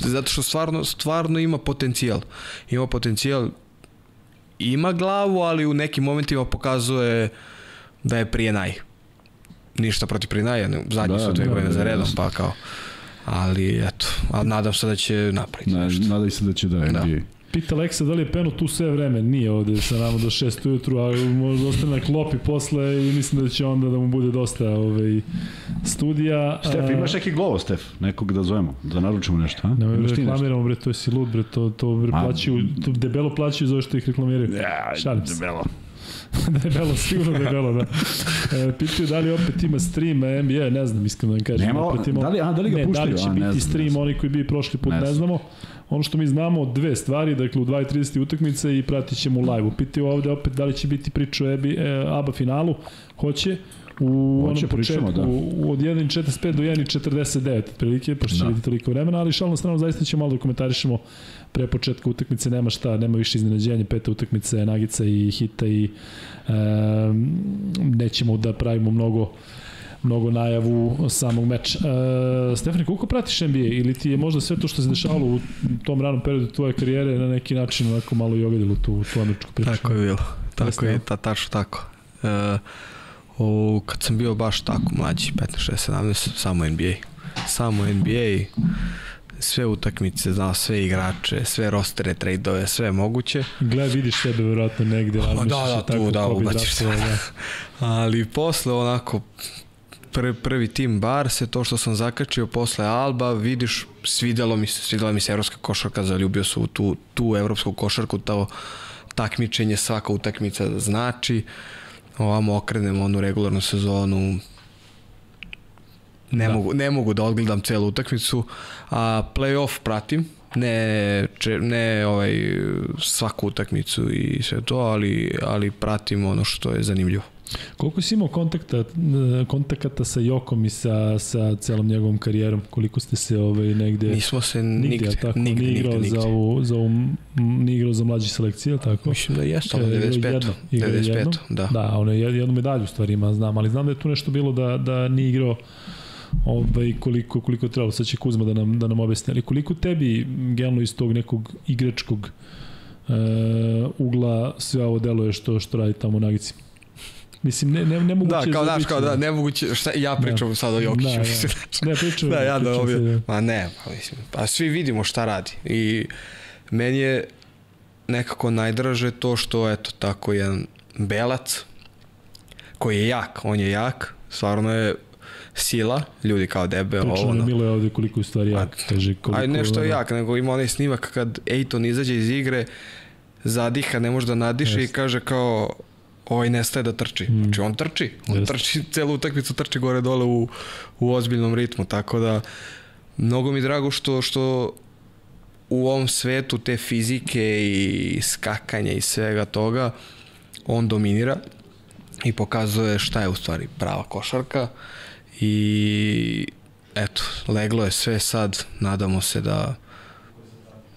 Zato što stvarno, stvarno ima potencijal. Ima potencijal, ima glavu, ali u nekim momentima pokazuje da je prije naj. Ništa protiv prije naj, zadnji da, su dve da, godine da, za redom, pa kao ali eto, a nadam se da će napraviti Na, nešto. Nadam se da će da NBA. Da. Pita Leksa da li je Peno tu sve vreme, nije ovde sa nama do 6 ujutru, a možda ostane na klopi posle i mislim da će onda da mu bude dosta ovaj, studija. Stef, imaš neki glovo, Stef, nekog da zovemo, da naručimo nešto, a? Ne, ne reklamiramo, bre, to si lud, bre, to, to bre, plaćaju, to debelo plaćaju za što ih reklamiraju. Ja, Šalim se. Debelo. (laughs) debelo, sigurno debelo, da. E, pitaju da li opet ima stream NBA, ne znam, iskreno da vam kažem. Nema, opet ima, da li, a, da li ga ne, puštaju? Da li će a, biti znam, stream, oni koji bi prošli put, ne, ne znamo. Ono što mi znamo, dve stvari, dakle u 2.30 utakmice i pratit ćemo u live-u. Pitaju ovde opet da li će biti priča o EBI, e, ABA finalu. Hoće. U Hoće, onom početku, pričamo, da. od 1.45 do 1.49 otprilike, pošto će da. biti toliko vremena, ali šalno strano zaista ćemo malo da komentarišemo pre početka utakmice nema šta, nema više iznenađenja, peta utakmice, Nagica i Hita i e, nećemo da pravimo mnogo mnogo najavu samog meča. E, Stefani, koliko pratiš NBA ili ti je možda sve to što se dešavalo u tom ranom periodu tvoje karijere na neki način onako malo i ogadilo tu, tu američku priču? Tako je bilo. Tako je, ta, tačno tako. E, o, kad sam bio baš tako mlađi, 15, 16, 17, samo NBA. Samo NBA sve utakmice, zna sve igrače, sve rostere, trejdove, sve moguće. Gle, vidiš sebe verovatno negde, ali (laughs) da, da, tu, da, ubaciš se. Da. (laughs) ali posle onako, prvi, prvi tim bar se to što sam zakačio posle Alba, vidiš, svidelo mi se, svidela mi se evropska košarka, zaljubio se u tu, tu evropsku košarku, to takmičenje, svaka utakmica znači, ovamo okrenemo onu regularnu sezonu, Ne, da. mogu, ne mogu da odgledam celu utakmicu, a play-off pratim, ne, če, ne ovaj, svaku utakmicu i sve to, ali, ali pratim ono što je zanimljivo. Koliko si imao kontakta, kontakata sa Jokom i sa, sa celom njegovom karijerom? Koliko ste se ovaj, negde... Nismo se nigde, nigde, tako, nigde, nije igrao nigde, nigde. za ovu, za ovu, nije igrao za mlađe selekcije, tako? Mislim da jeste, ono 95. Jedno, 95, jedno. da. Da, ono je jednu medalju stvari ima, znam, ali znam da je tu nešto bilo da, da nije igrao ovaj, koliko, koliko trebalo, sad će Kuzma da nam, da nam objasni, ali koliko tebi, generalno iz tog nekog igračkog ugla sve ovo deluje što, što radi tamo u Nagici. Mislim, ne, ne, ne moguće da, kao, daš, kao da, nemoguće, šta, ja pričam da. sad o Jokiću, da, mislim, da. ne, pričam, da, ja da ovdje, da. ma ne, pa mislim, pa svi vidimo šta radi i meni je nekako najdraže to što, eto, tako jedan belac, koji je jak, on je jak, stvarno je sila, ljudi kao debe, Pričano ovo. Pričano Milo je ovde koliko je stvari jak, kaže koliko... Aj nešto je jak, nego ima onaj snimak kad Ejton izađe iz igre, zadiha, ne može da nadiše Jest. i kaže kao ovaj nestaje da trči. Mm. Znači on trči, on Jest. trči, celu utakmicu trči gore dole u, u ozbiljnom ritmu, tako da mnogo mi drago što, što u ovom svetu te fizike i skakanja i svega toga on dominira i pokazuje šta je u stvari prava košarka i eto, leglo je sve sad, nadamo se da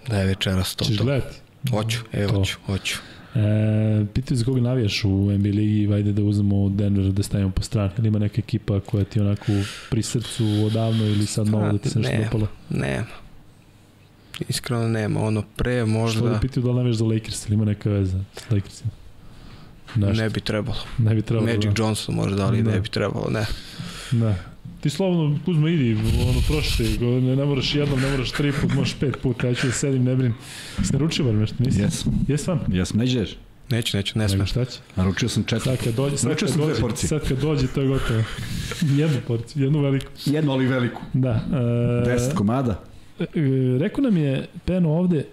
da je večeras to. Češ gledati? Hoću, evo, hoću, hoću. E, pitaju za koga navijaš u NBA ligi, vajde da uzmemo Denver da stavimo po strani. Ili ima neka ekipa koja ti onako pri srcu odavno ili sad novo da ti se nešto dopalo? Nema. Iskreno nema. Ono pre možda... Što da pitaju da li navijaš za Lakers ili ima neka veza s Lakersima? Nešto. Ne bi trebalo. Ne bi trebalo. Magic da. Johnson možda, ali da. ne bi trebalo, ne. Da. Ti slobodno, Kuzma, idi, ono, prošli, ne, ne moraš jednom, ne moraš tri put, možeš pet puta, ja ću da sedim, ne brin. Si naručio bar nešto, nisi? Jes. Jes vam? Jes, ne ideš? Neću, neću, ne smem. Šta će? Naručio sam četiri. Sad kad dođe, sad kad dođe, porcije. sad kad dođe, to je gotovo. jednu porciju, jednu veliku. Jednu, ali veliku. Da. E, Deset komada. E, rekao nam je Peno ovde,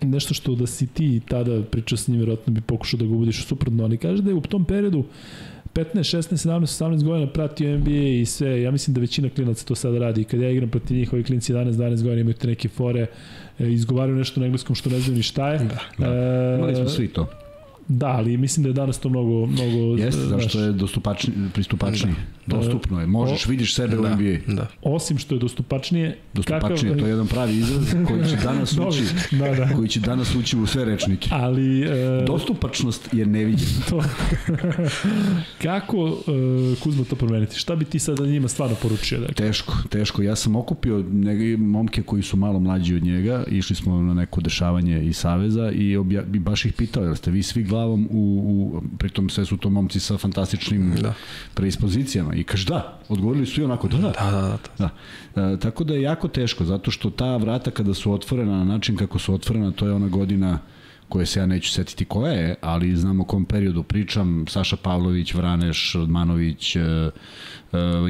nešto što da si ti tada pričao s njim, verovatno bi pokušao da ga ubudiš suprotno, ali kaže da je u tom periodu 15, 16, 17, 18 godina pratio NBA i sve, ja mislim da većina klinaca to sada radi. Kad ja igram protiv njih, ovi klinci 11, 12 godina imaju te neke fore, e, izgovaraju nešto na engleskom što ne znaju ni šta je. Da, da. E, Imali smo svi to. Da, ali mislim da je danas to mnogo... mnogo Jeste, zašto je dostupačni, pristupačniji. Da. Dostupno je, možeš, o, vidiš sebe da, u NBA. Da. Osim što je dostupačnije... Dostupačnije, kakav... to je jedan pravi izraz koji će danas (laughs) ući, da, da. koji će danas ući u sve rečnike. Ali... E... Dostupačnost je neviđena. (laughs) To. Kako e, Kuzma to promeniti? Šta bi ti sada njima stvarno poručio? Dakle? Teško, teško. Ja sam okupio neke momke koji su malo mlađi od njega, išli smo na neko dešavanje i saveza i, obja, i baš ih pitao, jel ste vi svi glavni glavom u, u pritom sve su to momci sa fantastičnim da. preispozicijama i kaže da, odgovorili su i onako da, da, da, da, da. da. E, tako da je jako teško, zato što ta vrata kada su otvorena na način kako su otvorena, to je ona godina koje se ja neću setiti koja je, ali znam o kom periodu pričam, Saša Pavlović, Vraneš, Odmanović, e, e,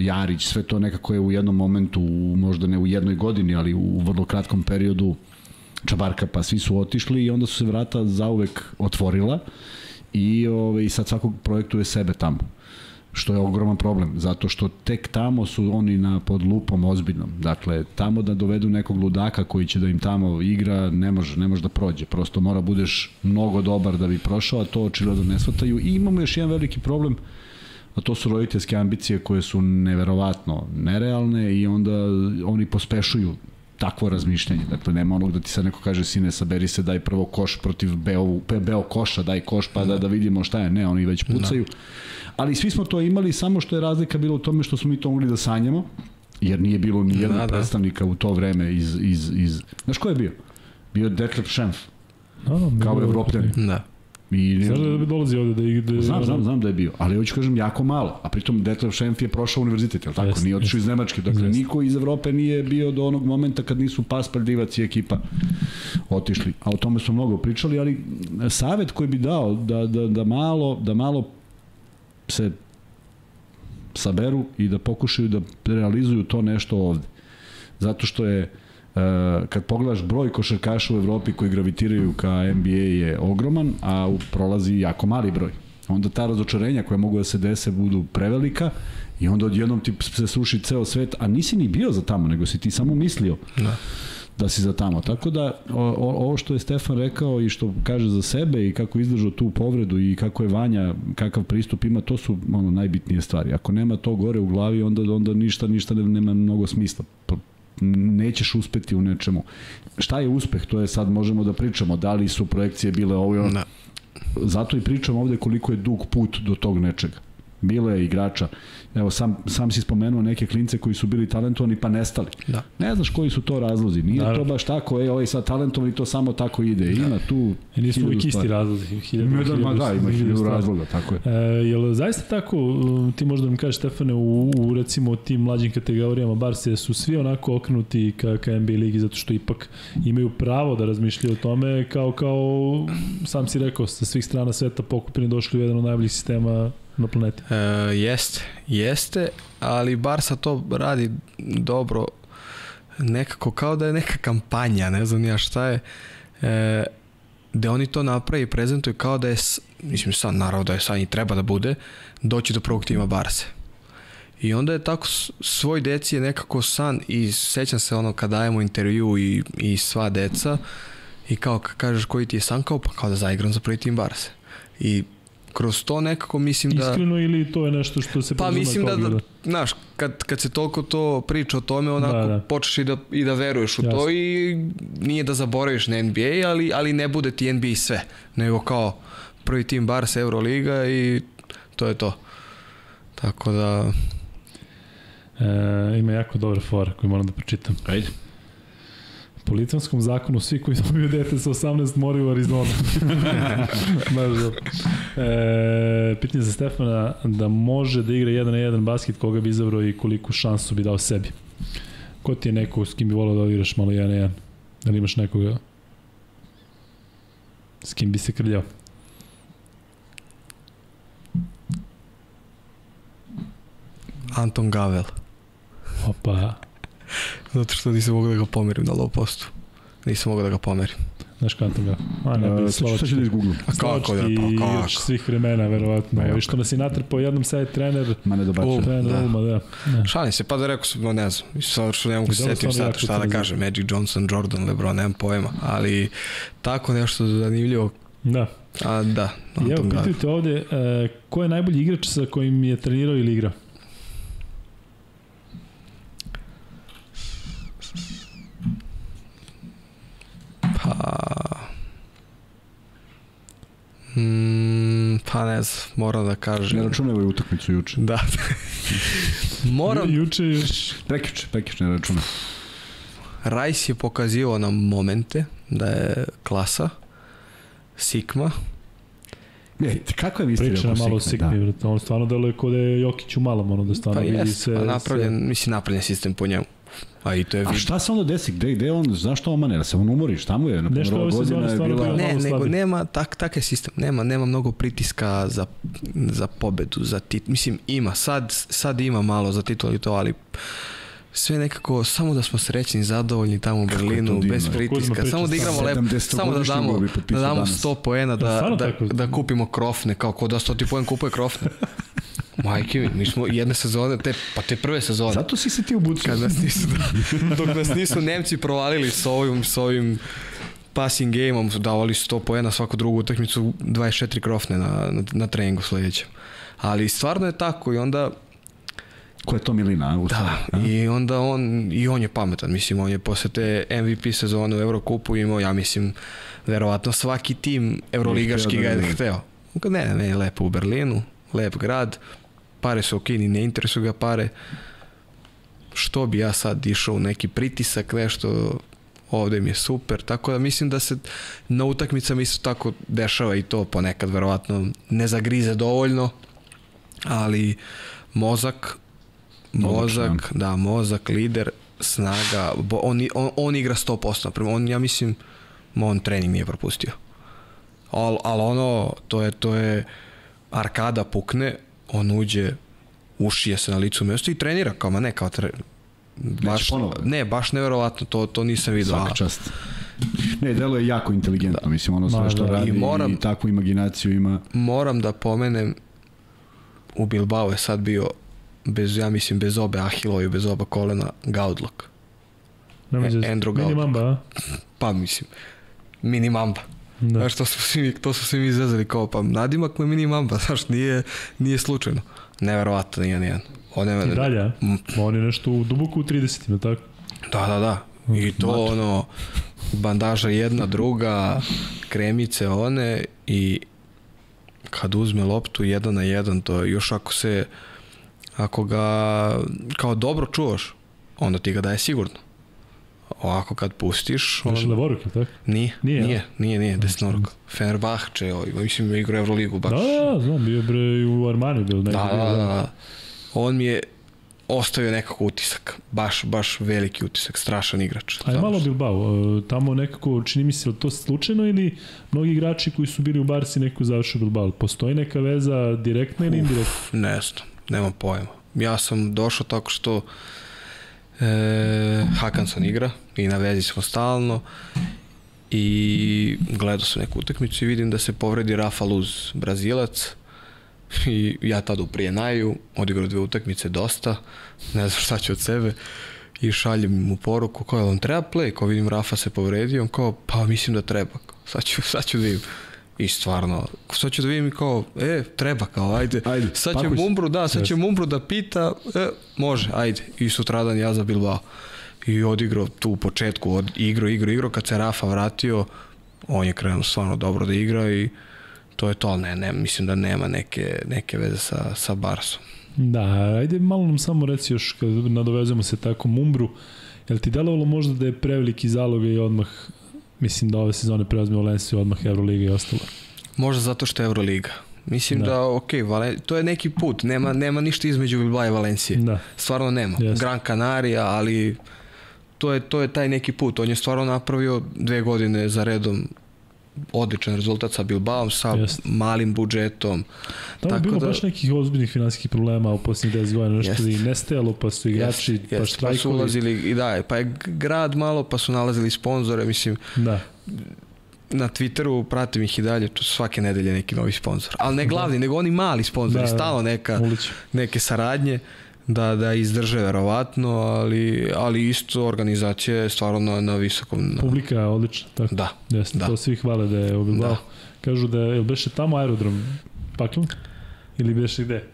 Jarić, sve to nekako je u jednom momentu, možda ne u jednoj godini, ali u vrlo kratkom periodu Čabarka, pa svi su otišli i onda su se vrata zauvek otvorila i ovaj, sad svakog projektuje sebe tamo što je ogroman problem, zato što tek tamo su oni na pod lupom ozbiljnom. Dakle, tamo da dovedu nekog ludaka koji će da im tamo igra, ne može, ne može da prođe. Prosto mora budeš mnogo dobar da bi prošao, a to očigledno ne shvataju. I imamo još jedan veliki problem, a to su roditeljske ambicije koje su neverovatno nerealne i onda oni pospešuju takvo razmišljanje. Dakle, nema onog da ti sad neko kaže, sine, saberi se, daj prvo koš protiv beo, beo koša, daj koš pa da, da vidimo šta je. Ne, oni već pucaju. Da. Ali svi smo to imali, samo što je razlika bila u tome što smo mi to mogli da sanjamo, jer nije bilo ni jednog da, da. predstavnika u to vreme iz, iz, iz... Znaš ko je bio? Bio je Detlef Schenf. Da, da, kao evropljani. Da. I, Znaš da bi dolazi ovde da ih... Da, znam, znam, znam da je bio, ali hoću kažem jako malo, a pritom Detlef Schenf je prošao univerzitet, je tako? Jest, nije otišao iz Nemačke, dakle jest. niko iz Evrope nije bio do onog momenta kad nisu Paspar, Divac i ekipa otišli. A o tome smo mnogo pričali, ali savet koji bi dao da, da, da malo, da malo se saberu i da pokušaju da realizuju to nešto ovde. Zato što je kad pogledaš broj košarkaša u Evropi koji gravitiraju ka NBA je ogroman, a u prolazi jako mali broj. Onda ta razočarenja koja mogu da se dese budu prevelika i onda odjednom ti se sruši ceo svet, a nisi ni bio za tamo, nego si ti samo mislio. Da da si za tamo. Tako da o, ovo što je Stefan rekao i što kaže za sebe i kako izdržao tu povredu i kako je Vanja, kakav pristup ima, to su ono najbitnije stvari. Ako nema to gore u glavi, onda onda ništa ništa nema mnogo smisla nećeš uspeti u nečemu. Šta je uspeh? To je sad možemo da pričamo. Da li su projekcije bile ovo i ono. Zato i pričam ovde koliko je dug put do tog nečega. Bilo je igrača. Evo, sam, sam si spomenuo neke klince koji su bili talentovani pa nestali. Da. Ne znaš koji su to razlozi. Nije Naravno. to baš tako, e, ovaj sad talentovan i to samo tako ide. Ima tu I nisu uvijek isti razlozi. Hiljadu, hiljadu, hiljadu, da, ima hiljadu razloga, tako je. E, jel zaista tako, um, ti možda mi kažeš Stefane, u, u recimo tim mlađim kategorijama Barse su svi onako okrenuti ka, ka NBA ligi zato što ipak imaju pravo da razmišljaju o tome kao, kao sam si rekao, sa svih strana sveta pokupini došli u jedan od najboljih sistema na planeti. E, jeste, jeste, ali Barsa to radi dobro nekako kao da je neka kampanja, ne znam ja šta je, e, da oni to napravi i prezentuju kao da je, mislim sad naravno da je sad i treba da bude, doći do prvog tima Barse. I onda je tako svoj deci je nekako san i sećam se ono kad dajemo intervju i, i sva deca i kao kažeš koji ti je san kao pa kao da zaigram za prvi tim Barse. I kroz to nekako mislim da... Iskreno ili to je nešto što se Pa mislim da, da, znaš, kad, kad se toliko to priča o tome, onako da, da. počneš i da, i da veruješ u Jasne. to i nije da zaboraviš na NBA, ali, ali ne bude ti NBA sve, nego kao prvi tim Barca Euroliga i to je to. Tako da... E, ima jako dobra fora koju moram da pročitam. Ajde. Po litvanskom zakonu svi koji dobiju dete sa 18 moraju u Arizona. (laughs) Baš E, pitanje za Stefana da može da igra jedan na jedan basket koga bi izabrao i koliko šansu bi dao sebi. Ko ti je neko s kim bi volao da igraš malo jedan na jedan? Da li imaš nekoga s kim bi se krljao? Anton Gavel. Opa. Zato što nisam mogao da ga pomerim na low postu. Nisam mogao da ga pomerim. Znaš kako ga? A ne, slovački. Šta će da izgooglam? A kako da, pa kako? svih vremena, verovatno. Pa, što nas je natrpao jednom sad trener. Ma ne dobače. Um, trener da. Ulma, da. Ne. Šalim se, pa da rekao sam, ne znam. Sad što ne mogu se setim sad šta da kažem. Magic Johnson, Jordan, Lebron, nemam pojma. Ali tako nešto zanimljivo. Da. A, da. Evo, pitaju te ovde, uh, ko je najbolji igrač sa kojim je trenirao ili igrao? Mm, pa ne znam, moram da kažem. Ne računaj ovaj utakmicu juče. Da. (laughs) moram... Juče još... Prekjuče, prekjuče ne računaj. Rajs je pokazivao nam momente da je klasa, Sikma, Ne, kako je Priča na malo Sikmi, da. on stvarno deluje kod da je Jokić u malom, ono da stvarno pa vidi jest, se... Pa napravljen, se... mislim, napravljen sistem po njemu. A i to je A šta se onda desi? Gde, gde on, zašto on mane? Da se on umori? Šta mu je? Na Nešto godina je bila... Ne, nego nema, tak, tak je sistem. Nema, nema mnogo pritiska za, za pobedu, za tit. Mislim, ima. Sad, sad ima malo za titul i to, ali sve nekako samo da smo srećni, zadovoljni tamo u Berlinu, bez pritiska, samo da igramo lepo, samo da damo, da damo 100 poena, da, da, da kupimo krofne, kao ko da 100 ti poen kupuje krofne. (laughs) Majke mi, mi smo jedne sezone, te, pa te prve sezone. Zato si se ti obucio. Kad nas nisu, da, dok nas nisu Nemci provalili s ovim, s ovim passing game-om, davali 100 poena svaku drugu utakmicu, 24 krofne na, na, na treningu sledećem. Ali stvarno je tako i onda Ko je to Milina? U da, a? i onda on, i on je pametan, mislim, on je posle te MVP sezone u Eurokupu imao, ja mislim, verovatno svaki tim Euroligaški ga je da hteo. Ne, ne, lepo u Berlinu, lep grad, pare su okini, ne interesuju ga pare, što bi ja sad išao u neki pritisak, nešto, ovde mi je super, tako da mislim da se na utakmicama isto tako dešava i to ponekad verovatno ne zagrize dovoljno, ali mozak, mozak, da, mozak, lider, snaga, bo, on, on, on igra 100%, prema on, ja mislim, on trening nije propustio. Al, al ono, to je, to je arkada pukne, on uđe, ušije se na licu mjesto i trenira kao, ma ne, kao tre... baš, ne, baš neverovatno, to, to nisam vidio. Svaka čast. Ne, delo je jako inteligentno, da. mislim, ono sve što da, radi i, moram, i takvu imaginaciju ima. Moram da pomenem, u Bilbao je sad bio, bez, ja mislim, bez obe Ahilovi, bez oba kolena, Gaudlok. E, Andrew Gaudlok. Mini Mamba, Pa, mislim, Mini Mamba. Da. Znaš, to su svi, to su svi mi izvezali kao, pa nadimak mu je mini mamba, (laughs) znaš, nije, nije slučajno. Neverovatno nije nijedan. On je, I dalje, a? Mm. On je nešto u duboku u 30, tako? Da, da, da. I to Mato. ono, bandaža jedna, druga, kremice one i kad uzme loptu jedan na jedan, to je još ako se, ako ga kao dobro čuvaš, onda ti ga daje sigurno. Ovako kad pustiš... On... levoruk, je tako? Nije, nije, nije, nije, nije desnoruk. Fenerbahče, ovaj, mislim, igra Euroligu baš. Da, da, znam, bio bre u Armani bil. Da, da, da, da. On mi je ostavio nekako utisak, baš, baš veliki utisak, strašan igrač. A je malo Bilbao, e, tamo nekako, čini mi se, to slučajno ili mnogi igrači koji su bili u Barsi neko završio Bilbao? Postoji neka veza direktna ili indirektna? Ne znam, nemam pojma. Ja sam došao tako što e, Hakanson igra i na vezi smo stalno i gledao sam neku utakmicu i vidim da se povredi Rafa Luz, Brazilac, i ja tada u Prijenaju, odigrao dve utakmice dosta, ne znam šta ću od sebe i šaljem mu poruku kao vam treba play, kao vidim Rafa se povredio, on kao pa mislim da treba, sad ću, sad ću da vidim. I stvarno, sad ću da vidim kao, e, treba kao, ajde. ajde sad će Mumbru, da, sad će Mumbru da pita, e, može, ajde. I sutradan ja za Bilbao. I odigrao tu u početku, od igro, igro, igro, kad se Rafa vratio, on je krenuo stvarno dobro da igra i to je to, ne, ne, mislim da nema neke, neke veze sa, sa Barsom. Da, ajde malo nam samo reci još, kad nadovezemo se tako Mumbru, je li ti delovalo možda da je preveliki zalog i odmah, mislim da ove sezone preozme Valenciju, odmah Euroliga i ostalo? Možda zato što je Euroliga. Mislim da, da ok, Valen, to je neki put, nema, nema ništa između Bilbao i Valencije. Da. Stvarno nema. Yes. Gran Canaria, ali to je, to je taj neki put. On je stvarno napravio dve godine za redom odličan rezultat sa Bilbaom, sa Jest. malim budžetom. Tamo je bilo da, baš nekih ozbiljnih finansijskih problema u posljednjih 10 godina, nešto i nestajalo, pa su igrači, jest, pa jest, štrajkovi. Pa su ulazili, i da, pa je grad malo, pa su nalazili sponzore, mislim, da na Twitteru pratim ih i dalje, tu svake nedelje neki novi sponsor. Ali ne da. glavni, da. nego oni mali sponzori, da, da, stalo neka, neke saradnje da, da izdrže verovatno, ali, ali isto organizacija je stvarno na, na visokom... Publika je odlična, tako? Da. Jeste, da. to svi hvale da je Bilbao. Da. Kažu da je, beše tamo aerodrom Paklan? Ili beše gde?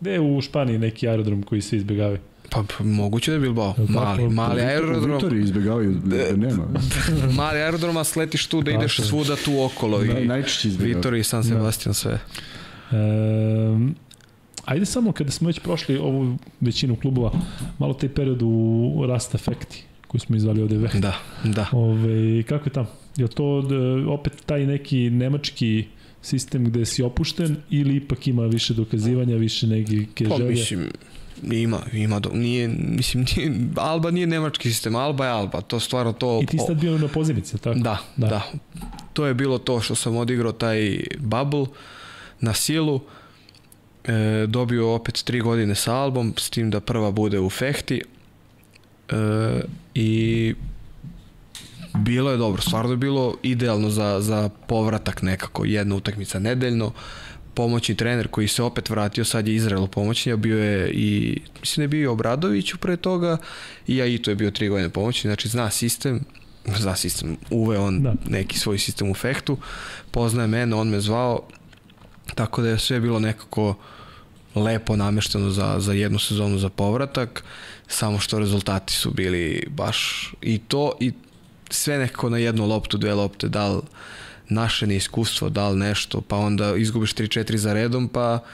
Gde je u Španiji neki aerodrom koji se izbjegavaju? Pa, pa moguće da je Bilbao. Mali, mali aerodrom. Vitori izbjegavaju (laughs) da, da nema. mali aerodrom, a sletiš tu da ideš svuda tu okolo. I najčešće izbjegavaju. Vitori i San da. Sebastian da. sve. Um, Ajde samo kada smo već prošli ovu većinu klubova, malo taj period u Rust Effecti koji smo izvali ovde vek. Da, da. Ove, kako je tamo? Je to da, opet taj neki nemački sistem gde si opušten ili ipak ima više dokazivanja, više neke pa, želje? Pa mislim, ima, ima, do, nije, mislim, (laughs) nije, Alba nije nemački sistem, Alba je Alba, to stvarno to... I ti sad bio na pozivnici, tako? Da, da, da. To je bilo to što sam odigrao taj bubble na silu, e, dobio opet tri godine sa albom, s tim da prva bude u Fehti. E, i bilo je dobro, stvarno je bilo idealno za, za povratak nekako, jedna utakmica nedeljno, pomoćni trener koji se opet vratio, sad je Izrael pomoćnija, bio je i, mislim da je bio Obradović pre toga i ja i to je bio tri godine pomoćni, znači zna sistem, zna sistem, uve on da. neki svoj sistem u Fehtu, poznaje mene, on me zvao, tako da je sve bilo nekako uh, lepo namešteno za, za jednu sezonu za povratak, samo što rezultati su bili baš i to i sve nekako na jednu loptu, dve lopte, da li naše neiskustvo, da li nešto, pa onda izgubiš 3-4 za redom, pa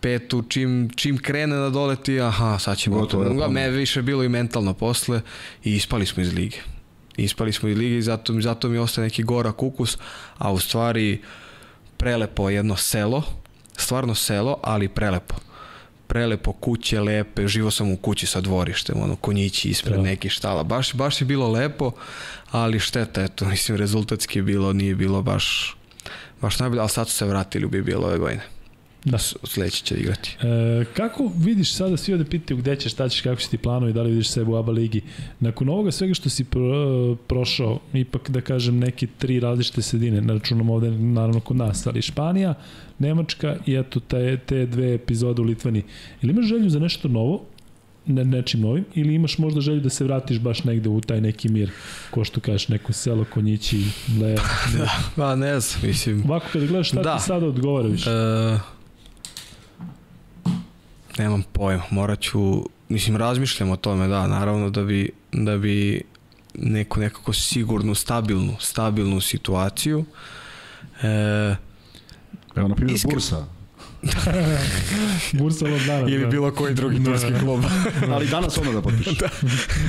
petu, čim, čim krene na doleti, aha, sad ćemo to. Ja, me više bilo i mentalno posle i ispali smo iz lige. Ispali smo iz lige i zato, zato mi ostaje neki gora kukus, a u stvari prelepo jedno selo, stvarno selo, ali prelepo. Prelepo, kuće lepe, živo sam u kući sa dvorištem, ono, konjići ispred da. nekih štala. Baš, baš je bilo lepo, ali šteta, eto, (laughs) mislim, rezultatski je bilo, nije bilo baš, baš najbolje, ali sad su se vratili u BBL ove godine. Da. Sledeći će igrati. E, kako vidiš sada, svi ovde pitaju gde ćeš, šta ćeš, kako će ti planovi, da li vidiš sebe u ABA ligi. Nakon ovoga svega što si pro, prošao, ipak da kažem neke tri različite sredine, na računom ovde naravno kod nas, ali Španija, Nemačka i eto te, te dve epizode u Litvani. Ili imaš želju za nešto novo, ne, nečim novim, ili imaš možda želju da se vratiš baš negde u taj neki mir, ko što kažeš, neko selo, konjići, le... (laughs) da, pa ne znam, mislim... Ovako kada gledaš šta da. ti sada odgovara više? Uh, nemam pojma, morat ću, mislim, razmišljam o tome, da, naravno da bi, da bi neku nekako sigurnu, stabilnu, stabilnu situaciju. E, Evo, na primjer, Iskren... Bursa. (laughs) Bursa ovog dana. Ili da. bilo koji drugi da, turski klub. (laughs) Ali danas ono da potpiše. da.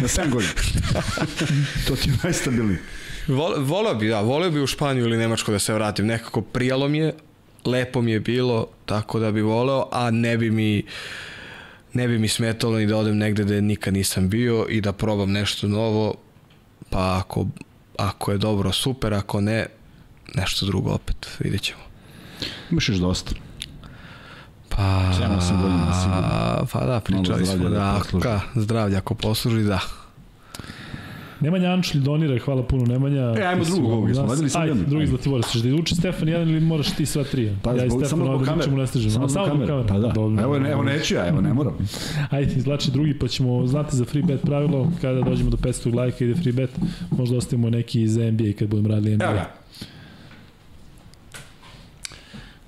Na 7 godina. (laughs) to ti je najstabilniji. Vol, voleo bi, da, voleo bi u Španiju ili Nemačku da se vratim. Nekako prijalo mi je, lepo mi je bilo, tako da bi voleo, a ne bi mi ne bi mi smetalo ni da odem negde gde nikad nisam bio i da probam nešto novo, pa ako, ako je dobro, super, ako ne, nešto drugo opet, vidjet ćemo. Imaš još dosta. Pa, 7-8 godina sigurno. Pa da, pričali smo da, da zdravlja ako posluži, da. Nemanja Ančelj donira, hvala puno Nemanja. E, ajmo drugog ovog, smo vadili sam jedan. drugi Zlativorac, ćeš da uči Stefan jedan ili moraš ti sva tri? Pa, ja i Stefan samo zbog kamere. Ne stižemo. Samo zbog kamere. Pa da. Dobro. Evo, evo neću ja, evo ne moram. (laughs) Ajde, izlači drugi, pa ćemo znati za free bet pravilo, kada dođemo do 500 lajka ide free bet, možda ostavimo neki za NBA kad budemo radili NBA. Evo ga.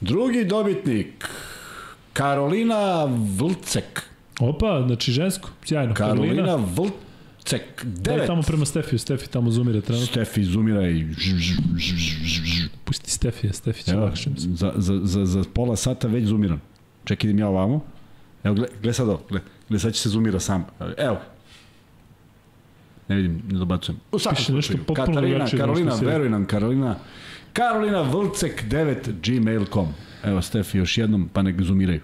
Drugi dobitnik, Karolina Vlcek. Opa, znači žensko, sjajno. Karolina, Karolina Vlcek Cek, devet. Daj tamo prema Stefiju, Stefi tamo zoomira trenutno. Stefi zoomira i... Pusti Stefija, Stefi će lakše. Za, za, za, za pola sata već zoomiram. Čekaj, idem ja ovamo. Evo, gle, gle sad ovo, gle, gle, sad će se zoomira sam. Evo. Ne vidim, ne dobacujem. U svakom slučaju, Katarina, Karolina, veruj nam, Karolina, Karolina Vlcek 9 gmail.com. Evo, Stefi, još jednom, pa nek zoomiraju.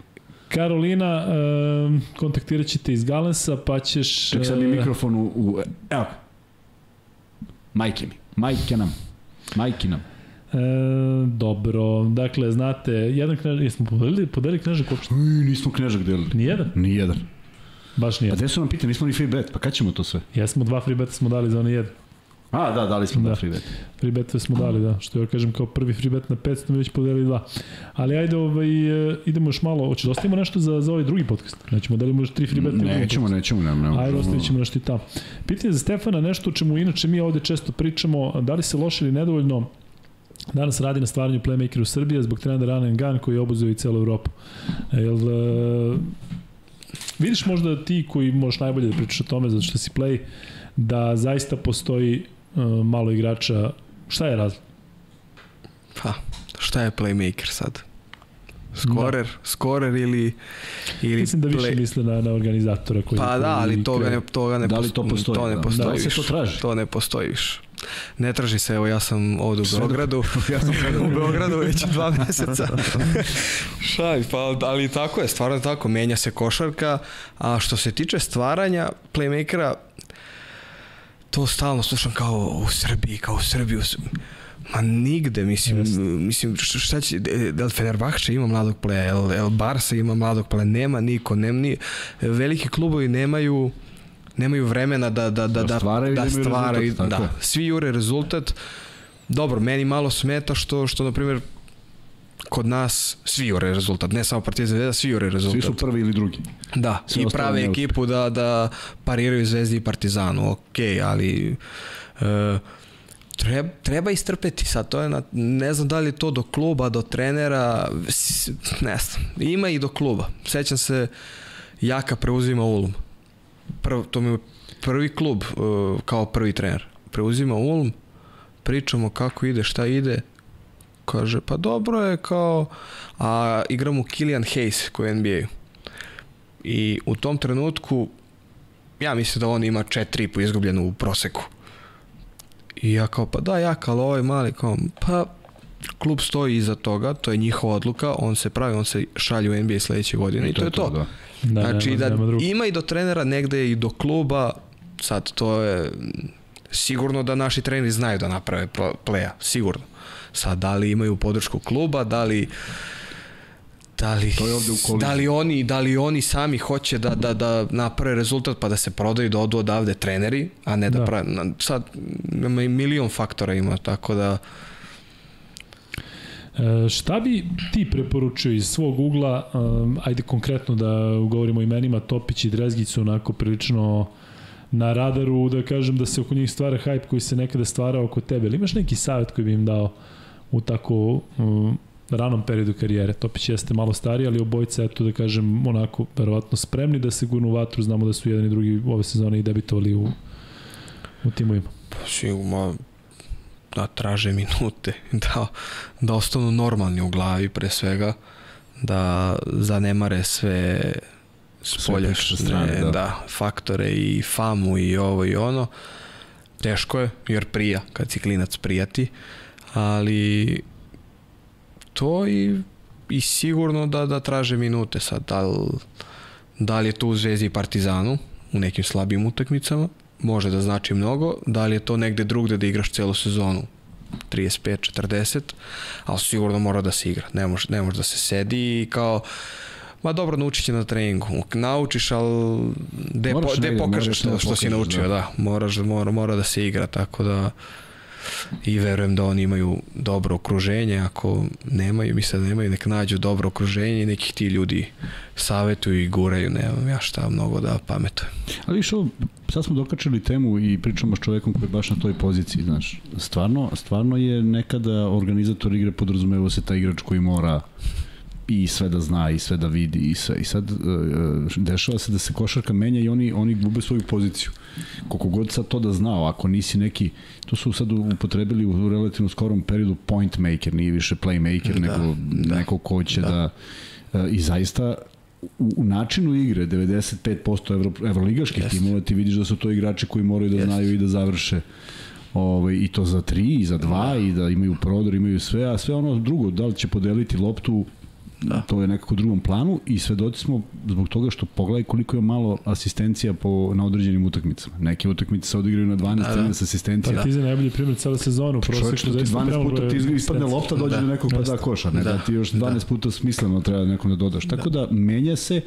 Karolina, uh, kontaktirat ćete iz Galensa, pa ćeš... Ček sad mi mikrofon u... u evo. Majke mi. Majke nam. Majke nam. E, dobro, dakle, znate, jedan knježak, jesmo podelili, podelili knježak uopšte? Uj, nismo knježak delili. Nijedan? Nijedan. Baš nijedan. A gde su nam pitali, nismo ni free bet, pa kad ćemo to sve? Jesmo, dva free beta smo dali za onaj jedan. A, da, dali smo da. free bet. Free bet smo dali, da. Što ja kažem kao prvi free bet na 500, mi već podelili dva. Ali ajde, ovaj, e, idemo još malo. Hoće da ostavimo nešto za, za ovaj drugi podcast? Nećemo da li možeš tri free beta? Nećemo, nećemo, nema, nema. Ajde, ostavit ćemo nešto i tamo. Pitanje za Stefana, nešto o čemu inače mi ovde često pričamo, da li se loše ili nedovoljno Danas radi na stvaranju playmakera u Srbiji zbog trenda Run and Gun koji je obuzeo i celu Evropu. Jel, uh, vidiš možda ti koji možeš najbolje da pričaš o tome zato što si play, da zaista postoji malo igrača. Šta je razlog? Pa, šta je playmaker sad? Skorer, da. skorer ili ili Mislim da više play... misle na na organizatora koji Pa da, ali toga ne toga ne da li to postoji? To ne postoji. Da li se to traži? To ne postoji više. Ne traži se, evo ja sam ovde u Beogradu, (laughs) ja sam u Beogradu već dva (laughs) meseca. Šaj, pa, ali tako je, stvarno tako, menja se košarka, a što se tiče stvaranja playmakera, to stalno slušam kao u Srbiji, kao u Srbiji, u Srbiji. Ma nigde, mislim, Just. mislim šta će, da li Fenerbahče ima mladog pleja, El, El Barça ima mladog pleja, nema niko, nema ni, veliki klubovi nemaju nemaju vremena da, da, da, da, stvaraju, da, da stvaraju, da, svi jure rezultat. Dobro, meni malo smeta što, što na primjer, kod nas svi jure rezultat, ne samo Partizan Zvezda, svi jure rezultat. Svi su prvi ili drugi. Da, Sve i prave ekipu da, da pariraju Zvezdi i Partizanu, ok, ali e, treba, treba istrpeti sad, to je na, ne znam da li to do kluba, do trenera, ne znam, ima i do kluba. Sećam se, Jaka preuzima Ulm. Prv, to mi je prvi klub uh, kao prvi trener. Preuzima Ulm, pričamo kako ide, šta ide, kaže, pa dobro je kao, a igramo Kilian Hayes koji je NBA. I u tom trenutku, ja mislim da on ima 4,5 izgubljeno u proseku. I ja kao, pa da, jak, ali ovaj mali, kao, pa klub stoji iza toga, to je njihova odluka, on se pravi, on se šalje u NBA sledeće godine i, i to, to je to. Da. Da, znači nema, da nema ima i do trenera negde i do kluba, sad to je sigurno da naši treneri znaju da naprave pleja, sigurno. Sad, da li imaju podršku kluba, da li da li, to je ovde u da li oni da li oni sami hoće da da da naprave rezultat pa da se prodaju da odu odavde treneri a ne da, da. prave sad ima i milion faktora ima tako da E, šta bi ti preporučio iz svog ugla, um, ajde konkretno da govorimo o imenima Topić i Drezgić su onako prilično na radaru, da kažem da se oko njih stvara hype koji se nekada stvara oko tebe. Ili imaš neki savjet koji bi im dao u tako um, ranom periodu karijere? Topić jeste malo stariji, ali obojica, eto da kažem, onako, verovatno spremni da se gurnu u vatru. Znamo da su jedan i drugi ove sezone i debitovali u, u timovima. Pa sigurno, da traže minute, (laughs) da, da ostanu normalni u glavi pre svega, da zanemare sve spoljašne strane, da. da, faktore i famu i ovo i ono. Teško je, jer prija, kad si klinac prijati, ali to i, i sigurno da, da traže minute sad, da li, da li je to u Zvezdi i Partizanu, u nekim slabijim utakmicama, može da znači mnogo, da li je to negde drugde da igraš celu sezonu, 35-40, ali sigurno mora da se igra, ne može, ne može da se sedi i kao Ma dobro, naučit će na treningu. Naučiš, ali de, po, de pokažeš što, što si naučio, da. da. Moraš, mora, mora da se igra, tako da i verujem da oni imaju dobro okruženje, ako nemaju, misle da nemaju, nek nađu dobro okruženje i nekih ti ljudi savetuju i guraju, nemam ja šta mnogo da pametujem. Ali što, sad smo dokačali temu i pričamo s čovekom koji je baš na toj poziciji, znaš, stvarno, stvarno je nekada organizator igre podrazumevo se taj igrač koji mora i sve da zna i sve da vidi i sve. I sad uh, dešava se da se košarka menja i oni oni gube svoju poziciju. Koliko god sad to da zna, ako nisi neki, to su sad upotrebili u relativno skorom periodu point maker, nije više playmaker, da, nego da, neko ko će da, da uh, i zaista u, u načinu igre 95% evro, evroligaških yes. timova ti vidiš da su to igrači koji moraju da yes. znaju i da završe ovaj, i to za tri, i za dva, i da imaju prodor, imaju sve, a sve ono drugo, da li će podeliti loptu Da. To je nekako u drugom planu i svedoci smo zbog toga što pogledaj koliko je malo asistencija po, na određenim utakmicama. Neke utakmice se odigraju na 12 da, da. asistencija. Partizan je najbolji primjer cele sezonu. Čovječ, što ti 12 puta ti ispadne lopta, dođe da. do nekog pa da koša. Ne, da. da ti još 12 da. puta smisleno treba nekom da dodaš. Tako da, da menja se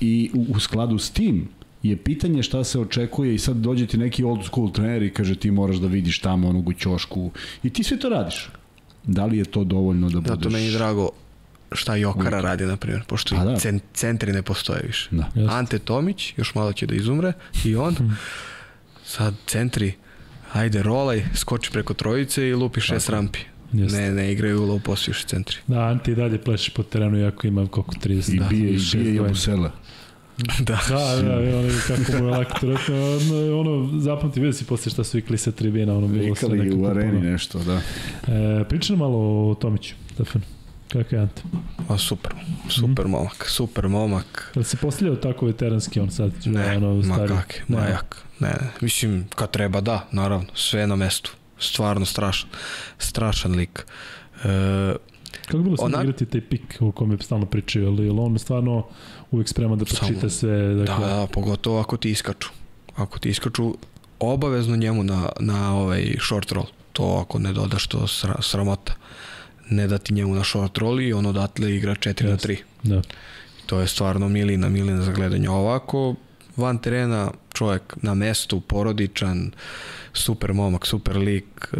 i u, u skladu s tim je pitanje šta se očekuje i sad dođe ti neki old school trener i kaže ti moraš da vidiš tamo onog u ćošku i ti sve to radiš. Da li je to dovoljno da budeš... Zato meni je drago šta Jokara Uvijek. radi, na primjer, pošto pa, da. centri ne postoje više. Da. Ante Tomić, još malo će da izumre, i on, hmm. sad centri, ajde rolaj, skoči preko trojice i lupi šest Tako. rampi. Jeste. Ne, ne igraju u low post više centri. Da, Ante i dalje pleše po terenu, iako ima koliko 30. I da, bije, i bije i obusele. (laughs) da, da, da, ono, kako mu je lako to rekao, ono, ono zapamti, vidio si posle šta su ikli sa tribina, ono bilo sve nekako. u areni nešto, da. E, pričam malo o Tomiću, Stefan. Kako je Ante? A super, super mm. momak, super momak. Da se postavljao tako veteranski on sad? Ne, ono, ma kak, ma jak. Ne, ne, mislim, kad treba da, naravno, sve na mestu. Stvarno strašan, strašan lik. E, Kako bilo sam igrati taj pik o kom je stalno pričao, ali on stvarno uvek spreman da pročita sve? Dakle... Da, da, pogotovo ako ti iskaču. Ako ti iskaču, obavezno njemu na, na ovaj short roll. To ako ne dodaš to sra, sramota ne dati njemu na short roll i on odatle igra 4 yes. na 3. Da. To je stvarno milina, milina za gledanje. Ovako, van terena, čovjek na mestu, porodičan, super momak, super lik.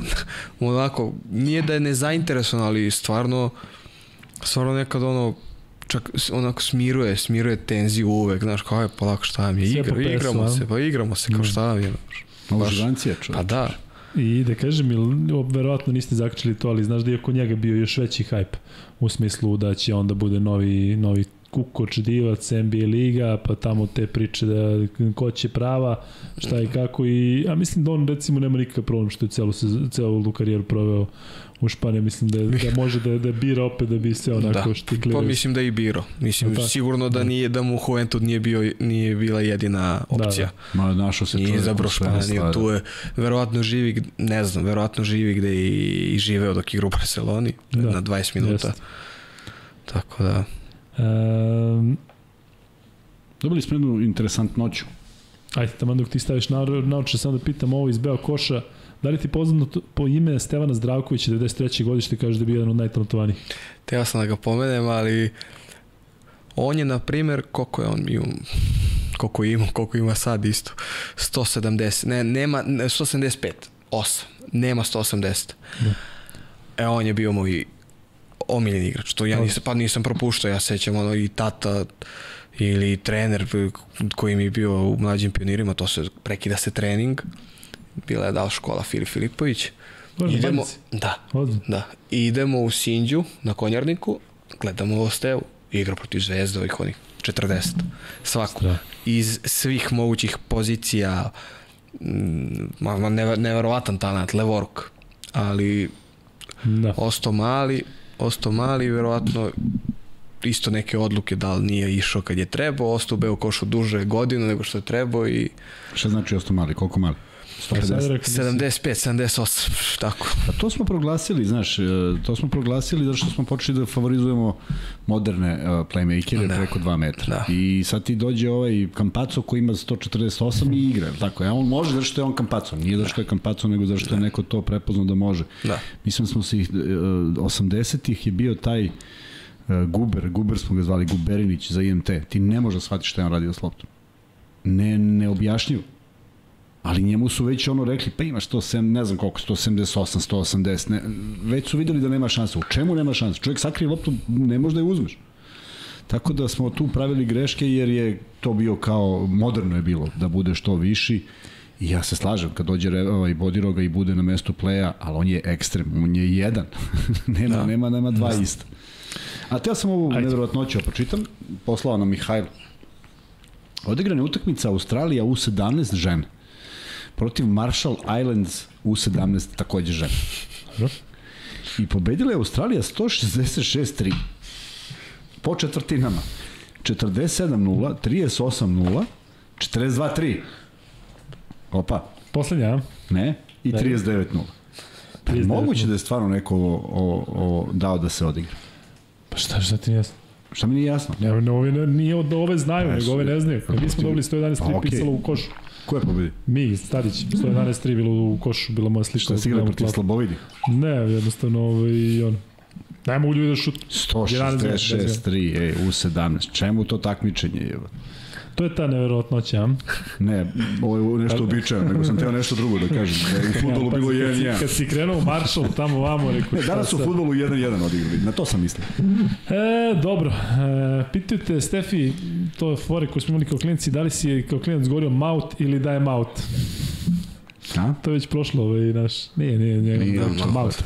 (laughs) Onako, nije da je nezainteresovan, ali stvarno, stvarno nekad ono, čak onako smiruje, smiruje tenziju uvek, znaš, kao je polako šta vam je, igra, igramo se, pa igramo se, kao šta vam je. Malo čovječ. Pa da, I da kažem, verovatno niste zakačili to, ali znaš da je oko njega bio još veći hype u smislu da će onda bude novi, novi Kukoč, Divac, NBA Liga, pa tamo te priče da ko će prava, šta i kako i, a mislim da on recimo nema nikakav problem što je celu, celu karijeru proveo u Španiji, mislim da, da može da, da bira opet da bi se onako da. štiklirao. Pa mislim da je i biro. Mislim, da, sigurno da, da, nije, da mu Juventud nije, bio, nije bila jedina opcija. Da, da. Ma našao se nije izabrao Španiju, tu je verovatno živi, ne znam, verovatno živi gde i, i živeo dok igra u Barceloni da. na 20 minuta. Jest. Tako da... Um, Dobili smo jednu interesantnoću. Ajde, tamo dok ti staviš naoče, samo da pitam ovo iz Beo Koša. Da li ti poznato po ime Stevana Zdravkovića, 93. godište, kaže da je bio jedan od najtalentovanijih? Teo sam da ga pomenem, ali on je, na primjer, koliko je on bio, koliko ima, koliko ima sad isto, 170, ne, nema, 175, 8, nema 180. Da. E, on je bio moj omiljeni igrač, to ja nisam, pa nisam propuštao, ja sećam ono i tata ili trener koji mi je bio u mlađim pionirima, to se prekida se trening, bila je dal škola Filip Filipović. Bože, idemo, da, da, idemo u Sinđu na konjarniku, gledamo Ostevu, igra protiv Zvezde ovih onih 40. Svaku. Da. Iz svih mogućih pozicija, mm, ma, neverovatan talent, levoruk. ali da. ostao mali, ostao mali, verovatno isto neke odluke da li nije išao kad je trebao, ostao u košu duže godinu nego što je trebao i... Šta znači ostao mali, koliko mali? 150. 75, 78, tako. A to smo proglasili, znaš, e, to smo proglasili zato što smo počeli da favorizujemo moderne uh, playmakere da. preko 2 metra. Da. I sad ti dođe ovaj Kampaco koji ima 148 i igra, tako. A on može zato što je on Kampaco, nije zato što je Kampaco, nego zato što je da. neko to prepoznao da može. Da. Mislim smo se uh, 80-ih je bio taj Guber, Guber smo ga zvali, Guberinić za IMT. Ti ne možeš da shvatiti šta je on radio s loptom. Ne, ne objašnjivo ali njemu su već ono rekli, pa imaš to, sem, ne znam koliko, 178, 180, ne, već su videli da nema šanse. U čemu nema šanse? Čovjek sakrije loptu, ne može da je uzmeš. Tako da smo tu pravili greške jer je to bio kao, moderno je bilo da bude što viši I ja se slažem, kad dođe ovaj Bodiroga i bude na mestu pleja, ali on je ekstrem, on je jedan. (laughs) nema, da. nema, nema dva ista. A te ja sam ovu nevjerojatnoću pročitam, poslao nam Mihajl. Odigrana je utakmica Australija U17 žene protiv Marshall Islands U17 takođe žena. I pobedila je Australija 166-3 po četvrtinama. 47-0, 38-0, 42-3. Opa. Poslednja, Ne, i 39-0. Pa moguće da je stvarno neko o, o, o, dao da se odigra. Pa šta, šta ti jasno? Šta mi nije jasno? Ne, ne, ove, nije od ove znaju, nego ove ne znaju. Mi smo dobili 111 3 okay. pisalo u košu. Ko je pobedi? Mi, Stadić, 111-3 bilo u košu, bila moja slična. Šta si igrao protiv Slabovidi? Ne, jednostavno ovaj, on. Ne mogu ljudi da šut. 166-3, ej, u 17. Čemu to takmičenje je? To je ta neverovatnoća? Ne, ovo je nešto običajno, nego sam teo nešto drugo da kažem. Da je u (laughs) futbolu ja, pa, bilo 1-1. Kad si krenuo Marshall tamo vamo, rekao... Ne, danas u futbolu 1-1 odigrali, na to sam mislio. E, dobro, e, pitaju te, Stefi, to je fore koje smo imali kao klinici, da li si kao klinac govorio maut ili da je maut? A? To je već prošlo, ovaj, naš, nije, nije, nije, nije, nije maut.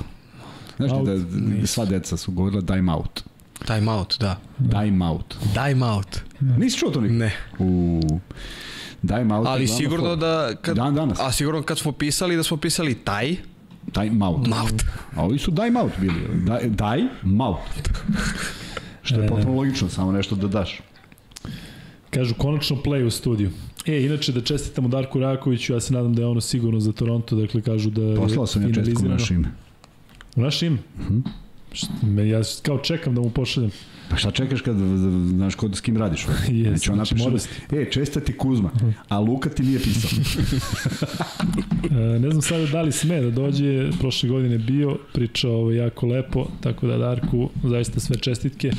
Znaš da sva deca su govorila daj maut. Time out, da. Time out. Time out. Nisi čuo to nikad? Ne. U... Time out. Ali sigurno da... Kad, Dan danas. A sigurno kad smo pisali da smo pisali taj, Time out. Maut. A ovi su daj out bili. Daj, daj maut. Što je potpuno logično, samo nešto da daš. Kažu, konačno play u studiju. E, inače da čestitamo Darku Rakoviću, ja se nadam da je ono sigurno za Toronto, dakle kažu da Poslao sam ja čestitku na naše ime. U naše ime? Uh mhm. -huh. Me, ja kao čekam da mu pošaljem. Pa šta čekaš kad, znaš kod s kim radiš? (laughs) Jes, znači, on znači, napiše, e, česta ti Kuzma, a Luka ti nije pisao. (laughs) e, ne znam sada da li sme da dođe, prošle godine bio, pričao ovo jako lepo, tako da Darku, zaista sve čestitke.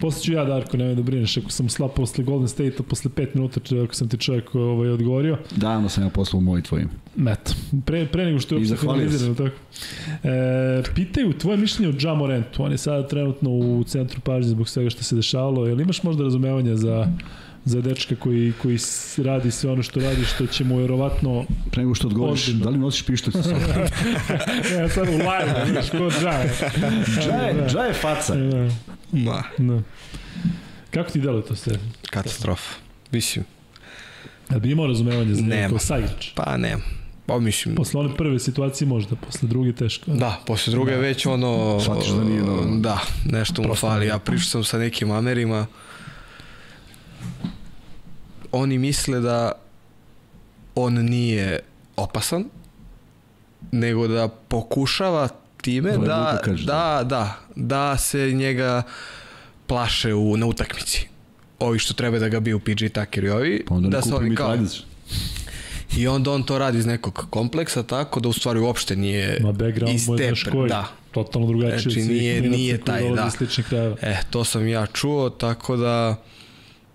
Posle ću ja, Darko, nemoj da brineš, ako sam slab posle Golden State-a, posle 5 minuta, ako sam ti čovjek ovaj, odgovorio. Davno sam ja poslao moj tvojim. Eto, pre, pre nego što je uopšte finalizirano tako. E, pitaju tvoje mišljenje o Ja Morentu. On je sada trenutno u centru pažnje zbog svega što se dešavalo. Jel imaš možda razumevanja za za dečka koji, koji radi sve ono što radi, što će mu verovatno... Pre nego što odgovoriš, da li nosiš pištolj sa sobom? (laughs) ja sad u live, znaš, ko džaje. Džaje, džaje faca. Da. Ma. Da. Kako ti deluje to sve? Katastrofa. Mislim. Da bi imao razumevanje za neko saigrač? Pa nema. Pa mislim... Posle one prve situacije možda, posle druge teško. Da, posle druge da. već ono... Shvatiš da nije normalno. Da, nešto mu fali. Ja pričao sam sa nekim Amerima, oni misle da on nije opasan, nego da pokušava time da, da, da, da se njega plaše u, na utakmici. Ovi što treba da ga biju PG Tucker i ovi. Pa onda da se oni kao... I onda on to radi iz nekog kompleksa tako da u stvari uopšte nije Ma background iz tepe. Da. Totalno drugačije. Znači nije, nije taj, da. E, to sam ja čuo, tako da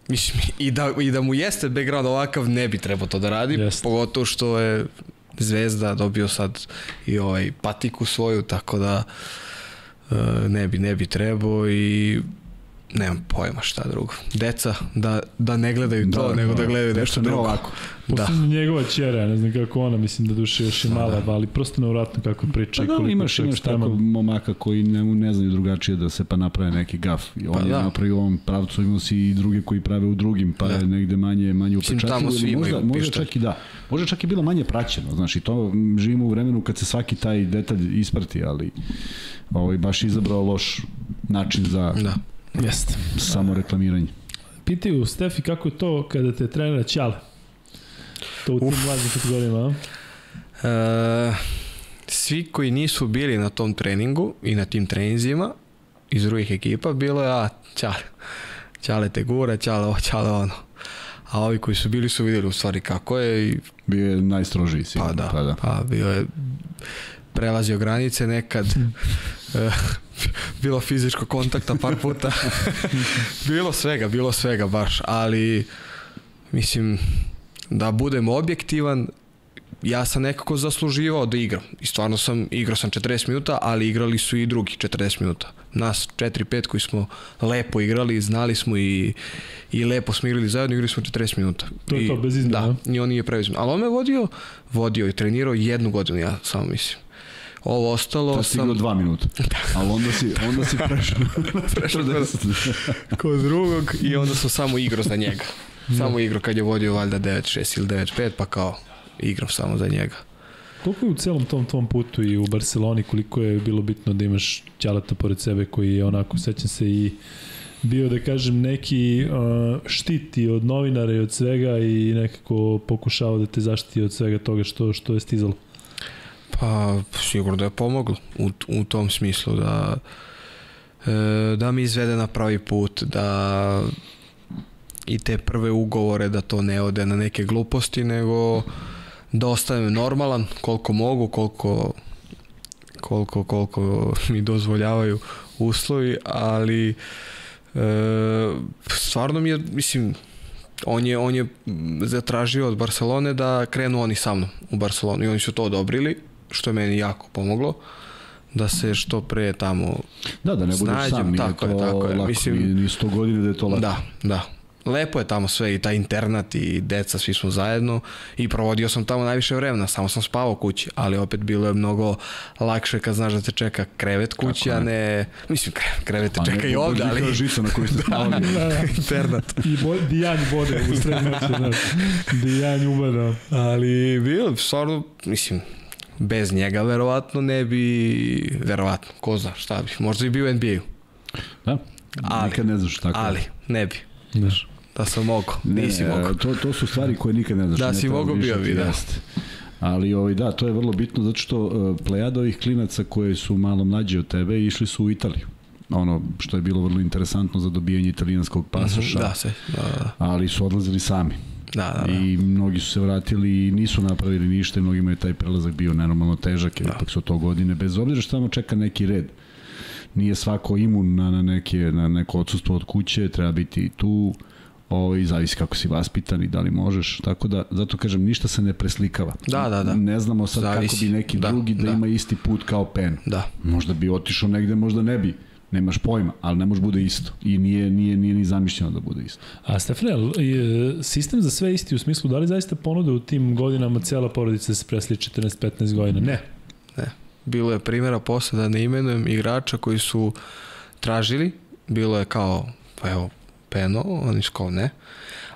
mislim, i da, i da mu jeste background ovakav, ne bi trebao to da radi, Jest. pogotovo što je Zvezda dobio sad i ovaj patiku svoju, tako da uh, ne bi, ne bi trebao i nemam pojma šta drugo. Deca, da, da ne gledaju to, da, nego da, da gledaju nešto drugo. ovako. Da. njegova čera, ne znam kako ona, mislim da duše još i da, mala, da. ali prosto nevratno kako priča. Pa da, imaš, imaš tako momaka koji ne, ne znaju drugačije da se pa naprave neki gaf. I on pa, je da. napravio u ovom pravcu, imao si i druge koji prave u drugim, pa da. je negde manje, manje upečatljivo. Tamo svi možda, možda čak i da. Možda čak i bilo manje praćeno, znaš, i to živimo u vremenu kad se svaki taj detalj isprati, ali ovaj, baš izabrao loš način za da Jeste. Samo reklamiranje. Pitaju Stefi kako je to kada te trenira Ćale? To u tim mladim kategorijama, a? E, svi koji nisu bili na tom treningu i na tim treninzima iz drugih ekipa, bilo je, a, Ćale. Ćale te gura, Ćale ovo, Ćale ono. A ovi koji su bili su videli u stvari kako je i... Bio je najstrožiji sigurno. Pa da, pa, da. pa bio je prelazio granice nekad (laughs) e, bilo fizičko kontakta par puta. (laughs) Bilo svega, bilo svega baš ali mislim da budem objektivan ja sam nekako zasluživao da igram. I stvarno sam, igrao sam 40 minuta ali igrali su i drugi 40 minuta. Nas 4-5 koji smo lepo igrali znali smo i, i lepo smo igrali zajedno igrali smo 40 minuta. To je to, bez izmena da, i on nije preuzim ali on me vodio, vodio i trenirao jednu godinu ja samo mislim Ovo ostalo Tad sam... dva minuta. (laughs) Ali onda si, onda si (laughs) prešao. (laughs) prešao kod, kod drugog i onda sam samo igrao za njega. Samo igrao kad je vodio valjda 9-6 ili 9-5 pa kao igram samo za njega. Koliko je u celom tom tvom putu i u Barceloni, koliko je bilo bitno da imaš Ćalata pored sebe koji je onako, sećam se i bio da kažem neki uh, štiti od novinara i od svega i nekako pokušao da te zaštiti od svega toga što što je stizalo. Pa, sigurno da je pomoglo u, u tom smislu da e, da mi izvede na pravi put, da i te prve ugovore da to ne ode na neke gluposti, nego da ostavim normalan koliko mogu, koliko koliko, koliko mi dozvoljavaju uslovi, ali e, stvarno mi je, mislim, on je, on je zatražio od Barcelone da krenu oni sa mnom u Barcelonu i oni su to odobrili što je meni jako pomoglo da se što pre tamo Da, da ne budeš snađem, sam, tako to je, tako je. lako, Mislim, ni sto godina da je to lako. Da, da. Lepo je tamo sve i taj internat i deca, svi smo zajedno i provodio sam tamo najviše vremena, samo sam spavao kući, ali opet bilo je mnogo lakše kad znaš da te čeka krevet kući, a ne, mislim krevet te pa čeka i ovde, ali... žica na kojoj ste (laughs) spavali. da, da, internat. I bo, dijanj bode u sred noći, znaš, (laughs) dijanj ubada. Ali bilo, stvarno, mislim, bez njega verovatno ne bi, verovatno, ko zna šta bi, možda i bio NBA-u. Da, ali, nikad ne znaš tako. Ali, ne bi. Znaš. Da sam mogo, nisi ne, mogo. To, to su stvari koje nikad ne znaš. Da, ne si mogo bio bi, da. Ali ovaj, da, to je vrlo bitno zato što uh, plejada ovih klinaca koje su malo mlađi od tebe išli su u Italiju ono što je bilo vrlo interesantno za dobijanje italijanskog pasoša. Da, se. Da, da. Ali su odlazili sami. Da, da, da. I mnogi su se vratili i nisu napravili ništa i mnogima je taj prelazak bio nenormalno težak, jer da. ipak su to godine, bez obzira što tamo čeka neki red. Nije svako imun na, na, neke, na neko odsustvo od kuće, treba biti tu, ovaj, zavisi kako si vaspitan i da li možeš, tako da, zato kažem, ništa se ne preslikava. Da, da, da. Ne znamo sad zavisi. kako bi neki da, drugi da, da ima isti put kao pen. Da. Možda bi otišao negde, možda ne bi nemaš pojma, ali ne može bude isto. I nije, nije, nije ni zamišljeno da bude isto. A Stefane, sistem za sve isti u smislu, da li zaista ponude u tim godinama cijela porodica se presli 14-15 godina? Ne. Ne. Bilo je primjera posle da ne imenujem igrača koji su tražili, bilo je kao, pa evo, Peno, oni su kao ne,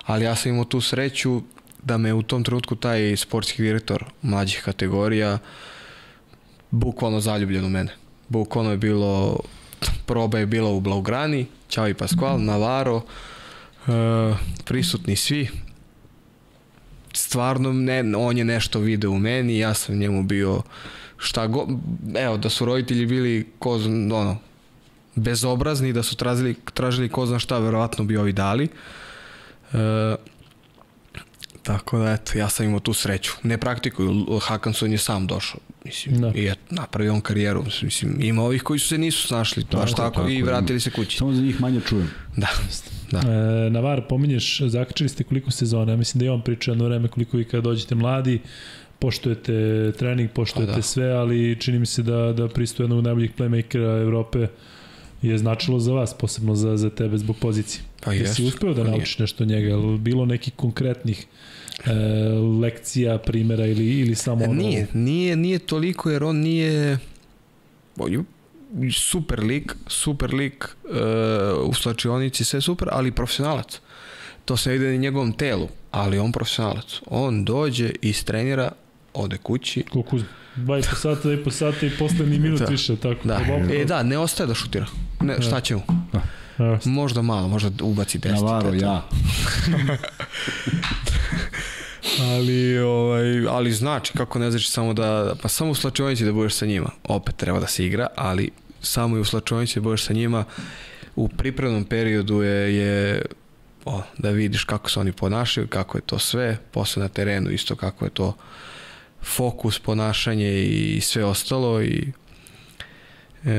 ali ja sam imao tu sreću da me u tom trenutku taj sportski direktor mlađih kategorija bukvalno zaljubljen u mene. Bukvalno je bilo proba je bila u Blaugrani, Ćao i Pasqual. Navarro, uh, prisutni svi. Stvarno, ne, on je nešto video u meni, ja sam njemu bio šta go, evo, da su roditelji bili ko, ono, bezobrazni, da su tražili, tražili ko zna šta, verovatno bi ovi dali. Uh, Tako da, eto, ja sam imao tu sreću. Ne praktikuju, Hakanson je sam došao. Mislim, da. i je napravio on karijeru. Mislim, ima ovih koji su se nisu snašli, da, baš tako, tako, i vratili se kući. Samo za njih manje čujem. Da. da. E, Navar, pominješ, zakačili ste koliko sezona, ja mislim da je on pričao jedno vreme koliko vi kada dođete mladi, poštujete trening, poštujete da. sve, ali čini mi se da, da pristoje jednog najboljih playmakera Evrope je značilo za vas, posebno za, za tebe zbog pozicije. Pa Jesi si uspeo da naučiš nešto njega, ali bilo nekih konkretnih e, lekcija, primera ili, ili samo ono... Nije, nije, nije toliko jer on nije super lik, super lik e, u slačionici, sve super, ali profesionalac. To se vidi na njegovom telu, ali on profesionalac. On dođe, istrenira, ode kući. Koliko Dva i po sata, dva i po sata i poslednji minut da. više, tako. Da. E, da, ne ostaje da šutira. Ne, da. šta će mu? Da. Možda malo, možda ubaci 10. Navaro, ja. (laughs) (laughs) ali, ovaj, ali znači, kako ne znači samo da, pa samo u slačionici da budeš sa njima. Opet treba da se igra, ali samo i u slačionici da budeš sa njima. U pripremnom periodu je, je o, da vidiš kako se oni ponašaju, kako je to sve, posle na terenu isto kako je to fokus, ponašanje i sve ostalo i e,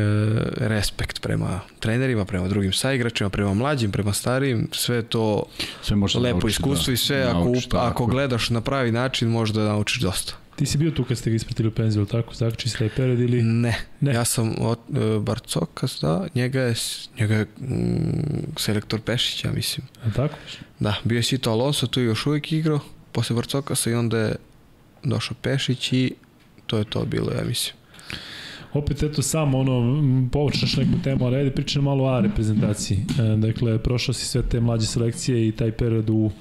respekt prema trenerima, prema drugim saigračima, prema mlađim, prema starijim, sve to sve lepo nauči, iskustvo da, i sve nauči, ako, ako gledaš na pravi način možda da naučiš dosta. Ti si bio tu kad ste ga ispratili u penziju, tako? Zakči si taj period ili... Ne, ne. ja sam od uh, Barcokas, da, njega je, njega je mm, selektor Pešića, mislim. A tako? Da, bio je Sito Alonso, tu je još uvijek igrao, posle Barcokasa i onda je došao Pešić i to je to bilo, ja mislim. Opet, eto, samo ono, povučeš neku temu, ali ajde pričam malo o A reprezentaciji. E, dakle, prošao si sve te mlađe selekcije i taj period u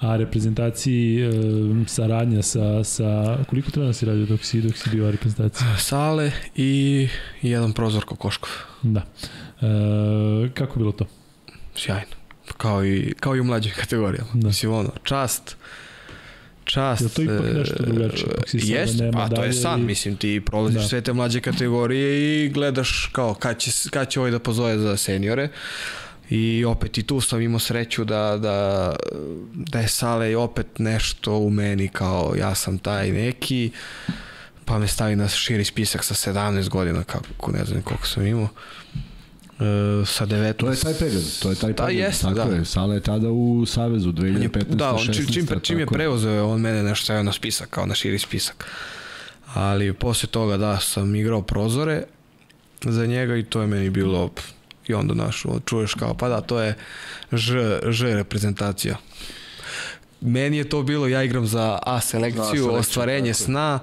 A reprezentaciji, e, saradnja sa, sa, koliko trenera si radio dok si, dok si bio A reprezentaciji? Sale i jedan prozor Kokoškov. Da. E, kako bilo to? Sjajno. Kao i, kao i u mlađim kategorijama. Da. Mislim, ono, čast, čast. Je to ipak e, nešto drugačije? Jest, nema pa to je san, i... mislim, ti prolaziš da. sve te mlađe kategorije i gledaš kao kad će, kad će ovaj da pozove za seniore. I opet i tu sam imao sreću da, da, da je Sale opet nešto u meni kao ja sam taj neki, pa me stavi na širi spisak sa 17 godina, kako ne znam koliko sam imao. Uh, sa 19. To je taj period, to je taj da, period. Jeste, tako da. je, Sala je tada u Savezu 2015. Da, on čim, čim, čim je preuzeo, on mene nešto stavio na spisak, kao na širi spisak. Ali posle toga, da, sam igrao prozore za njega i to je meni bilo i onda naš, čuješ kao, pa da, to je Ž, Ž reprezentacija. Meni je to bilo, ja igram za A selekciju, da, selekciju ostvarenje tako. sna,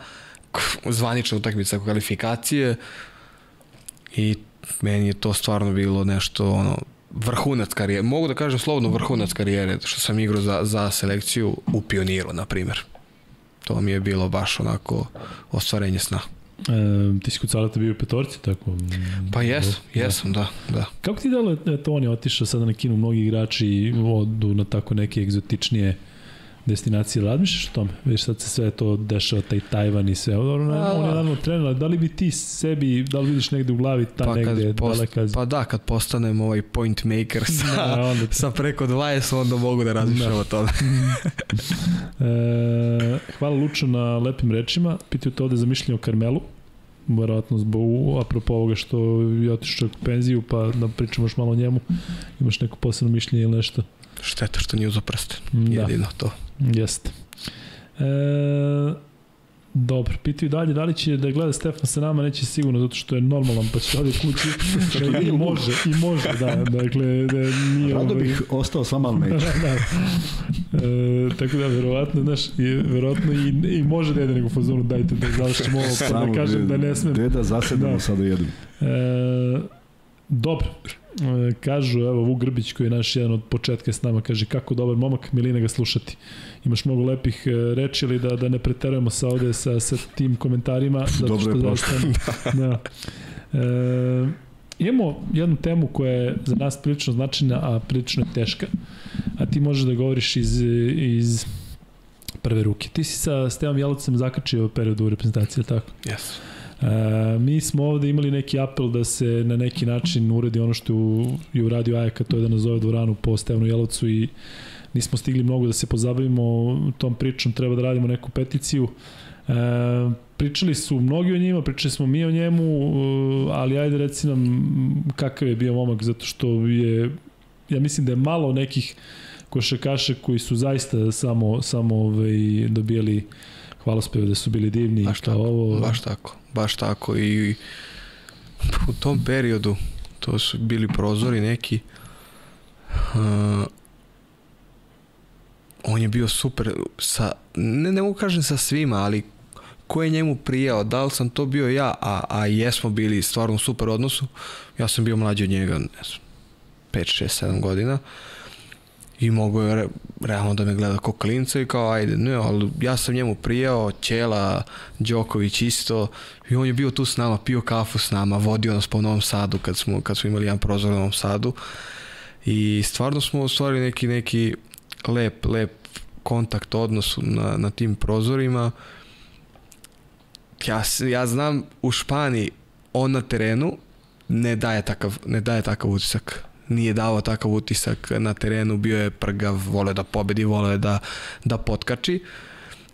zvanična utakmica kvalifikacije i meni je to stvarno bilo nešto ono vrhunac karijere. Mogu da kažem slobodno vrhunac karijere što sam igrao za, za selekciju u Pioniru, na primjer. To mi je bilo baš onako ostvarenje sna. E, ti si kod Salata bio u petorci, tako? Pa jes, da. jesam, da, da. Kako ti dalo da to on je otišao sada na kinu, mnogi igrači odu na tako neke egzotičnije destinacije, razmišljaš o tome? Viš sad se sve to dešava, taj Tajvan i sve. On, on, on je naravno trener, da li bi ti sebi, da li vidiš negde u glavi ta pa negde post, daleka? Pa da, kad postanem ovaj point maker sa, da, onda (laughs) sa preko 20, onda mogu da razmišljam da. o tome. (laughs) e, hvala Lučo na lepim rečima. Pitaju te ovde za mišljenje o Karmelu verovatno zbog, apropo ovoga što je otišao u penziju, pa da pričamo još malo o njemu. Imaš neko posebno mišljenje ili nešto? Šteta što nije uzoprsten, da. jedino to. Jeste. E, dobro, pitaju dalje, da li će da gleda Stefan sa nama, neće sigurno, zato što je normalan, pa će ovdje kući. I može, i može, da, dakle, da nije... Rado ovaj... bih ostao s vama, ali (laughs) neće. da, e, tako da, verovatno, znaš, je, verovatno i, i može da jede nego fazonu, dajte da završimo ovo, pa da kažem da ne smem. Deda, zasedamo da. sada jedem. E, dobro, E, kažu, evo, Vuk Grbić koji je naš jedan od početka s nama, kaže kako dobar momak, milina ga slušati. Imaš mnogo lepih e, reči, ali da, da ne preterujemo sa ovde sa, sa tim komentarima. (laughs) Dobro je zaista, (laughs) da. da. E, imamo jednu temu koja je za nas prilično značajna, a prilično je teška, a ti možeš da govoriš iz, iz prve ruke. Ti si sa Stevom Jelovcem zakačio periodu u reprezentaciji, tako? Yes. E, mi smo ovde imali neki apel da se na neki način uredi ono što je uradio Ajaka, to je da nazove dvoranu po Stevanu Jelovcu i nismo stigli mnogo da se pozabavimo tom pričom, treba da radimo neku peticiju. E, pričali su mnogi o njima, pričali smo mi o njemu, e, ali ajde reci nam kakav je bio momak, zato što je, ja mislim da je malo nekih košakaša koji su zaista samo, samo ovaj, dobijali hvalospeve da su bili divni. Baš tako, ovo... baš tako baš tako i u tom periodu to su bili prozori neki. Uh, on je bio super sa, ne, ne mogu kažem sa svima, ali ko je njemu prijao, da li sam to bio ja, a, a jesmo bili stvarno u super odnosu, ja sam bio mlađi od njega, ne znam, 5, 6, 7 godina i mogu je re, realno da me gleda kao klinca i kao ajde, ne, ali ja sam njemu prijao, Ćela, Đoković isto i on je bio tu s nama, pio kafu s nama, vodio nas po Novom Sadu kad smo, kad smo imali jedan prozor u Novom Sadu i stvarno smo ostvarili neki, neki lep, lep kontakt, odnos na, na tim prozorima. Ja, ja znam u Španiji on na terenu ne daje takav, ne daje takav utisak nije davao takav utisak na terenu, bio je prgav, vole da pobedi, vole da, da potkači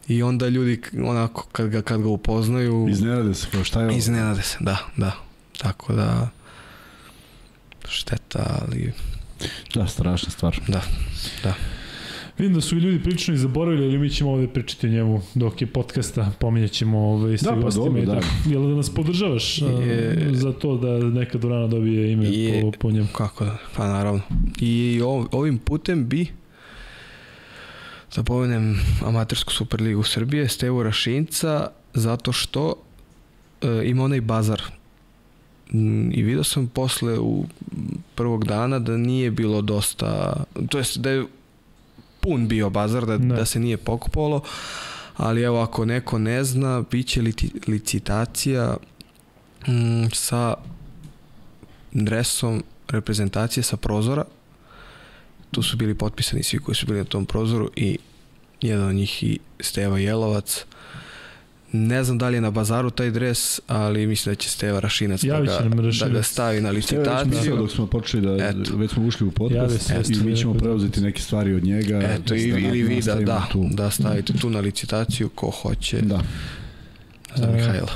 i onda ljudi onako kad ga, kad ga upoznaju iznenade se, kao šta je ovo? Iznenade se, da, da. Tako da šteta, ali da, strašna stvar. Da, da. Vidim da su ljudi prilično i zaboravili, ali mi ćemo ovde pričati o njemu dok je podcasta, pominjat ćemo ovaj, sa da, pa gostima. dobro, i da. tako. Jel da nas podržavaš Je- a, za to da neka Durana dobije ime Je- po, po njemu? Kako da, pa naravno. I ov, ovim putem bi da pomenem Amatersku Superligu Srbije, Stevu Rašinca, zato što e, ima onaj bazar. Mm, I vidio sam posle u prvog dana da nije bilo dosta, to jest da je pun bio bazar, da, Ne. da se nije pokupovalo, ali evo ako neko ne zna, bit će liti, licitacija mm, sa dresom reprezentacije sa prozora. Tu su bili potpisani svi koji su bili na tom prozoru i jedan od njih i Steva Jelovac. Ne znam da li je na bazaru taj dres, ali mislim da će Steva Rašinac da Javit ga, da Rašinac. ga stavi na licitaciju. dok smo počeli da, Eto. već smo ušli u podcast se, i jeste mi ćemo da- preuzeti neke stvari od njega. Eto, i, da ili vi da, da, tu. da stavite tu na licitaciju ko hoće Da. za E, Mihajla.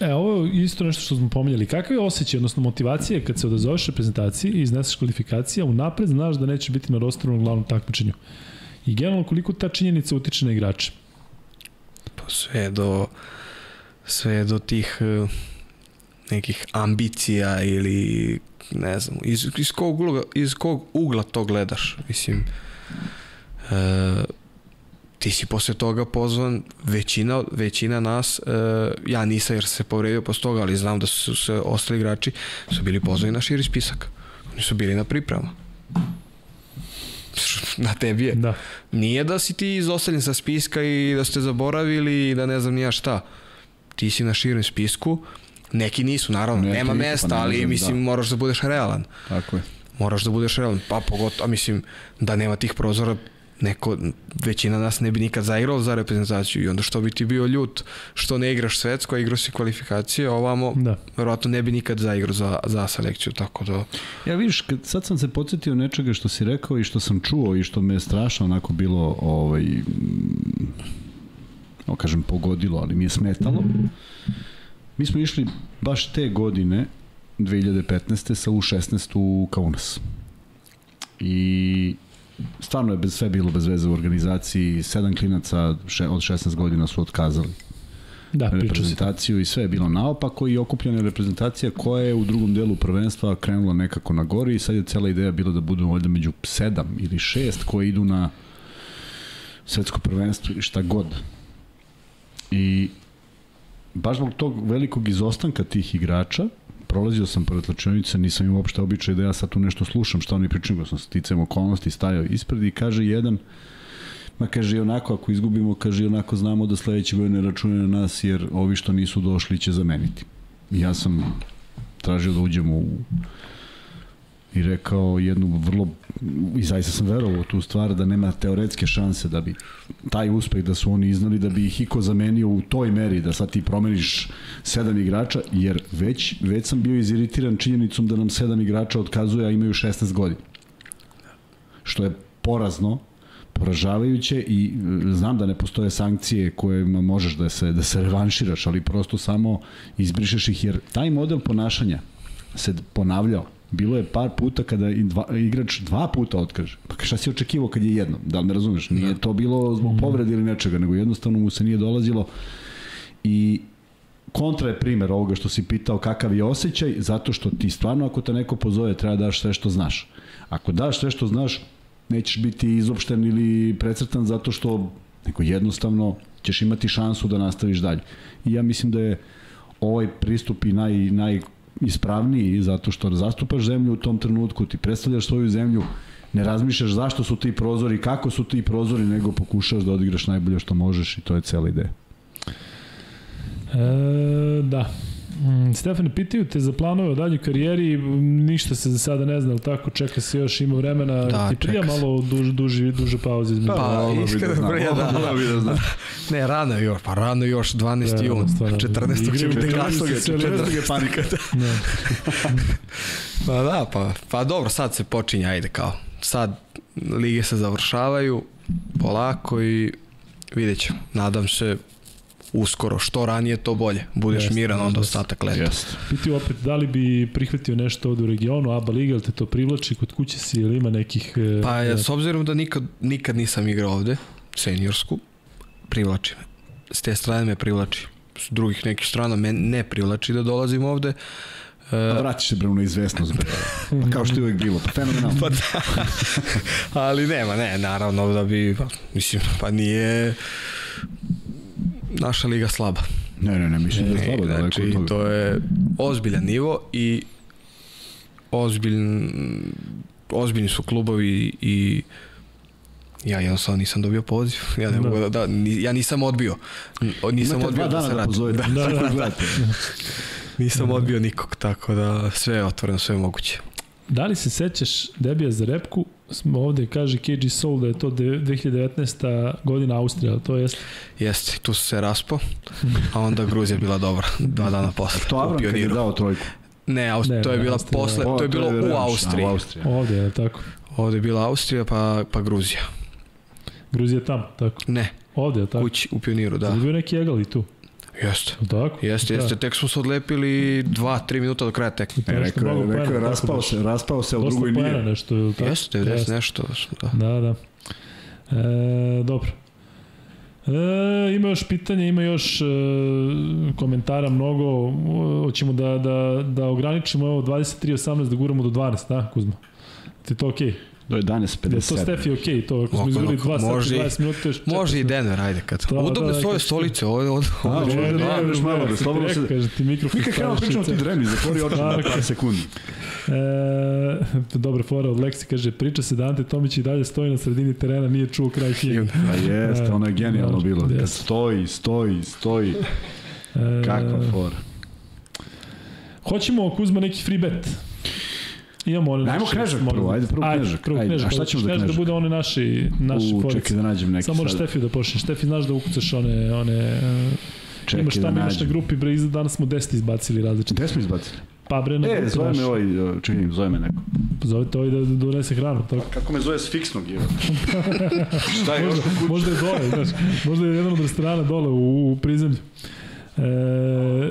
E, ovo je isto nešto što smo pominjali. Kakav je osjećaj, odnosno motivacija kad se odazoveš reprezentaciji i izneseš kvalifikacija, unapred znaš da neće biti na rosteru na glavnom takmičenju. I generalno koliko ta činjenica utiče na igrače. Pa sve do sve do tih eh, nekih ambicija ili ne znam, iz, iz, kog, ugla, iz kog ugla to gledaš, mislim e, ti si posle toga pozvan većina, većina nas e, ja nisam jer se povredio posle toga, ali znam da su se ostali igrači su bili pozvani na širi spisak. Oni su bili na priprema na tebi je Da. Nije da si ti izostavljen sa spiska i da ste zaboravili i da ne znam nija šta. Ti si na širem spisku, neki nisu, naravno, Neki nema nisu, pa mesta, ne ali znam, mislim da. moraš da budeš realan. Tako je. Moraš da budeš realan, pa pogotovo, a mislim da nema tih prozora, neko, većina nas ne bi nikad zaigrala za reprezentaciju i onda što bi ti bio ljut što ne igraš svetsko, a igrao si kvalifikacije, ovamo Da. verovatno ne bi nikad zaigrao za, za selekciju, tako da Ja vidiš, kad, sad sam se podsjetio nečega što si rekao i što sam čuo i što me je strašno onako bilo, ovaj, mm, o kažem pogodilo, ali mi je smetalo. Mi smo išli baš te godine, 2015. sa U16 u Kaunas. I stvarno je bez, sve bilo bez veze u organizaciji. Sedam klinaca še, od 16 godina su otkazali Da, reprezentaciju i sve je bilo naopako i okupljena je reprezentacija koja je u drugom delu prvenstva krenula nekako na gori i sad je cela ideja bila da budu valjda među sedam ili šest koji idu na svetsko prvenstvo ili šta god. I baš zbog tog velikog izostanka tih igrača prolazio sam pored tlačionice, nisam imao uopšte običaj da ja sad tu nešto slušam šta oni pričaju, nego sam sticajem okolnosti stajao ispred i kaže jedan Ma kaže onako, ako izgubimo, kaže onako znamo da sledeće godine računaju na nas, jer ovi što nisu došli će zameniti. I ja sam tražio da uđemo u i rekao jednu vrlo i zaista sam verovao tu stvar da nema teoretske šanse da bi taj uspeh da su oni iznali da bi ih Iko zamenio u toj meri da sad ti promeniš sedam igrača jer već, već sam bio iziritiran činjenicom da nam sedam igrača otkazuje a imaju 16 godina što je porazno poražavajuće i e, znam da ne postoje sankcije kojima možeš da se da se revanširaš, ali prosto samo izbrišeš ih jer taj model ponašanja se ponavljao. Bilo je par puta kada dva, igrač dva puta otkaže. Pa šta si očekivao kad je jednom? Da li me razumeš? Nije to bilo zbog povrede ili nečega, nego jednostavno mu se nije dolazilo i kontra je primer ovoga što si pitao kakav je osjećaj, zato što ti stvarno ako te neko pozove treba daš sve što znaš. Ako daš sve što znaš, nećeš biti izopšten ili precrtan zato što neko jednostavno ćeš imati šansu da nastaviš dalje. I ja mislim da je ovaj pristup i naj, naj ispravniji zato što zastupaš zemlju u tom trenutku, ti predstavljaš svoju zemlju, ne razmišljaš zašto su ti prozori, kako su ti prozori, nego pokušaš da odigraš najbolje što možeš i to je cela ideja. E, da. Mm, Stefane, pitaju te za planove o daljoj karijeri, ništa se za sada ne zna, tako čeka se još, ima vremena, da, ti prija malo duž, duži, duže pauze između. Pa, pa iskreno da prija, da. da, da. ne, rano još, pa rano još, 12. Da, jun, 14. će biti kasno, 14. je panika. (laughs) Da. pa da, pa, pa dobro, sad se počinje, ajde kao, sad lige se završavaju polako i vidjet ćemo, nadam se uskoro, što ranije to bolje. Budeš jest, miran onda ostatak leta. Jest. Piti opet, da li bi prihvatio nešto ovde u regionu, ABA Liga, te to privlači, kod kuće si, ili ima nekih... E, pa ja, s obzirom da nikad, nikad nisam igrao ovde, seniorsku, privlači me. S te strane me privlači. S drugih nekih strana me ne privlači da dolazim ovde. Pa vratiš se bre u neizvesnost bre. Pa kao što je uvek bilo, pa fenomenalno. (laughs) pa da. Ali nema, ne, naravno da bi, pa, mislim, pa nije naša liga slaba. Ne, ne, ne, mislim da je slaba daleko znači, toga. to je ozbiljan nivo i ozbiljan, ozbiljni su klubovi i ja jednostavno nisam dobio poziv. Ja ne da. mogu da, da, ja nisam odbio. Nisam Imate odbio dva da se vratim. Da, da, da, da. nisam odbio nikog, tako da sve je otvoreno, sve je moguće. Da li se sećaš debija za repku? Smo ovde kaže KG Soul da je to 2019. godina Austrija, to jest? Jeste, tu se raspo, a onda Gruzija bila dobra, dva dana posle. To Avram kad je dao trojku? Ne, Aust ne, to je bila Austrija. posle, o, to je bilo to je u Austriji. A, u Austriji. Ovde je tako. Ovde je bila Austrija pa, pa Gruzija. Gruzija tam, tako? Ne. Ovde je tako? Kući, u Pioniru, da. Je bio neki egal tu? Jeste. Tako? Jeste, jeste. Da. Tek smo se odlepili 2-3 minuta do kraja tek. E, rekao, je, rekao je, raspao se, raspao se, a u drugoj nije. nešto. Tako? Jeste, jeste, nešto. Da, da. da. E, dobro. E, ima još pitanja, ima još e, komentara mnogo. Hoćemo da, da, da ograničimo ovo 23.18 da guramo do 12, da, Kuzma? Ti to okej? Okay? Do 11.57. Da, to Stefi ok, to ako smo izgubili 2 sata 20 minuta još Može i Denver, ajde kad. Da, Udobne da, svoje stolice, ovo ovo. A, može da još malo, da slobodno se. Kaže ti mikrofon. Mi kako pričamo ti dremi, zatvori oči na par sekundi. E, dobra fora od Leksi kaže priča se da Ante Tomić i dalje stoji na sredini terena, nije čuo kraj himne. Pa jeste, ono je genijalno bilo. Kad stoji, stoji, stoji. Kakva fora. Hoćemo Kuzma neki free bet. Imamo one Ajmo Knežak prvo, ajde prvo ajde, Knežak. Prvo Knežak. A šta ćemo za Knežak? da bude one naši, naši U. Čekaj da nađem neki Samo moraš Štefi da počneš. Štefi, znaš da ukucaš one, one Čekaj imaš tamo, da imaš na grupi, bre, danas smo 10 izbacili različite. Gde smo izbacili? Pa bre, na e, zove me ovaj, čekaj, zove me neko. Pa zove te ovaj da donese hranu, tako. Pa, kako me zove s fiksnog, je? (laughs) Šta je možda, možda je dole, znaš, možda je jedan od restorana dole u, u prizemlju. E,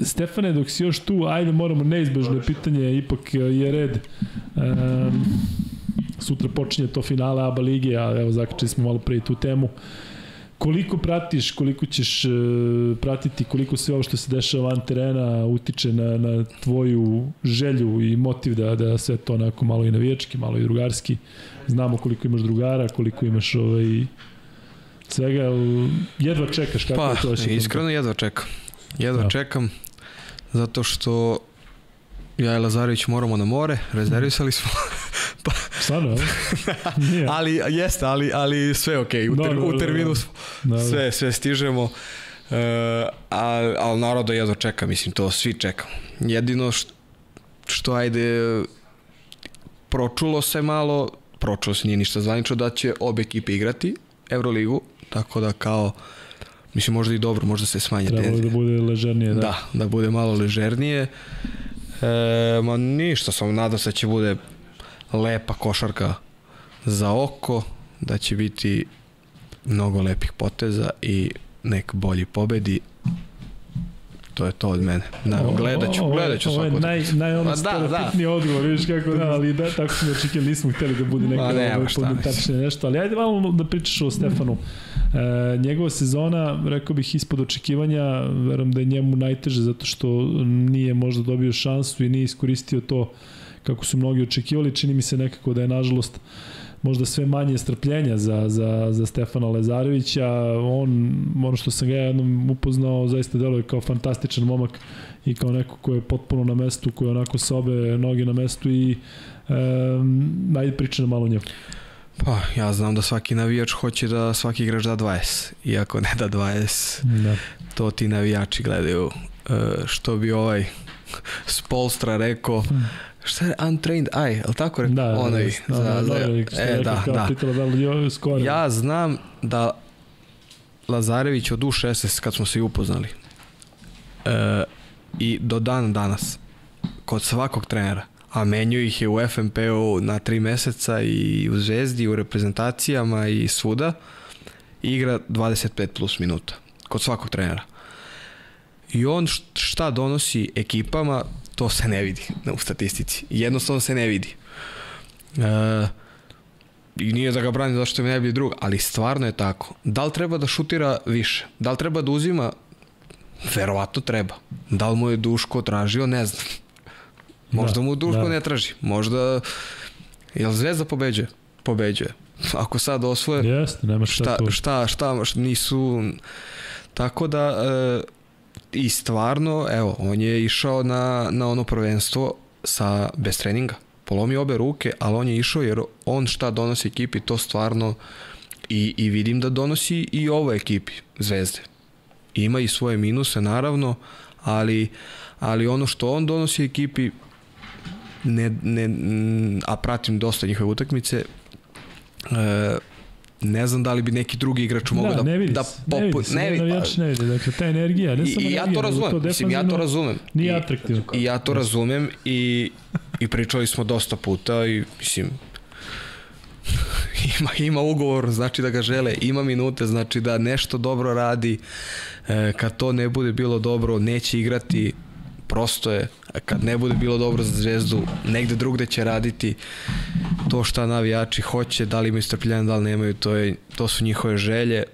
Stefane, dok si još tu, ajde moramo neizbežno je pitanje, ipak je red. Um, sutra počinje to finale ABA lige, a evo zakačili smo malo pre tu temu. Koliko pratiš, koliko ćeš uh, pratiti, koliko sve ovo što se dešava van terena utiče na, na tvoju želju i motiv da, da sve to onako malo i navijački, malo i drugarski. Znamo koliko imaš drugara, koliko imaš ovaj, svega, jedva čekaš kako pa, je to. Pa, iskreno jedva čekam. Jedva da. čekam zato što ja i Lazarević moramo na more, rezervisali smo. (laughs) pa, Stvarno, (laughs) Nije. ali jeste, ali, ali sve ok, u, ter, da, da, u terminu smo, da, da. sve, sve stižemo. Uh, ali, ali naravno da jedno čeka, mislim, to svi čekamo. Jedino što, što ajde, pročulo se malo, pročulo se nije ništa zvanično da će obe ekipe igrati Euroligu, tako da kao Mislim, možda i dobro, možda se smanje Trebalo tenzije. da bude ležernije, da. Da, da bude malo ležernije. E, ma ništa, samo nadam se da će bude lepa košarka za oko, da će biti mnogo lepih poteza i nek bolji pobedi. To je to od mene. Da, gledat ću, gledat ću svako. Ovo je naj, naj ono da, da. odgovor, vidiš kako da, ali da, tako smo očekali, nismo hteli da bude neka ne, tačne nešto, ali ajde malo da pričaš o Stefanu. E, njegova sezona, rekao bih, ispod očekivanja, verujem da je njemu najteže zato što nije možda dobio šansu i nije iskoristio to kako su mnogi očekivali. Čini mi se nekako da je, nažalost, možda sve manje strpljenja za, za, za Stefana Lezarevića. On, ono što sam ga jednom upoznao, zaista deluje kao fantastičan momak i kao neko ko je potpuno na mestu, koji je onako sa obe noge na mestu i um, ajde priča malo njemu. Pa, ja znam da svaki navijač hoće da svaki igrač da 20. Iako ne da 20, da. to ti navijači gledaju. E, što bi ovaj Spolstra rekao, hmm šta je untrained eye, ali tako rekao? Da, Onaj, da, za, da, za, da, e, da, da. Pitala da li skoro. Ja znam da Lazarević od U16 kad smo se i upoznali e, i do dan danas kod svakog trenera a menju ih je u FNP-u na tri meseca i u Zvezdi, u reprezentacijama i svuda, igra 25 plus minuta kod svakog trenera. I on šta donosi ekipama, to se ne vidi u statistici. Jednostavno se ne vidi. E, I nije da ga brani zašto je najbolji drug, ali stvarno je tako. Da li treba da šutira više? Da li treba da uzima? Verovatno treba. Da li mu je Duško tražio? Ne znam. Možda da, mu Duško da. ne traži. Možda... Jel Zvezda pobeđuje? Pobeđuje. Ako sad osvoje... Jeste, nema šta, šta tu. Šta, šta, šta, nisu... Tako da... E, i stvarno, evo, on je išao na, na ono prvenstvo sa, bez treninga. Polomio obe ruke, ali on je išao jer on šta donosi ekipi, to stvarno i, i vidim da donosi i ovo ekipi Zvezde. Ima i svoje minuse, naravno, ali, ali ono što on donosi ekipi, ne, ne, a pratim dosta njihove utakmice, e, ne znam da li bi neki drugi igrač mogao da, da, vidi, da popu... Ne vidi, ne vidi, pa, ne vidi. Dakle, ta energija, ne samo I, ja to razumem, to mislim, ja to razumem. Nije atraktivno. I, I ja to razumem i, i pričali smo dosta puta i, mislim, (laughs) ima, ima ugovor, znači da ga žele, ima minute, znači da nešto dobro radi, e, kad to ne bude bilo dobro, neće igrati, prosto je, kad ne bude bilo dobro za zvezdu, negde drugde će raditi to šta navijači hoće, da li imaju strpljenja, da li nemaju, to, je, to su njihove želje.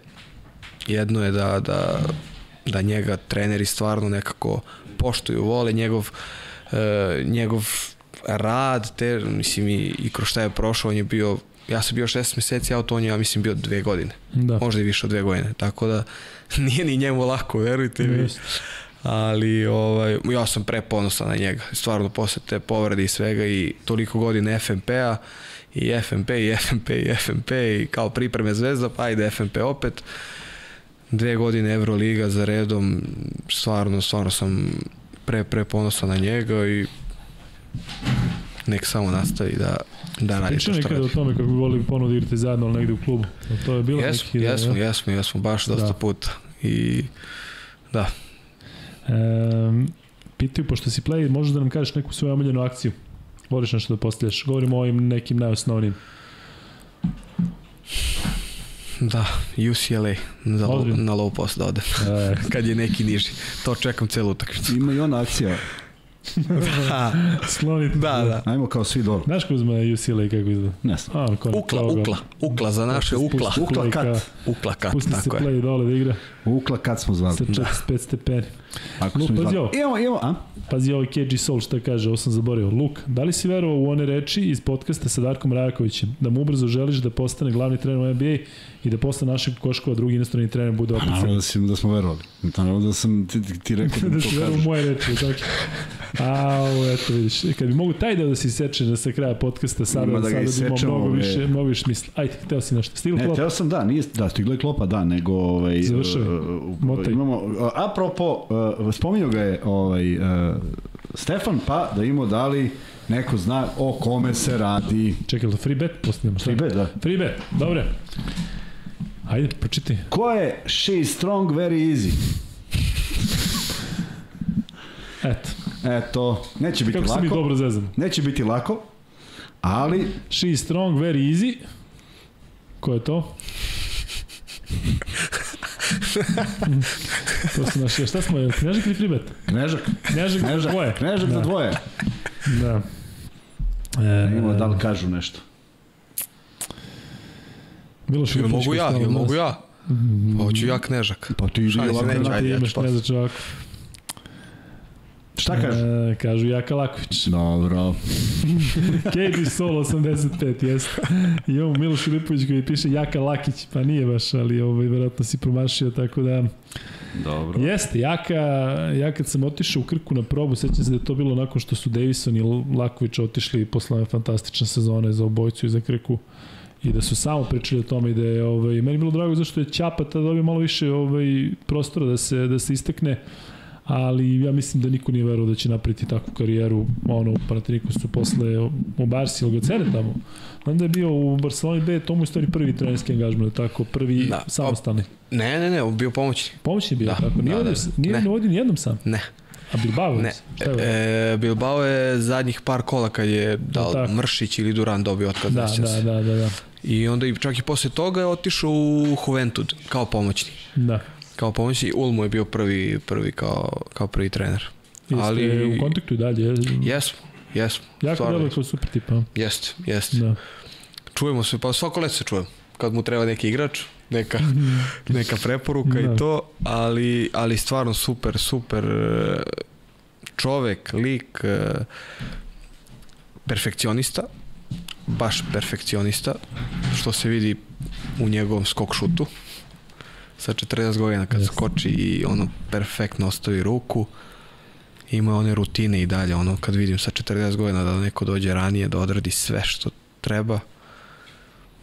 Jedno je da, da, da njega treneri stvarno nekako poštuju, vole njegov, e, njegov rad, te, mislim, i, i kroz šta je prošao, on je bio ja sam bio 16 meseci, a on je, ja mislim, bio dve godine. Da. Možda i više od dve godine. Tako da (laughs) nije ni njemu lako, verujte mi. Just ali ovaj, ja sam preponosan na njega. Stvarno posle te povrede i svega i toliko godina FNP-a i FNP i FNP i FNP i kao pripreme zvezda, pa ajde FNP opet. Dve godine Euroliga za redom, stvarno, stvarno sam pre, pre ponosan na njega i nek samo nastavi da, da radi to što radi. o tome kako bi volili ponovno da igrate zajedno negde u klubu. To je bilo jesmo, neki... Jesmo, da, jesmo, jesmo, baš dosta da. puta. I da, Um, pitaju, pošto si play, možeš da nam kažeš neku svoju omiljenu akciju? Voliš nešto da postavljaš? Govorimo o ovim nekim najosnovnim. Da, UCLA za low, na low post da ode. E. (laughs) Kad je neki niži. To čekam celu utakmicu. Ima i ona akcija (laughs) da. Sloniti. Da, da. Ajmo kao svi dole. Znaš Kuzma UCLA kako izgleda? Ne znam. A, ukla, ukla. Ukla za naše ukla. Ukla kat. Ukla kat, Pusti tako se play dole da igra. Ukla kat smo zvali. Sa 45 da. stepeni. Ako smo pazi ovo. Evo, evo, a? Pazi ovo KG Soul šta kaže, ovo sam zaboravio. Luk, da li si verovao u one reči iz podcasta sa Darkom Rajakovićem, da mu ubrzo želiš da postane glavni trener u NBA i da posle našeg koškova drugi inostrani trener bude opet. Naravno da, si, da smo verovali. Naravno da sam ti, ti rekao da, da to kažeš. Da si moje reči, tako. A, eto vidiš, kad bi mogu taj deo da se seče da se kraja podcasta, sada, da sada bi imao mnogo više, mnogo više smisla. Ajde, hteo si nešto. Stigla klopa? Ne, hteo sam da, nije, da, stigla je klopa, da, nego ovaj, Završaj. Uh, imamo, uh, apropo, uh, spominjao ga je ovaj, uh, Stefan, pa da imamo da li neko zna o kome se radi. Čekaj, da free bet postavljamo? Free bet, da. Free bet, dobre. Ajde, pročiti. Ko je She Strong Very Easy? Eto. Eto, neće biti Kako lako. Kako se mi dobro zezamo. Neće biti lako, ali... She Strong Very Easy. Ko je to? to su naši, šta smo, Knežak ili Fribet? Knežak. Knežak, Knežak za dvoje. Knežak da. za dvoje. Da. E, Ima da li kažu nešto. Miloš Ili mogu ja, ili mogu ja. Pa hoću ja Knežak. Pa ti idi ovako. Neće, ajde, ja ću Imaš Knežak ovako. Šta kažu? E, kažu Jaka Laković. Dobro. KD Solo 85, jeste. I imamo Miloš Filipović koji piše Jaka Lakić, pa nije baš, ali ovaj, verovatno si promašio, tako da... Dobro. Jeste, Jaka, ja kad sam otišao u Krku na probu, sećam se da je to bilo nakon što su Davison i Laković otišli posle fantastične sezone za obojcu i za Krku i da su samo pričali o tome i da je ovaj meni bilo drago zašto je Ćapa tada dobio malo više ovaj prostora da se da se istekne ali ja mislim da niko nije verovao da će napraviti takvu karijeru ono u Panathinaikosu posle u Barsi ili ga cene tamo Znam da je bio u Barceloni B, to mu je stvari prvi trenerski angažman, tako, prvi da, samostalni. Ne, ne, ne, bio pomoćni. Pomoćni bio, da, tako. Nije, da, da, nije ne. vodio nijednom sam. Ne. A Bilbao? Ne. E, Bilbao je zadnjih par kola kad je dal da, Mršić ili Duran dobio otkaz. Da, da, da, da, da. I onda i čak i posle toga je otišao u Juventud kao pomoćni. Da. Kao pomoćni. Ulmo je bio prvi, prvi kao, kao prvi trener. Jeste Ali, u kontaktu i dalje? Jesmo, jesmo. Jako dobro kao super tipa. Jeste, jeste. Da. Čujemo se, pa svako leto se čujemo. Kad mu treba neki igrač, neka, (laughs) neka preporuka da. i to, ali, ali stvarno super, super e, čovek, lik, e, perfekcionista, baš perfekcionista, što se vidi u njegovom skok šutu. Sa 40 godina kad yes. skoči i ono perfektno ostavi ruku, ima one rutine i dalje, ono kad vidim sa 40 godina da neko dođe ranije da odradi sve što treba,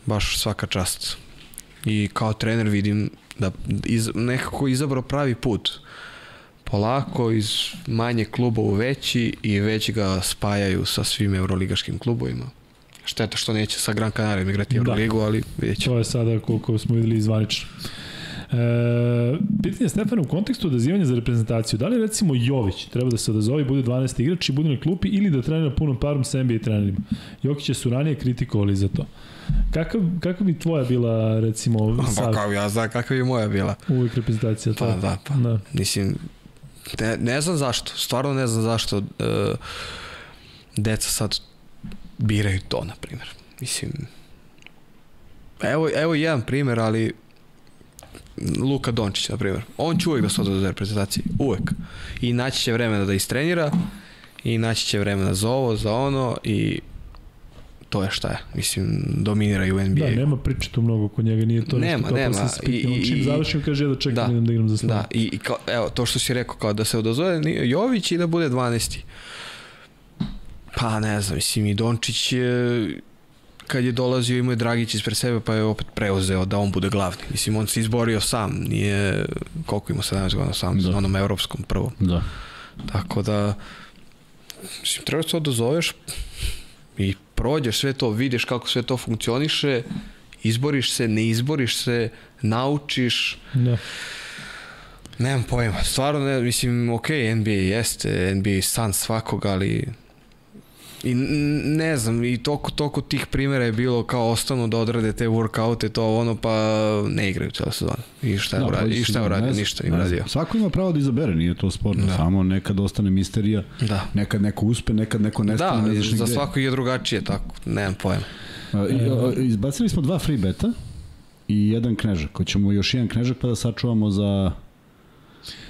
baš svaka čast. I kao trener vidim da iz, nekako izabrao pravi put. Polako iz manje kluba u veći i već ga spajaju sa svim euroligaškim klubovima. Šteta što neće sa Gran Canaria igrati da. Euroligu, da. ali vidjet će. To je sada koliko smo videli izvanično. E, pitanje Stefana u kontekstu odazivanja za reprezentaciju. Da li recimo Jović treba da se odazove i bude 12. igrač i bude na klupi ili da trenira punom parom sa NBA trenerima? Jokića su ranije kritikovali za to. Kakav, kakav bi tvoja bila, recimo, (laughs) pa, sad? Pa kao ja znam kakav bi moja bila. Uvijek reprezentacija. Pa da, pa. Da. Mislim, ne, ne znam zašto, stvarno ne znam zašto uh, deca sad biraju to, na primjer. Mislim, evo, evo jedan primjer, ali Luka Dončić, na primjer. On će uvek da se odvode za reprezentaciji. Uvek. I naći će vremena da istrenira i naći će vremena za ovo, za ono i to je šta je. Mislim, dominiraju u NBA. Da, nema priče tu mnogo kod njega, nije to nema, nešto nema. I, i, čim završim, kaže da čekam da, idem da igram za slavu. Da, i, i kao, evo, to što si rekao, kao da se odozove Jović i da bude 12. Pa ne znam, mislim, i Dončić je kad je dolazio imao je Dragić ispred sebe pa je opet preuzeo da on bude glavni. Mislim, on se izborio sam, nije, koliko ima 17 godina sam, da. onom evropskom prvom. Da. Tako da, mislim, treba se odazoveš i prođeš sve to, vidiš kako sve to funkcioniše, izboriš se, ne izboriš se, naučiš. Da. Nemam pojma, stvarno ne, mislim, ok, NBA jeste, NBA san svakog, ali I ne znam, i toliko, toliko tih primjera je bilo kao ostanu da odrade te workoute, to ono, pa ne igraju cijela sezona. I šta je no, uradio? I šta je uradio? Ništa im uradio. Svako ima pravo da izabere, nije to sporno, da. samo nekad ostane misterija, da. nekad neko uspe, nekad neko nestane. Da, ne za svako je drugačije, tako, nemam pojma. I, izbacili smo dva free beta i jedan knežak. Hoćemo još jedan knežak pa da sačuvamo za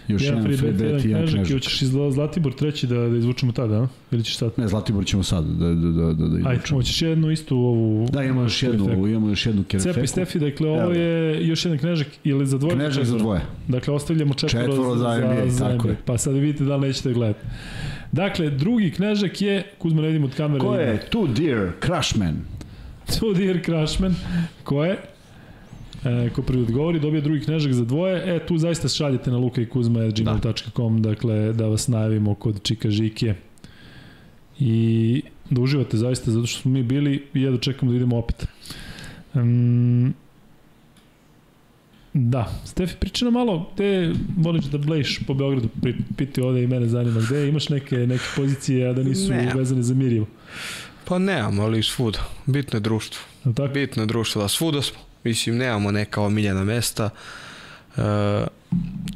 Još jedan, jedan free bet, jedan knežak. I hoćeš iz Zlatibor treći da, da izvučemo tada, a? Ili ćeš sad? Ne, Zlatibor ćemo sad da, da, da, da, da izvučemo. Ajde, hoćeš jednu istu ovu... Da, imamo još jednu, ovu, imamo još jednu kerefeku. Cepi Stefi, dakle, ovo je još jedan knežak ili za dvoje? Knežak za dvoje. Dakle, ostavljamo četvoro, četvoro za, za, za tako je. Pa sad vidite da li nećete gledati. Dakle, drugi knežak je, Kuzma ne vidim od kamere. Ko je? Two Dear Crushman. Two Dear Crushman. Ko je? E, ko prvi odgovori, dobije drugi knežak za dvoje. E, tu zaista šaljete na lukajkuzma.gmail.com, da. dakle, da vas najavimo kod Čika Žike. I da uživate zaista, zato što smo mi bili i jedno čekamo da idemo opet. Um, Da, Stefi, priča nam malo, gde voliš da bleješ po Beogradu, piti ovde i mene zanima, gde imaš neke, neke pozicije, a da nisu ne. vezane za Mirjevo? Pa nemam, ali svuda. Bitno je društvo. Tako? Bitno je društvo, da svuda smo. Mislim, nemamo neka omiljena mesta. e,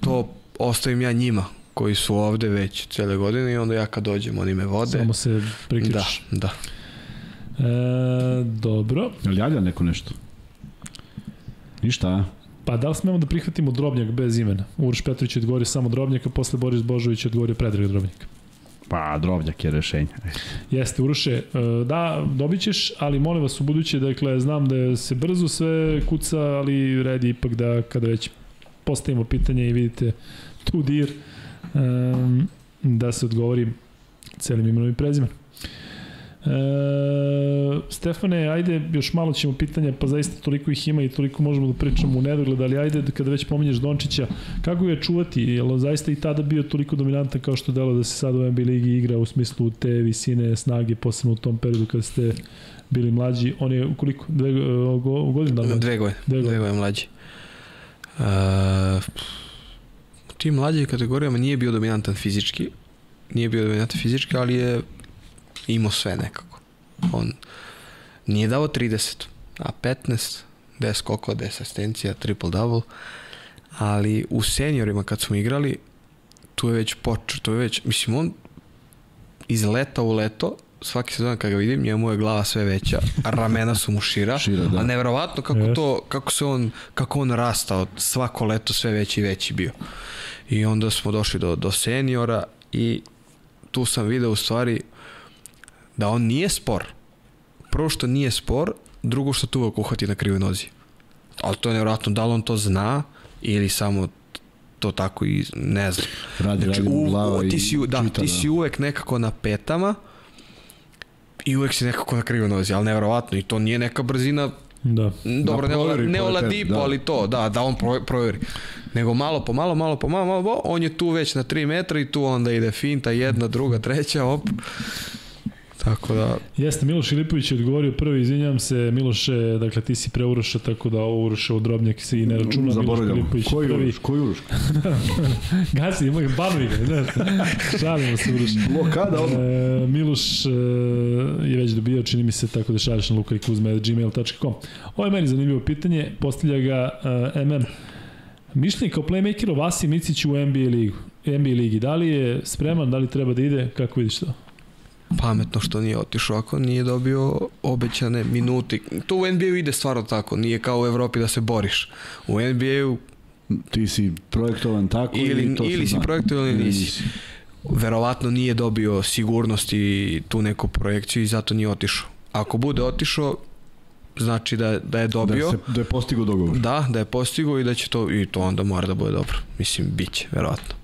to ostavim ja njima koji su ovde već cele godine i onda ja kad dođem oni me vode. Samo se priključiš. Da, da. E, dobro. Jel javlja neko nešto? Ništa, a? Pa da li smemo da prihvatimo Drobnjak bez imena? Uroš Petrović je odgovorio samo Drobnjak, a posle Boris Božović je odgovorio Predrag Drobnjak. Pa, Drobnjak je rešenje. Jeste, Uroše, e, da, dobit ćeš, ali molim vas u buduće, dakle, znam da se brzo sve kuca, ali red je ipak da kada već postavimo pitanje i vidite tu dir, um, da se odgovori celim imenom i prezimenom. E, Stefane, ajde, još malo ćemo pitanja, pa zaista toliko ih ima i toliko možemo da pričamo u nedogled, ali ajde, kada već pominješ Dončića, kako je čuvati? Je li zaista i tada bio toliko dominantan kao što delo da se sad u NBA ligi igra u smislu te visine, snage, posebno u tom periodu kada ste bili mlađi? On je koliko? Dve, uh, godinu da Dve godine. Dve godine, dve godine mlađi. Uh, tim mlađim kategorijama nije bio dominantan fizički, nije bio dominantan fizički, ali je imao sve nekako. On nije dao 30, a 15, 10 skokova, 10 asistencija, triple-double, ali u seniorima kad smo igrali, tu je već počeo, tu je već, mislim, on iz leta u leto, svaki sezon kad ga vidim, njemu je glava sve veća, ramena su mu šira, (laughs) šira da. a neverovatno kako yes. to, kako se on, kako on rastao, svako leto sve veći i veći bio. I onda smo došli do, do seniora i tu sam video u stvari da on nije spor. Prvo što nije spor, drugo što tu uvek uhvati na krivoj nozi. Ali to je nevjerojatno, da li on to zna ili samo to tako i ne znam. Radi, znači, radi u, glava ti si, i da, čita, ti si uvek nekako na petama i uvek si nekako na krivoj nozi, ali nevjerovatno i to nije neka brzina Da. Dobro, da ne, ne Oladipo, da. ali to, da, da on proveri. Nego malo po malo, malo po malo, malo po, on je tu već na 3 metra i tu onda ide finta, jedna, druga, treća, op. Tako da... Jeste, Miloš Ilipović je odgovorio prvi, izvinjam se, Miloše, dakle ti si pre Uroša, tako da ovo Uroša od Drobnjak se i ne računa. Miloš Ilipović koji prvi. Uroš, koji Uroš? (laughs) Gasi, ima ga, banuj ga, znaš, šalimo se Uroš. Blokada ovo. E, Miloš e, je već dobio, čini mi se, tako da šalješ na lukajkuzme.gmail.com. Ovo je meni zanimljivo pitanje, postavlja ga e, MM. Mišljenje kao playmaker o Vasi Miciću u NBA ligu. NBA ligi. Da li je spreman, da li treba da ide, kako vidiš to? Pametno što nije otišao ako nije dobio obećane minuti. To u NBA-u ide stvarno tako, nije kao u Evropi da se boriš. U NBA-u ti si projektovan tako ili, ili, to ili si projektovan ili nisi. nisi. Verovatno nije dobio sigurnost i tu neku projekciju i zato nije otišao. Ako bude otišao, znači da, da je dobio. Da, se, da je postigao dogovor. Da, da je postigao i da će to, i to onda mora da bude dobro. Mislim, bit će, verovatno.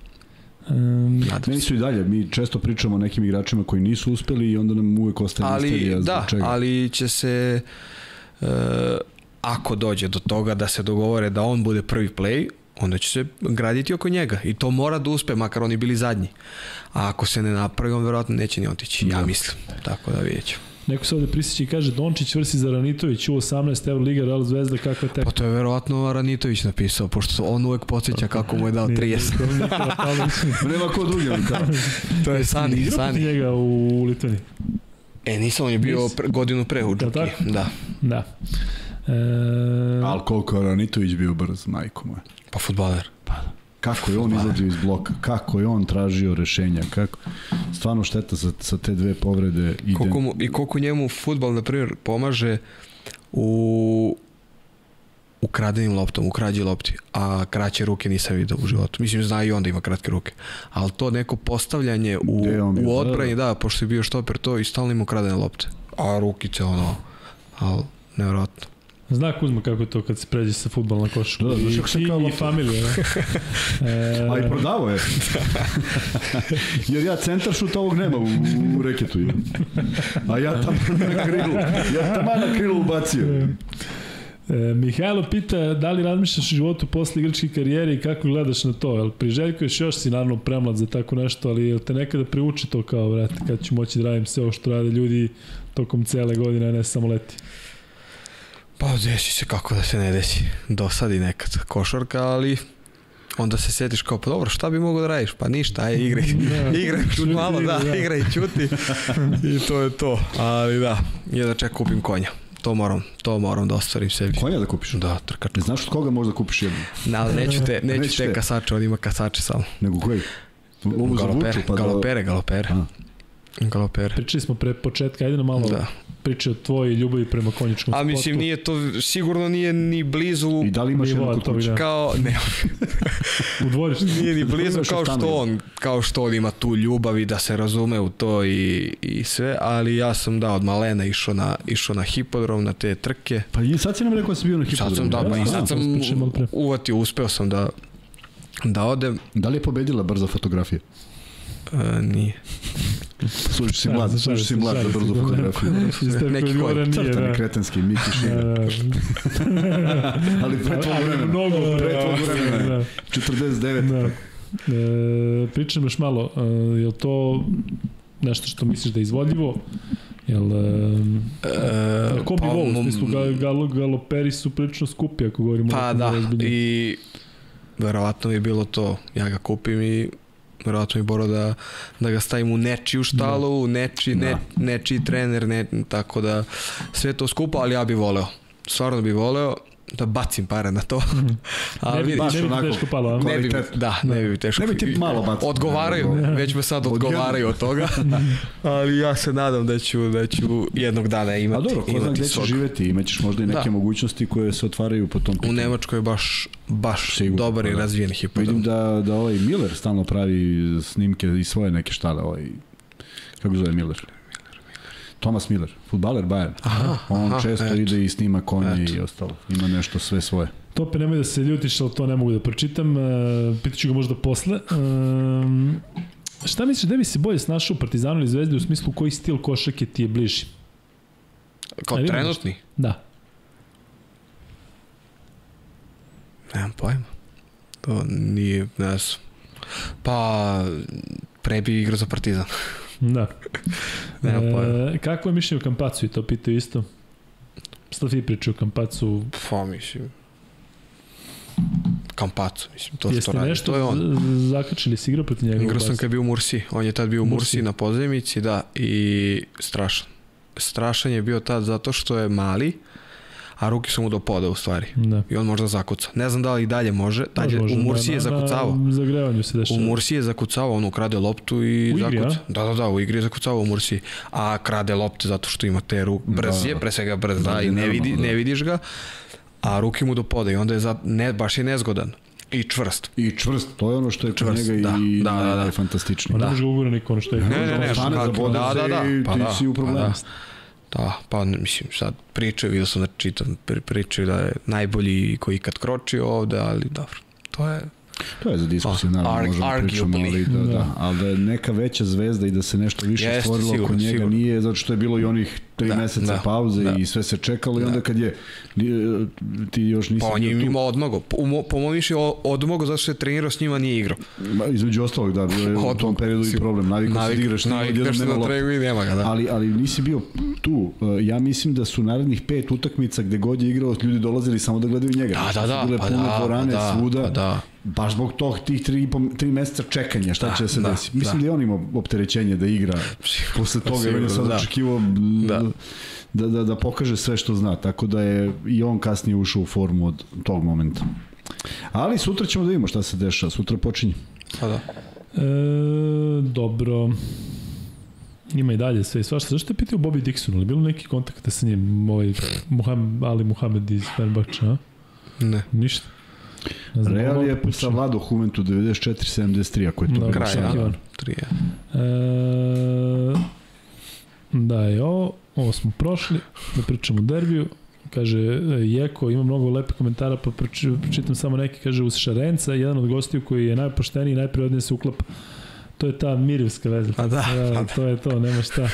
Um, Meni su i dalje, mi često pričamo o nekim igračima koji nisu uspeli i onda nam uvek ostaje ali, misterija da, čega. ali će se uh, ako dođe do toga da se dogovore da on bude prvi play, onda će se graditi oko njega i to mora da uspe, makar oni bili zadnji. A ako se ne napravi, on verovatno neće ni otići, ja da. mislim. Tako da vidjet ćemo. Neko se ovde prisjeća i kaže Dončić vrsi za Ranitović u 18 Euro Liga Real Zvezda kakva tek. Pa to je verovatno Ranitović napisao, pošto on uvek podsjeća kako mu je dao 30. (laughs) Nema ko drugi kao. to je Sani, Sani. njega u Litvani. E, nisam, on je bio pre, godinu pre u Da, Da. Da. E... Ali koliko je Ranitović bio brz, majko moja. Pa futbaler. Pa da. Kako je on izlazio iz bloka, kako je on tražio rešenja, kako stvarno šteta sa, sa te dve povrede. Ide... Koliko mu, I koliko njemu futbal, na primjer, pomaže u u kradenim loptom, u krađi lopti, a kraće ruke nisam vidio u životu. Mislim, zna i on da ima kratke ruke. Ali to neko postavljanje u, u odbrani, da, pošto je bio štoper to i stalno ima kradene lopte. A rukice, ono, ali nevjerojatno. Zna Kuzma kako je to kad se pređe sa futbol na košu. Da, znaš kako se kao i familija. Da? (laughs) e... A i prodavo je. (laughs) Jer ja centar šut ovog nema u, u reketu. A ja tam na krilu. Ja tam na krilu ubacio. E, Mihajlo pita da li razmišljaš o životu posle igračke karijere i kako gledaš na to? Jel priželjkuješ još si naravno premlad za tako nešto, ali jel te nekada priuči to kao, vrati, kad ću moći da radim sve ovo što rade ljudi tokom cele godine, a ne samo leti? Pa desi se kako da se ne desi. Dosadi nekad košarka, ali onda se setiš kao, pa dobro, šta bi mogo da radiš? Pa ništa, aj igraj. (laughs) Da. igraj malo, da, da, igraj, čuti. I to je to. Ali da, je da ček kupim konja. to moram, to moram da ostvarim sebi. Konja da kupiš? Da, trkač. Ne znaš od koga možda kupiš jednu? Ne, ali neću te, (laughs) neću Neću te te. kasače, on ima kasače samo. Nego koji? Za Galopere, pa galopere, galopere. A. Galopere. Pričali smo pre početka, ajde na malo Da. priče o tvojoj ljubavi prema konjičkom A sportu. mislim, nije to, sigurno nije ni blizu Da, I da li imaš jednu kod kuće? da. kao, ne, U dvorištu. nije ni blizu kao što on, kao što on ima tu ljubav i da se razume u to i, i sve, ali ja sam da od malena išao na, išao na hipodrom, na te trke. Pa i sad si nam rekao da si bio na hipodromu. Sad sam, da, pa i Da, sad sam uvatio, uspeo sam da, da odem. Da li je pobedila brza fotografija? E, nije. Slušaj si Šalim mlad, se, slušaj si mlad za brzu da. fotografiju. Neki nije, Crtani da. kretenski, Miki Šiga. Da. (laughs) Ali pre Ali vremena. Mnogo vremena. Da. 49. Da. E, pričam još malo, e, je li to nešto što misliš da je izvodljivo? Jel, e, E, na kom pa, nivou? U smislu, gal, gal, galoperi su prilično skupi, ako govorimo o Pa nekom da, i verovatno je bilo to. Ja ga kupim i verovatno mi Boro da, da ga stavim u nečiju štalu, u neči, ne, nečiji trener, ne, tako da sve to skupo, ali ja bih voleo. Stvarno bih voleo da bacim pare na to. Ne bi, vidi, baš ne bi onako- teško palo, a? ne bi, da, ne bi teško. Ne bi ti malo baciti. Odgovaraju, Ne, već me sad Od odgovaraju od toga. ali ja se nadam da ću, da ću jednog dana A imati, dobro, ko zna gde ćeš svog. živeti, imaćeš možda i neke Da. mogućnosti koje se otvaraju po tom U pitanju. Nemačkoj je baš, baš Sigurno, dobar i da. razvijen hipodrom. Vidim da, da ovaj Miller stalno pravi snimke i svoje neke štale, ovaj, kako zove Miller? Thomas Miller, futbaler Bayern. Aha, On aha, često eto. ide i snima konje Eto. i ostalo. Ima nešto sve svoje. Tope, nemoj da se ljutiš, ali to ne mogu da pročitam. E, pitaću ga možda posle. E, šta misliš, da bi se bolje snašao u Partizanu ili Zvezdi u smislu koji stil košake ti je bliži? Kao Ali ima trenutni? Da. Nemam pojma. To nije, ne znam. Pa, pre bi igrao za Partizan. Da. (laughs) Pojma. E, kako je mišljenje o Kampacu i to pitaju isto? Šta ti priča o Kampacu? Pa, mislim... Kampacu, mislim, to što Jeste radi. nešto To je on. zakačili si igrao protiv njega? Igrao sam kad je bio u Mursi. On je tad bio u Mursi. Mursi na pozemici, da, i strašan. Strašan je bio tad zato što je mali, a ruke su mu do poda u stvari. Da. I on možda zakuca. Ne znam da li i dalje može. Tad je, Može, u Mursi je na- zakucavao. Na zagrevanju se U dešava. Mursi je zakucavao, on ukrade loptu i U igri, zakuca. Da, da, da, u igri je zakucavao u Mursi. A krade lopte zato što ima te ruke. Brz Da, je, da. pre svega brz, Da, da, i ne, vidi, da. ne vidiš ga. A ruke mu do poda i onda je za, ne, baš je nezgodan. I čvrst. I čvrst, to je ono što je kod Čvrst, njega da, i da, da, da. najfantastičnije. Ma ne da. može ga ugura niko ono što je. Ne, ne, ne, Stane kako- za bode da, da, da, se i pa ti da, si u pa problemu. da. Da, pa mislim, sad pričaju, vidio sam da čitam, pri- pričaju da je najbolji koji ikad kročio ovde, ali dobro, to je... To je za diskusiju, Ah, naravno, arg- možemo pričamo, arguably. ali da, da. Da. ali da je neka veća zvezda i da se nešto više Jeste, stvorilo oko sigurno, njega sigurno. nije, zato što je bilo i onih tri Da, meseca da, pauze da. i sve se čekalo i Da. onda kad je ti još nisi Pa on je imao odmogo. Po, mo- po mom mišljenju odmogo zato što je trenirao s njima, nije igrao. Ma, između ostalog da, bio je u tom periodu i sigurno. problem, navikao se da igraš, nije odjednom navikneš se nema na lopte. treningu i nema ga, da. Ali, ali nisi bio tu. Uh, Ja mislim da su narednih pet utakmica gde god je igrao, ljudi dolazili samo da gledaju njega. Da, da, da, bile pa pune da, dvorane pa da, svuda. pa da. Baš zbog tog tih tri, i po- tri meseca čekanja, šta Da, će da se da, desi. Mislim da. da. je on imao opterećenje da igra posle toga, on je sad da. očekivao Da. Da. Da, da, da pokaže sve što zna, tako da je i on kasnije ušao u formu od tog momenta. Ali sutra ćemo da vidimo šta se dešava, sutra počinje. Pa da. E, dobro. Ima i dalje sve i svašta. Zašto je pitao Bobby Dixon? Ali bilo neki kontakta sa njim? Ovaj Muham, Ali Muhamed iz Fenerbahča, a? Ne. Ništa. Znam, Real je pričam. savladao Juventu 94-73, ako je to Da, Kraj. Tri, ja. E, da je ovo, ovo smo prošli, da pričamo o derbiju. Kaže, e, Jeko ima mnogo lepe komentara, pa proči- pročitam samo neki. Kaže, uz Šarenca, jedan od gostiju koji je najpošteniji i najprirodnije se uklapa. To je ta Mirivska veza. Pa da, E, pa da. to je to, nema šta. E,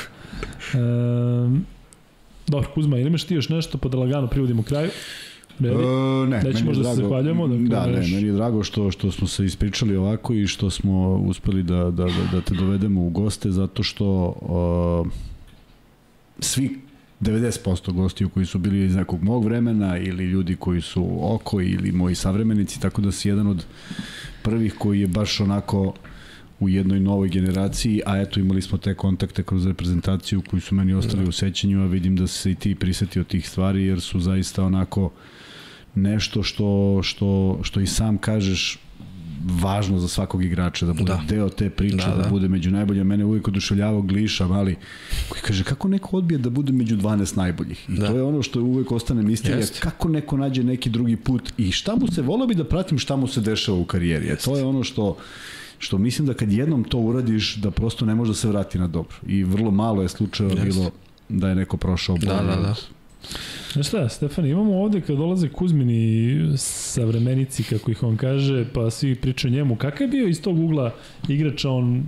dobro, Kuzma, ili imaš ti još nešto, pa da lagano privodimo kraju? Reali? E, ne, Neće meni je možda se drago- zahvaljujemo, dakle, Da, ne, meni je drago što, što smo se ispričali ovako i što smo uspeli da, da, da, da te dovedemo u goste, zato što uh, svi 90% gostiju koji su bili iz nekog mog vremena ili ljudi koji su oko ili moji savremenici, tako da si jedan od prvih koji je baš onako u jednoj novoj generaciji, a eto imali smo te kontakte kroz reprezentaciju koji su meni ostali u sećanju, a vidim da se i ti prisetio tih stvari jer su zaista onako nešto što, što, što i sam kažeš važno za svakog igrača da bude da. deo te priče, da, da. da bude među najboljim. Mene uvijek oduševljavao Gliša, mali, koji kaže kako neko odbije da bude među 12 najboljih. I da. to je ono što uvijek ostane misterija, kako neko nađe neki drugi put i šta mu se, volao bi da pratim šta mu se dešava u karijeri. Jest. To je ono što što mislim da kad jednom to uradiš da prosto ne može da se vrati na dobro. I vrlo malo je slučajeva bilo da je neko prošao bolje. Da, da, da. Znaš šta, Stefan, imamo ovde kad dolaze Kuzmini savremenici, kako ih on kaže, pa svi pričaju njemu, kakav je bio iz tog ugla igrača on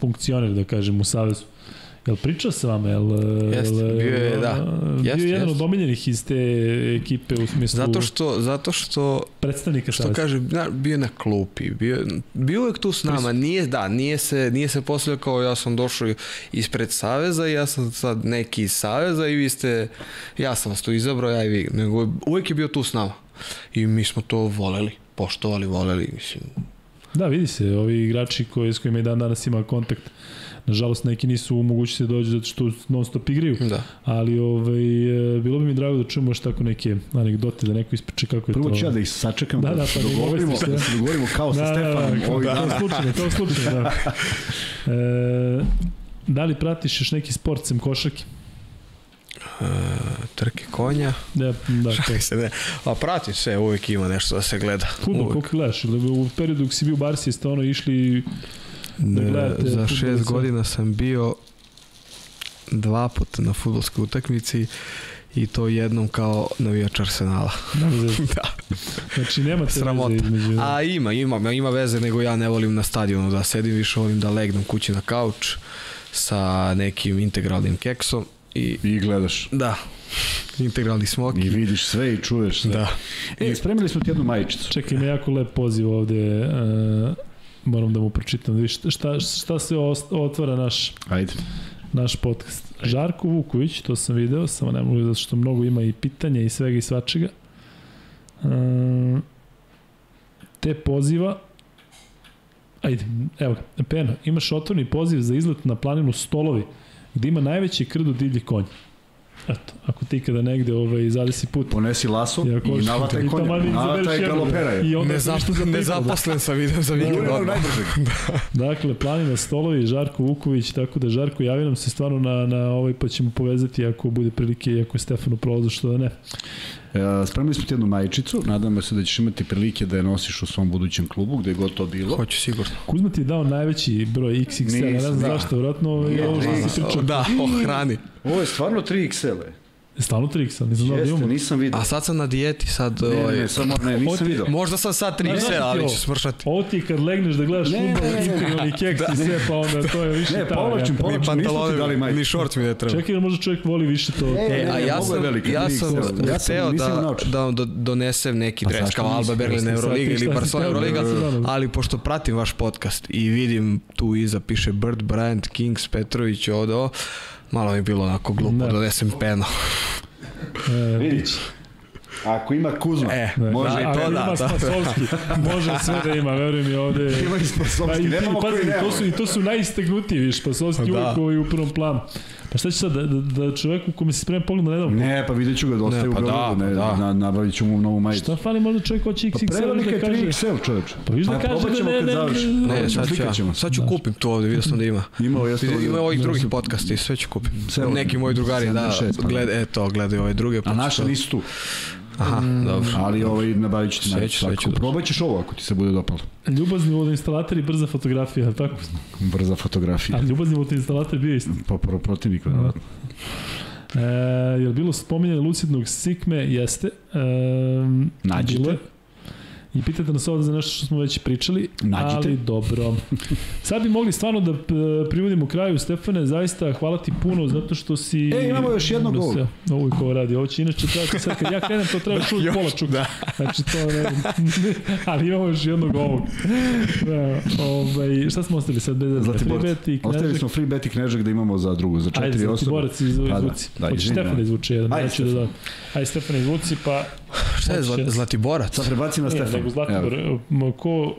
funkcioner, da kažem, u Savezu? Jel pričao sa vama? Jel, jest, jel, bio je, da. Bio jest, jedan jest. od omiljenih iz te ekipe u smislu... Zato što, zato što predstavnika što kaže, na, bio na klupi, bio, bio je tu s nama, nije, da, nije se, nije se posljedao kao ja sam došao ispred Saveza i ja sam sad neki iz Saveza i vi ste, ja sam vas tu izabrao, ja i vi, nego uvek je bio tu s nama. I mi smo to voleli, poštovali, voleli, mislim. Da, vidi se, ovi igrači koji, s kojima i dan danas ima kontakt, Nažalost, neki nisu u mogućnosti da dođu zato što non stop igraju. Da. Ali ovaj, e, bilo bi mi drago da čujemo još tako neke anegdote, da neko ispriča kako je Prvo to. Prvo ću ja da ih sačekam, da, da, pa da dogovorimo, da se dogovorimo kao sa da, Stefanom. Da, da, ovih dana. Kao slučajno, kao slučajno, da. (laughs) E, da li pratiš još neki sport sem košarke? Uh, trke konja. Da, da, to. se ne. A pratim sve, uvek ima nešto da se gleda. Futbol, koliko gledaš? U periodu dok si bio u Barsi jeste ono išli da gledate za šest godina sam bio dva puta na futbolskoj utakmici i to jednom kao navijač Arsenala. (laughs) da. Znači nema te Sramota. veze između... A ima, ima, ima veze, nego ja ne volim na stadionu da sedim, više volim da legnem kući na kauč sa nekim integralnim keksom i... I gledaš. Da. Integralni smoki. I vidiš sve i čuješ sve. Da. E, spremili smo ti jednu majičicu. Čekaj, ima jako lep poziv ovde. Uh, moram da mu pročitam, da šta, šta se otvara naš, Ajde. naš podcast. Ajde. Žarko Vuković, to sam video, samo ne mogu zato što mnogo ima i pitanja i svega i svačega. Uh, te poziva Ajde, evo ga, Peno, imaš otvorni poziv za izlet na planinu Stolovi, gde ima najveći krdo divljih konja. Eto, ako ti kada negde ovaj, zadesi put. Ponesi laso i, i navataj konja. Navataj galopera je. I onda Nezap, za nezaposlen sa video za vikend odmah. (laughs) da. dakle, planina stolovi, Žarko Vuković, tako da Žarko javi nam se stvarno na, na ovaj, pa ćemo povezati ako bude prilike i ako je Stefano prolazu, što da ne. E, spremili smo ti jednu majičicu, nadam se da ćeš imati prilike da je nosiš u svom budućem klubu, gde je god to bilo. Hoću sigurno. Kuzma ti je dao najveći broj XXL, ne znam da. zašto, vratno ovo što si pričao. Da, o hrani. Ovo je stvarno 3XL. Stalno 3 nisam znao da imamo. nisam vidio. A sad sam na dijeti, sad... Ne, ne, ovaj, samo, ne, nisam vidio. Možda sam sad 3 XL, ali ću smršati. Ovo ti kad legneš da gledaš futbol, integralni keks da. i sve, pa onda to je više ne, ta. Povlačim, povlačim, nismo ti dali majke. Ni šort mi ne treba. Čekaj, možda čovjek voli više to. Ne, ne, a ja sam, ja sam ja hteo da, da donesem neki dres kao Alba Berlin Euroliga ili Barcelona Euroliga, ali pošto pratim vaš podcast i vidim tu iza piše Bird Bryant, Kings, Petrović, ovde, malo mi je bilo onako glupo da donesem peno. E, Vidiš. Ako ima Kuzma, e, može da, i to da. Ima Spasovski, može sve da ima, verujem mi ovde. Ima i Spasovski, pa, nemamo koji nema. To su, I to su najistegnutiji, viš, Spasovski da. uvijek ovaj u prvom planu. Pa šta će sad, da, da, da čoveku kome se sprema pogled na nedavno? Ne, pa vidjet ću ga, dosta je u pa Beogradu, da, ne, da. Na, nabavit ću mu novu majicu. Šta fali možda čovjek hoće XXL pa da kaže? Pa XXL čoveč. Pa viš da pa kaže da ne, ne, ne, sad ću, ja, sad ću da. kupim to ovde, vidio sam da ima. Ima, jeste ima ovih drugih podcasta i sve ću kupim. Neki moji drugari, da, gled, eto, gledaju ove druge. A naša nisu tu. Aha, mm, dobro. Ali ovaj, nabavit ću ti naći. Svako, probat ćeš ovo ako ti se bude dopalo. Ljubazni vodoinstalater i brza fotografija, tako? Brza fotografija. A ljubazni vodoinstalater bio isto? Pa pro, protivnik, verovatno. E, je li bilo spominjanje lucidnog sikme? Jeste. E, Nađite. Bilo i pitate nas ovde za nešto što smo već pričali, Nađite. ali dobro. Sad bi mogli stvarno da privodimo kraju, Stefane, zaista hvala ti puno zato što si... E, imamo još jedno gol. Ovo je ko radi, ovo će inače trebati sad kad ja krenem, to treba čuti pola čuka. Da. Znači to ne, (laughs) ali imamo još jednog ovog. Da, ovaj, šta smo ostali sad? Bez free bet i knežak. Ostavili smo free bet i knežak da imamo za drugu, za četiri Ajde, osobe. Ajde, Zlatiborac izvuci. Pa da, da, Hoće Stefan da izvuče jedan. Ajde, Stefan. Da, Ajde, Stefan izvuci, pa... Šta je Zlatiborac? Sad prebaci na Stefan. Nego Zlatibor, ko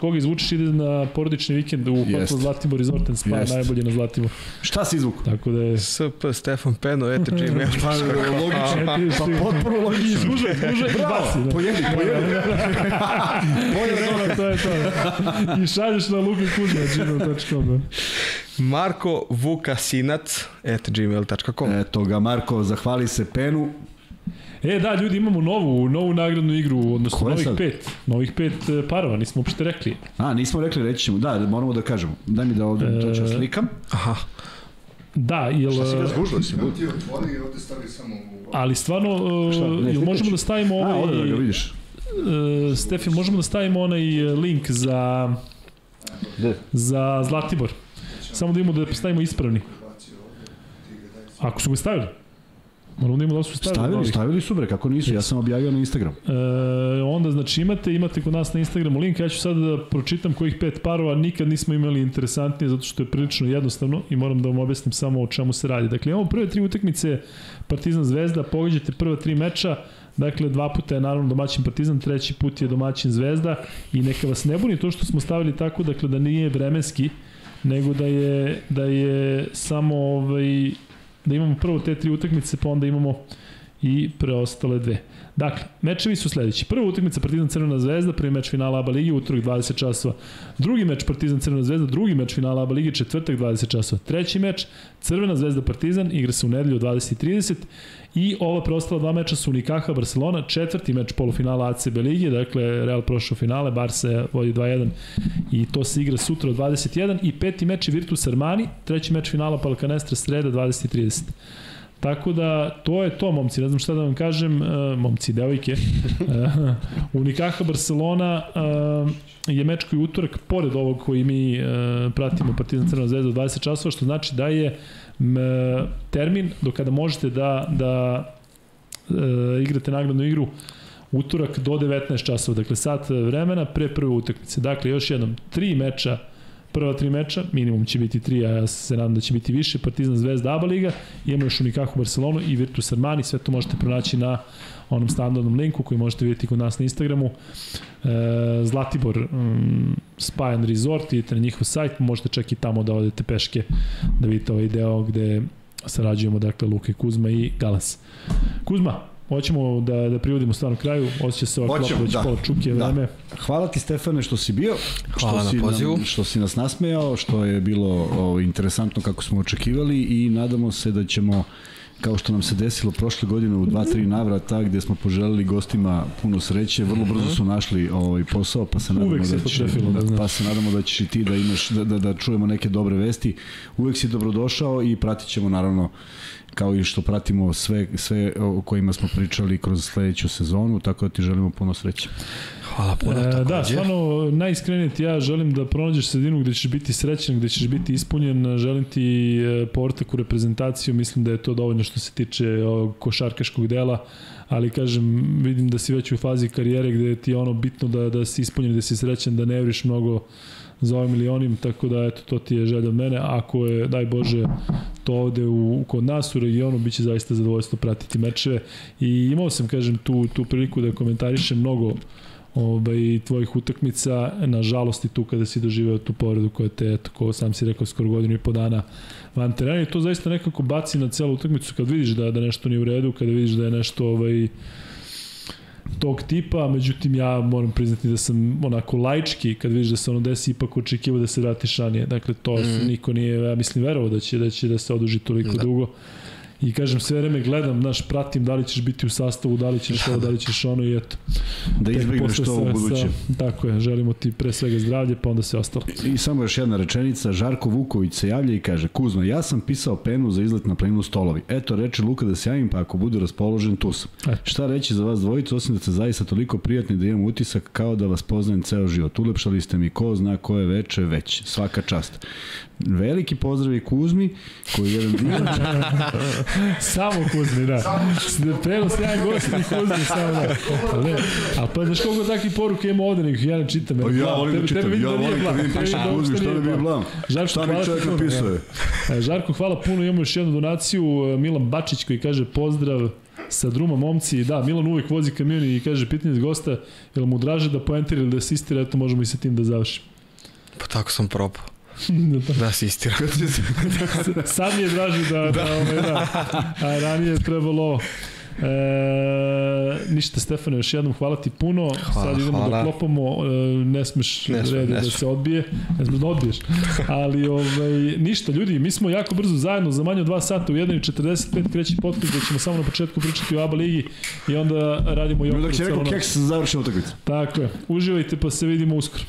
koga izvučeš ide na porodični vikend u Jest. Hotel Zlatibor Resort and Spa, Jest. najbolje na Zlatibor. Šta si izvuku? Tako da je... SP Stefan Peno, eto gmail. (laughs) Pa, logično. (laughs) Eto, Pa potpuno logično. Služe, služe i Bravo, baci. Da. pojedi, pojedi. (laughs) Bolje to, to je to. I šalješ na lukakuzma.gmail.com. Da. Marko Vukasinac, at gmail.com. Eto ga, Marko, zahvali se Penu. E, da, ljudi, imamo novu, novu nagradnu igru, odnosno Koja novih sad? pet. Novih pet e, parova, nismo uopšte rekli. A, nismo rekli, reći ćemo. Da, moramo da kažemo. Daj mi da ovde to ću E, slikam. Aha. Da, jel... Šta si ga zgužili si? Evo ti otvori i ovde stavi samo u... Ali stvarno, e, Šta, ne jel možemo da stavimo A, ovaj... ovde da ga vidiš. e, Stefi, možemo da stavimo onaj e, link za, Gde? za Zlatibor. Samo da imamo da stavimo ispravni. Ako su ga stavili. Moramo da imamo da su stavili. Stavili, stavili su bre, kako nisu, ja sam objavio na Instagram. E, onda znači imate, imate kod nas na Instagramu link, ja ću sad da pročitam kojih pet parova nikad nismo imali interesantnije zato što je prilično jednostavno i moram da vam objasnim samo o čemu se radi. Dakle, imamo prve tri utakmice Partizan Zvezda, pogađate prva tri meča, Dakle, dva puta je naravno domaćin Partizan, treći put je domaćin Zvezda i neka vas ne buni to što smo stavili tako, dakle, da nije vremenski, nego da je, da je samo ovaj, da imamo prvo te tri utakmice, pa onda imamo i preostale dve. Dakle, mečevi su sledeći. Prva utakmica Partizan Crvena zvezda, prvi meč finala ABA ligi, utorak 20 časova. Drugi meč Partizan Crvena zvezda, drugi meč finala ABA ligi, četvrtak 20 časova. Treći meč Crvena zvezda Partizan, igra se u nedelju u 20.30 i ova preostala dva meča su Unikaha Barcelona, četvrti meč polufinala ACB ligi, dakle Real prošao finale, Barca vodi 2-1 i to se igra sutra u 21 i peti meč je Virtus Armani, treći meč finala Palkanestra sreda 20.30. Tako da, to je to, momci, ne znam šta da vam kažem, uh, momci, devojke. (laughs) Uh, Unikaha Barcelona uh, je meč koji utorak, pored ovog koji mi uh, pratimo Partizan Crvena zvezda u 20 časova, što znači da je m, termin do kada možete da, da uh, igrate nagradnu igru utorak do 19 časova, dakle sat vremena pre prve utakmice. Dakle, još jednom, tri meča prva tri meča, minimum će biti tri, a ja se nadam da će biti više, Partizan Zvezda ABA Liga, imamo još Unikahu Barcelonu i Virtus Armani, sve to možete pronaći na onom standardnom linku koji možete vidjeti kod nas na Instagramu. E, Zlatibor um, Spa and Resort, idete na njihov sajt, možete čak i tamo da odete peške da vidite ovaj deo gde sarađujemo, dakle, Luke Kuzma i Galas. Kuzma, hoćemo da, da privodimo stvarno kraju, osjeća se ova Hoćemo, već da. pola čuke Da. vreme. Hvala ti Stefane što si bio, Hvala što na si pozivu. Nam, što si nas nasmejao, što je bilo o, interesantno kako smo očekivali i nadamo se da ćemo kao što nam se desilo prošle godine u 2-3 navrata gde smo poželeli gostima puno sreće, vrlo brzo su našli ovaj posao, pa se nadamo Uvek da će, da pa se nadamo da ćeš i ti da imaš da, da, da čujemo neke dobre vesti. Uvek si dobrodošao i pratit ćemo naravno kao i što pratimo sve, sve o kojima smo pričali kroz sledeću sezonu, tako da ti želimo puno sreće. Hvala puno, E, da, stvarno, najiskrenije ti ja želim da pronađeš sredinu gde ćeš biti srećan, gde ćeš biti ispunjen, želim ti e, portak u reprezentaciju, mislim da je to dovoljno što se tiče ovog košarkaškog dela, ali kažem, vidim da si već u fazi karijere gde ti je ono bitno da, da si ispunjen, da si srećan, da ne vriš mnogo za ovim milionim, tako da eto, to ti je želja od mene. Ako je, daj Bože, to ovde u, kod nas u regionu, bit će zaista zadovoljstvo pratiti mečeve i imao sam, kažem, tu, tu priliku da komentarišem mnogo ovaj, tvojih utakmica, nažalost i tu kada si doživeo tu povredu koja te, eto, ko sam si rekao, skoro godinu i po dana van terena. I to zaista nekako baci na celu utakmicu. Kad vidiš da, da nešto nije u redu, kada vidiš da je nešto ovaj, tog tipa, međutim ja moram priznati da sam onako laički kad vidiš da se ono desi ipak očekivao da se vratiš ranije. Dakle to mm. niko nije ja mislim verovao da će da će da se oduži toliko da. dugo. I kažem sve vreme gledam, znaš, pratim da li ćeš biti u sastavu, da li ćeš ovo, da li ćeš ono i eto. Da izbjegneš to u buduće. Sa, tako je, želimo ti pre svega zdravlje, pa onda sve ostalo. I samo još jedna rečenica, Žarko Vuković se javlja i kaže, Kuzma, ja sam pisao penu za izlet na planinu Stolovi. Eto, reče Luka da se javim, pa ako bude raspoložen, tu sam. Eto. Šta reći za vas dvojicu, osim da ste zaista toliko prijatni da imam utisak kao da vas poznajem ceo život. Ulepšali ste mi ko zna koje veče već. Svaka čast. Veliki pozdrav i Kuzmi, koji je jedan divan (laughs) Samo Kuzmi, da. Prenos jedan gost i Kuzmi, samo da. (laughs) Ali ne, a pa znaš koliko takvih poruka ima ovde, nek ih ja ne čitam. Pa ja volim da čitam, ja da volim blam, vidim piše da Kuzmi, šta da bi blam. blam. Žarko, Šta mi čovjek napisuje? E, Žarko, hvala puno, imamo još jednu donaciju, e, Milan Bačić koji kaže pozdrav sa druma momci, da, Milan uvek vozi kamion i kaže pitanje gosta, je li mu draže da poentira ili da asistira, eto možemo i sa tim da završimo. Pa tako sam propao. Da, Da asistira. (laughs) Sad mi je draže da, da, ovaj, da. A ranije je trebalo E, ništa Stefane, još jednom hvala ti puno. Hvala, Sad idemo hvala. da klopamo, e, ne smeš Ne smem, ne da se odbije, ne smeš da odbiješ. Ali ovaj, ništa, ljudi, mi smo jako brzo zajedno za manje od 2 sata u 1.45 kreći podcast gde ćemo samo na početku pričati o ABA ligi i onda radimo i Dok okviru će rekao keks završi utakmicu. Tako je. Uživajte pa se vidimo uskoro.